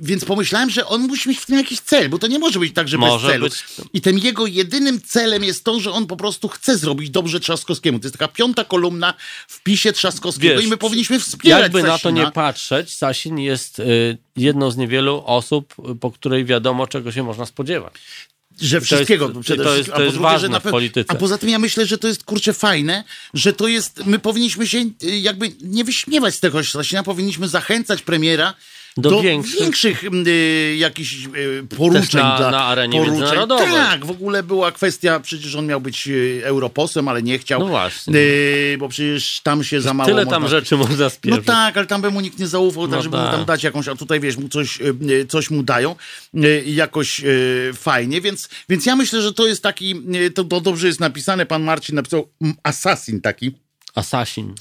więc pomyślałem, że on musi mieć w tym jakiś cel, bo to nie może być tak, że Może bez celu. być. I tym jego jedynym celem jest to, że on po prostu chce zrobić dobrze Trzaskowskiemu. To jest taka piąta kolumna w pisie Trzaskowskiego Wiesz, i my powinniśmy wspierać Jakby na to Sasina. nie patrzeć, Sasin jest y, jedną z niewielu osób, po której wiadomo, czego się można spodziewać. że wszystkiego to jest- to jest- to jest drugie, ważne na w polityce. A poza tym ja myślę, że to jest kurczę fajne, że to jest, my powinniśmy się y, jakby nie wyśmiewać z tego Sasina, powinniśmy zachęcać premiera, Do do większych- większych, y, jakichś y, poruczeń. Na- dla, na arenie poruczeń. międzynarodowej. Tak, w ogóle była kwestia, przecież on miał być y, europosłem, ale nie chciał. No właśnie. Y, bo przecież tam się za mało Tyle można... tam rzeczy można No spieprzyć. tak, ale tam by mu nikt nie zaufał, tak, No żeby mu tak. tam dać jakąś, a tutaj wiesz, mu coś, y, y, coś mu dają y, jakoś fajnie, więc, więc ja myślę, że to jest taki, to, to dobrze jest napisane, pan Marcin napisał mm, assassin taki, Assassin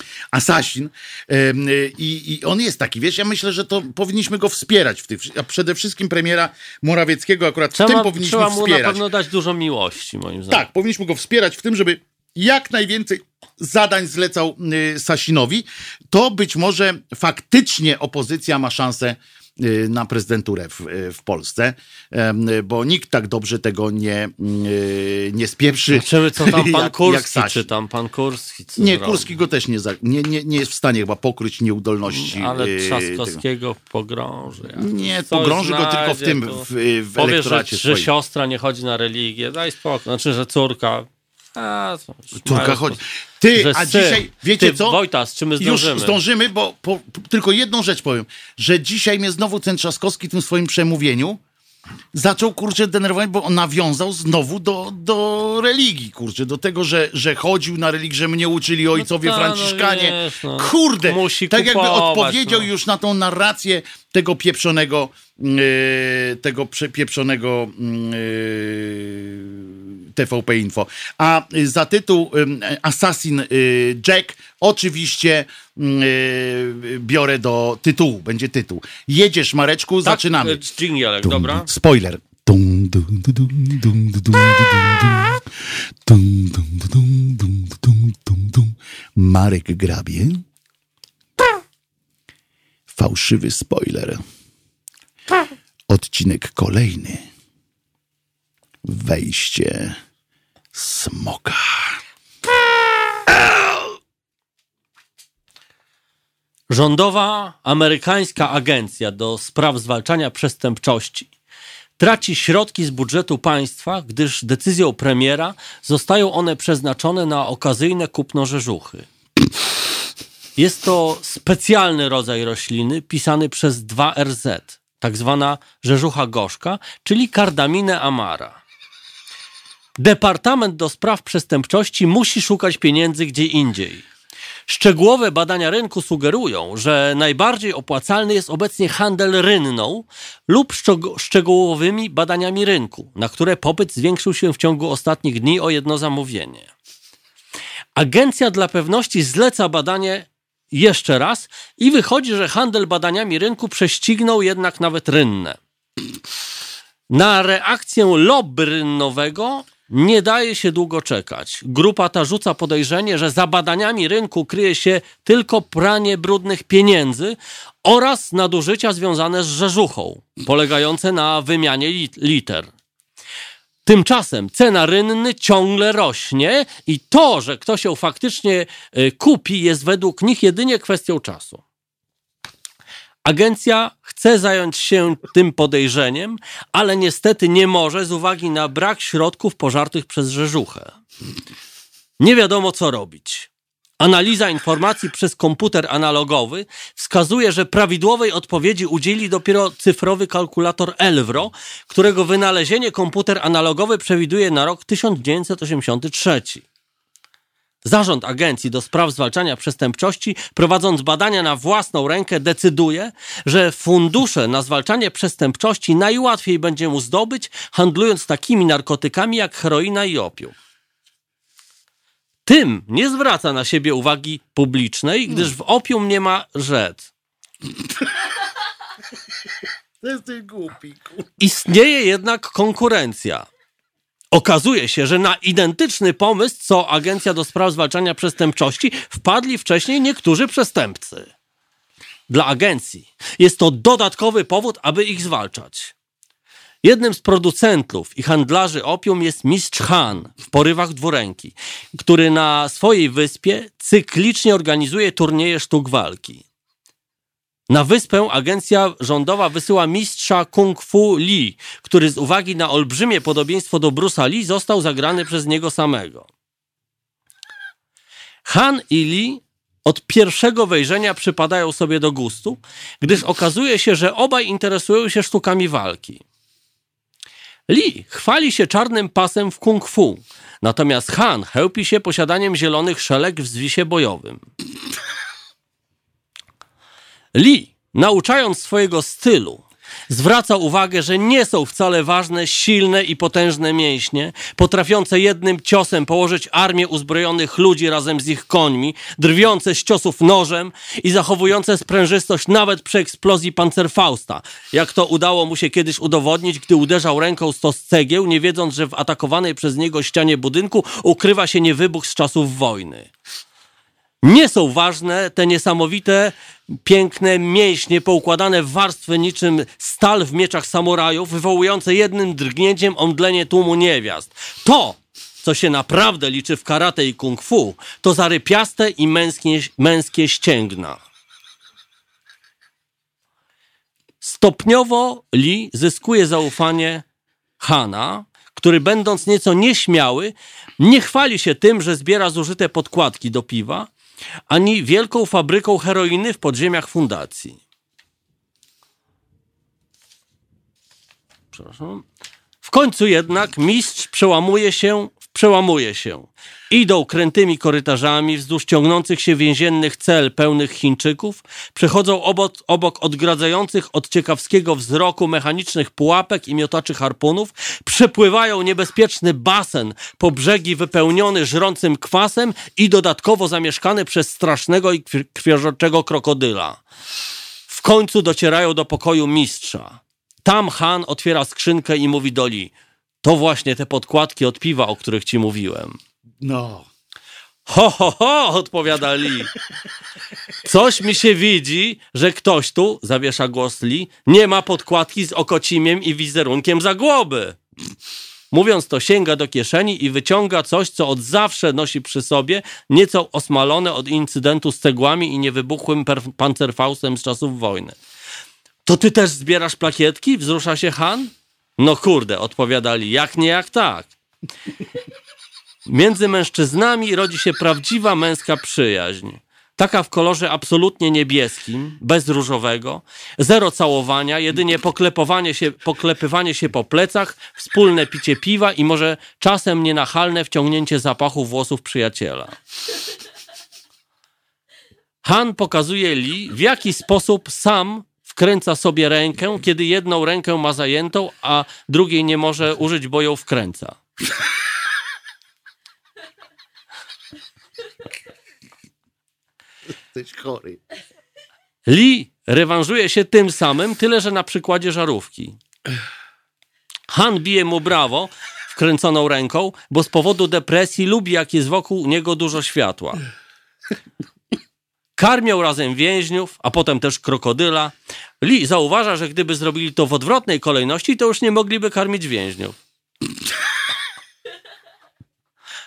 Em, y, i, i on jest taki, wiesz, ja myślę, że to powinniśmy go wspierać w tym, a przede wszystkim premiera Morawieckiego akurat w tym Trzeba, powinniśmy trzeba mu na wspierać. pewno dać dużo miłości, moim zdaniem. Tak, powinniśmy go wspierać w tym, żeby jak najwięcej zadań zlecał y, Sasinowi, to być może faktycznie opozycja ma szansę na prezydenturę w, y, w Polsce, y, bo nikt tak dobrze tego nie, y, nie spieprzy. Zobaczymy, co tam pan jak- Kurski, jak czy tam pan Kurski. Nie. Kurski go też nie, nie, nie, nie jest w stanie chyba pokryć nieudolności. Ale y, tego. Trzaskowskiego pogrąży. jak Nie, coś pogrąży go tylko w tym, w, y, w że, elektoracie że swoim. siostra nie chodzi na religię, daj spokój. Znaczy, że córka. A, mają- chodzi. Ty, że a syn. dzisiaj, wiecie Ty, co? Wojtas, czy my Już zdążymy? zdążymy, bo po, tylko jedną rzecz powiem, że dzisiaj mnie znowu ten Trzaskowski w tym swoim przemówieniu zaczął, kurczę, denerwować, bo on nawiązał znowu do, do religii, kurczę, do tego, że, że chodził na religię, że mnie uczyli ojcowie ta, no franciszkanie. wiesz, no. Kurde, Musi tak jakby kupować, odpowiedział no. już na tą narrację tego pieprzonego, yy, tego prze- pieprzonego yy, TVP Info. A y, za tytuł Assassin y, Jack oczywiście y, biorę do tytułu, będzie tytuł. Jedziesz Mareczku, tak? zaczynamy. Jingle, dobra. Spoiler. Marek grabie. Fałszywy spoiler. Odcinek kolejny. Wejście smoka. Rządowa amerykańska agencja do spraw zwalczania przestępczości traci środki z budżetu państwa, gdyż decyzją premiera zostają one przeznaczone na okazyjne kupno rzeżuchy. Jest to specjalny rodzaj rośliny pisany przez 2RZ, tak zwana rzeżucha gorzka, czyli Cardamine amara. Departament do spraw przestępczości musi szukać pieniędzy gdzie indziej. Szczegółowe badania rynku sugerują, że najbardziej opłacalny jest obecnie handel rynną lub szczeg- szczegółowymi badaniami rynku, na które popyt zwiększył się w ciągu ostatnich dni o jedno zamówienie. Agencja dla pewności zleca badanie jeszcze raz i wychodzi, że handel badaniami rynku prześcignął jednak nawet rynne. Na reakcję lobby rynnowego nie daje się długo czekać. Grupa ta rzuca podejrzenie, że za badaniami rynku kryje się tylko pranie brudnych pieniędzy oraz nadużycia związane z rzeżuchą, polegające na wymianie lit- liter. Tymczasem cena rynny ciągle rośnie i to, że ktoś ją faktycznie y, kupi, jest według nich jedynie kwestią czasu. Agencja chce zająć się tym podejrzeniem, ale niestety nie może z uwagi na brak środków pożartych przez rzeżuchę. Nie wiadomo co robić. Analiza informacji przez komputer analogowy wskazuje, że prawidłowej odpowiedzi udzieli dopiero cyfrowy kalkulator Elvro, którego wynalezienie komputer analogowy przewiduje na rok 1983. Zarząd Agencji do Spraw Zwalczania Przestępczości, prowadząc badania na własną rękę, decyduje, że fundusze na zwalczanie przestępczości najłatwiej będzie mu zdobyć, handlując takimi narkotykami jak heroina i opium. Tym nie zwraca na siebie uwagi publicznej, gdyż w opium nie ma kur- Istnieje jednak konkurencja. Okazuje się, że na identyczny pomysł, co Agencja do Spraw Zwalczania Przestępczości, wpadli wcześniej niektórzy przestępcy. Dla agencji jest to dodatkowy powód, aby ich zwalczać. Jednym z producentów i handlarzy opium jest Mistrz Han w porywach dwuręki, który na swojej wyspie cyklicznie organizuje turnieje sztuk walki. Na wyspę agencja rządowa wysyła mistrza kung fu Lee, który z uwagi na olbrzymie podobieństwo do Bruce'a Lee został zagrany przez niego samego. Han i Lee od pierwszego wejrzenia przypadają sobie do gustu, gdyż okazuje się, że obaj interesują się sztukami walki. Lee chwali się czarnym pasem w kung fu, natomiast Han chełpi się posiadaniem zielonych szelek w zwisie bojowym. Lee, nauczając swojego stylu, zwraca uwagę, że nie są wcale ważne silne i potężne mięśnie, potrafiące jednym ciosem położyć armię uzbrojonych ludzi razem z ich końmi, drwiące z ciosów nożem i zachowujące sprężystość nawet przy eksplozji pancerfausta, jak to udało mu się kiedyś udowodnić, gdy uderzał ręką stos cegieł, nie wiedząc, że w atakowanej przez niego ścianie budynku ukrywa się niewybuch z czasów wojny. Nie są ważne te niesamowite, piękne mięśnie poukładane w warstwy niczym stal w mieczach samurajów, wywołujące jednym drgnięciem omdlenie tłumu niewiast. To, co się naprawdę liczy w karate i kung fu, to zarypiaste i męskie, męskie ścięgna. Stopniowo Lee zyskuje zaufanie Hana, który będąc nieco nieśmiały, nie chwali się tym, że zbiera zużyte podkładki do piwa, ani wielką fabryką heroiny w podziemiach fundacji. Przepraszam. W końcu jednak mistrz przełamuje się, przełamuje się. Idą krętymi korytarzami wzdłuż ciągnących się więziennych cel pełnych Chińczyków, przechodzą obok, obok odgradzających od ciekawskiego wzroku mechanicznych pułapek i miotaczy harpunów, przepływają niebezpieczny basen po brzegi wypełniony żrącym kwasem i dodatkowo zamieszkany przez strasznego i krwi- krwiożerczego krokodyla. W końcu docierają do pokoju mistrza. Tam Han otwiera skrzynkę i mówi do Li, to właśnie te podkładki od piwa, o których ci mówiłem. No. Ho, ho, ho, odpowiada Lee. Coś mi się widzi, że ktoś tu, zawiesza głos Lee, nie ma podkładki z okocimiem i wizerunkiem zagłoby. Mówiąc to, sięga do kieszeni i wyciąga coś, co od zawsze nosi przy sobie, nieco osmalone od incydentu z cegłami i niewybuchłym pancerfaustem z czasów wojny. To ty też zbierasz plakietki? Wzrusza się Han? No kurde, odpowiadali, jak nie, jak tak. Między mężczyznami rodzi się prawdziwa męska przyjaźń. Taka w kolorze absolutnie niebieskim, bez różowego, zero całowania, jedynie poklepowanie się, poklepywanie się po plecach, wspólne picie piwa i może czasem nienachalne wciągnięcie zapachu włosów przyjaciela. Han pokazuje Li, w jaki sposób sam wkręca sobie rękę, kiedy jedną rękę ma zajętą, a drugiej nie może użyć, bo ją wkręca. Jesteś chory. Lee rewanżuje się tym samym, tyle że na przykładzie żarówki. Han bije mu brawo wkręconą ręką, bo z powodu depresji lubi, jak jest wokół niego dużo światła. Karmią razem więźniów, a potem też krokodyla. Lee zauważa, że gdyby zrobili to w odwrotnej kolejności, to już nie mogliby karmić więźniów.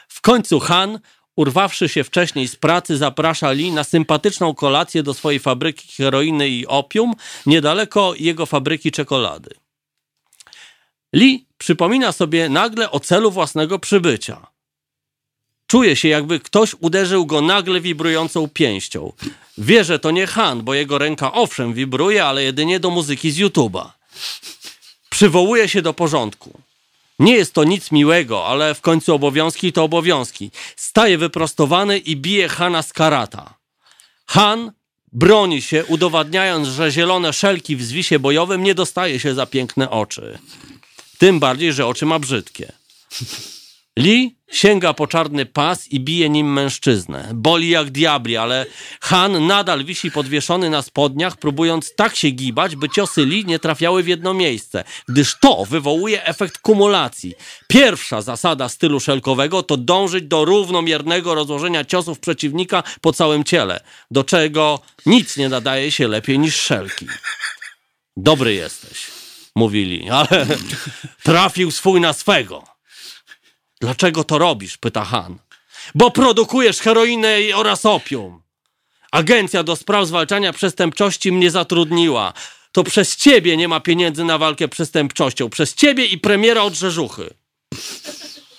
W końcu Han, urwawszy się wcześniej z pracy, zaprasza Lee na sympatyczną kolację do swojej fabryki heroiny i opium, niedaleko jego fabryki czekolady. Lee przypomina sobie nagle o celu własnego przybycia. Czuje się, jakby ktoś uderzył go nagle wibrującą pięścią. Wie, że to nie Han, bo jego ręka owszem wibruje, ale jedynie do muzyki z YouTube'a. Przywołuje się do porządku. Nie jest to nic miłego, ale w końcu obowiązki to obowiązki. Staje wyprostowany i bije Hana z karata. Han broni się, udowadniając, że zielone szelki w zwisie bojowym nie dostaje się za piękne oczy. Tym bardziej, że oczy ma brzydkie. Lee sięga po czarny pas i bije nim mężczyznę. Boli jak diabli, ale Han nadal wisi podwieszony na spodniach, próbując tak się gibać, by ciosy Lee nie trafiały w jedno miejsce, gdyż to wywołuje efekt kumulacji. Pierwsza zasada stylu szelkowego to dążyć do równomiernego rozłożenia ciosów przeciwnika po całym ciele, do czego nic nie nadaje się lepiej niż szelki. Dobry jesteś, mówili, ale trafił swój na swego. Dlaczego to robisz? pyta Han. Bo produkujesz heroinę oraz opium. Agencja do spraw zwalczania przestępczości mnie zatrudniła. To przez ciebie nie ma pieniędzy na walkę przestępczością. Przez ciebie i premiera od Rzeżuchy.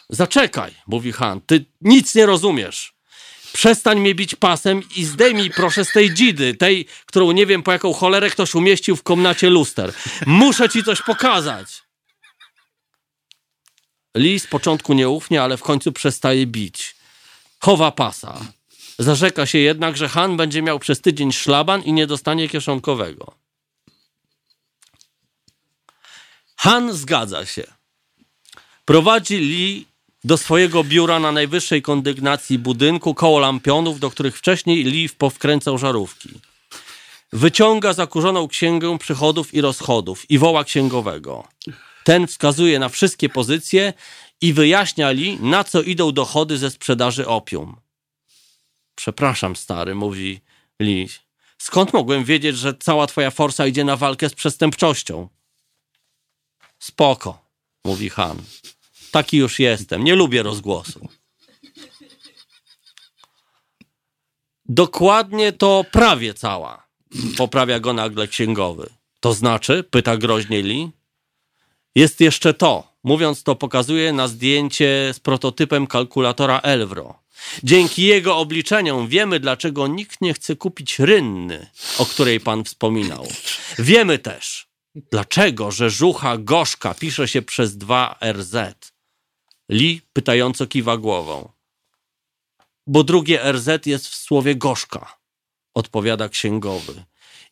Zaczekaj, mówi Han, ty nic nie rozumiesz. Przestań mnie bić pasem i zdejmij proszę z tej dzidy, tej, którą nie wiem po jaką cholerę ktoś umieścił w komnacie luster. Muszę ci coś pokazać. Lee z początku nieufnie, ale w końcu przestaje bić. Chowa pasa. Zarzeka się jednak, że Han będzie miał przez tydzień szlaban i nie dostanie kieszonkowego. Han zgadza się. Prowadzi Lee do swojego biura na najwyższej kondygnacji budynku koło lampionów, do których wcześniej Lee powkręcał żarówki. Wyciąga zakurzoną księgę przychodów i rozchodów i woła księgowego. Ten wskazuje na wszystkie pozycje i wyjaśnia Lee, na co idą dochody ze sprzedaży opium. Przepraszam, stary, mówi Lee. Skąd mogłem wiedzieć, że cała twoja forsa idzie na walkę z przestępczością? Spoko, mówi Han. Taki już jestem. Nie lubię rozgłosu. Dokładnie to prawie cała. Poprawia go nagle księgowy. To znaczy? Pyta groźnie Lee. Jest jeszcze to. Mówiąc to, pokazuje na zdjęcie z prototypem kalkulatora Elvro. Dzięki jego obliczeniom wiemy, dlaczego nikt nie chce kupić rynny, o której pan wspominał. Wiemy też, dlaczego rzeżucha gorzka pisze się przez dwa RZ. Lee pytająco kiwa głową. Bo drugie RZ jest w słowie gorzka, odpowiada księgowy.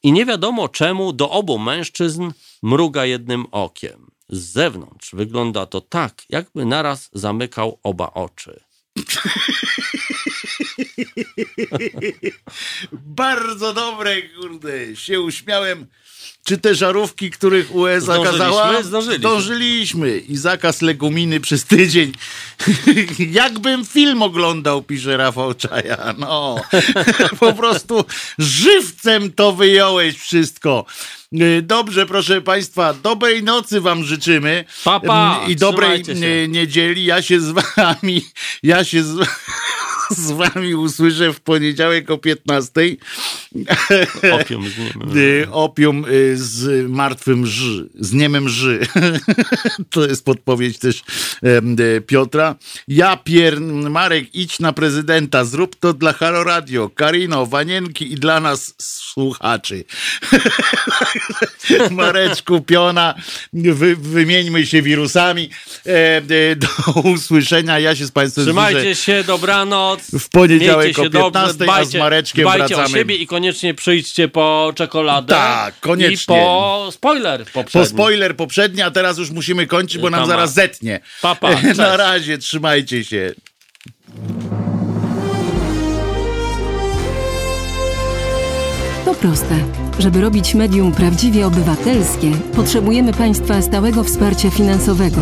I nie wiadomo czemu do obu mężczyzn mruga jednym okiem. Z zewnątrz wygląda to tak, jakby naraz zamykał oba oczy. Bardzo dobre, kurde. Się uśmiałem. Czy te żarówki, których UE zakazała? Zdążyliśmy? Zdążyliśmy. I zakaz leguminy przez tydzień. Jakbym film oglądał, pisze Rafał Czaja. No, po prostu żywcem to wyjąłeś wszystko. Y, Dobrze, proszę Państwa, dobrej nocy Wam życzymy. Pa, pa, I dobrej y, niedzieli. Ja się z Wami, ja się z, z Wami usłyszę w poniedziałek o 15. Opium z nim. Y, Opium y, z martwym ży, z niemym ży. To jest podpowiedź też y, Piotra. Ja pier... Marek, idź na prezydenta, zrób to dla Halo Radio, Karino, Wanienki i dla nas słuchaczy. Mareczku, Piona, wy, wymieńmy się wirusami. E, e, do usłyszenia. Ja się z Państwem Trzymajcie słyszę się, dobranoc. W poniedziałek o się dobrze, 15, a z dbajcie, Mareczkiem dbajcie wracamy. o siebie i koniecznie przyjdźcie po czekoladę. Tak, koniecznie. I po spoiler Po poprzedni. spoiler poprzedni, a teraz już musimy kończyć, bo nam Tam zaraz zetnie. Pa, pa. Na razie, trzymajcie się. To proste. Żeby robić medium prawdziwie obywatelskie, potrzebujemy Państwa stałego wsparcia finansowego.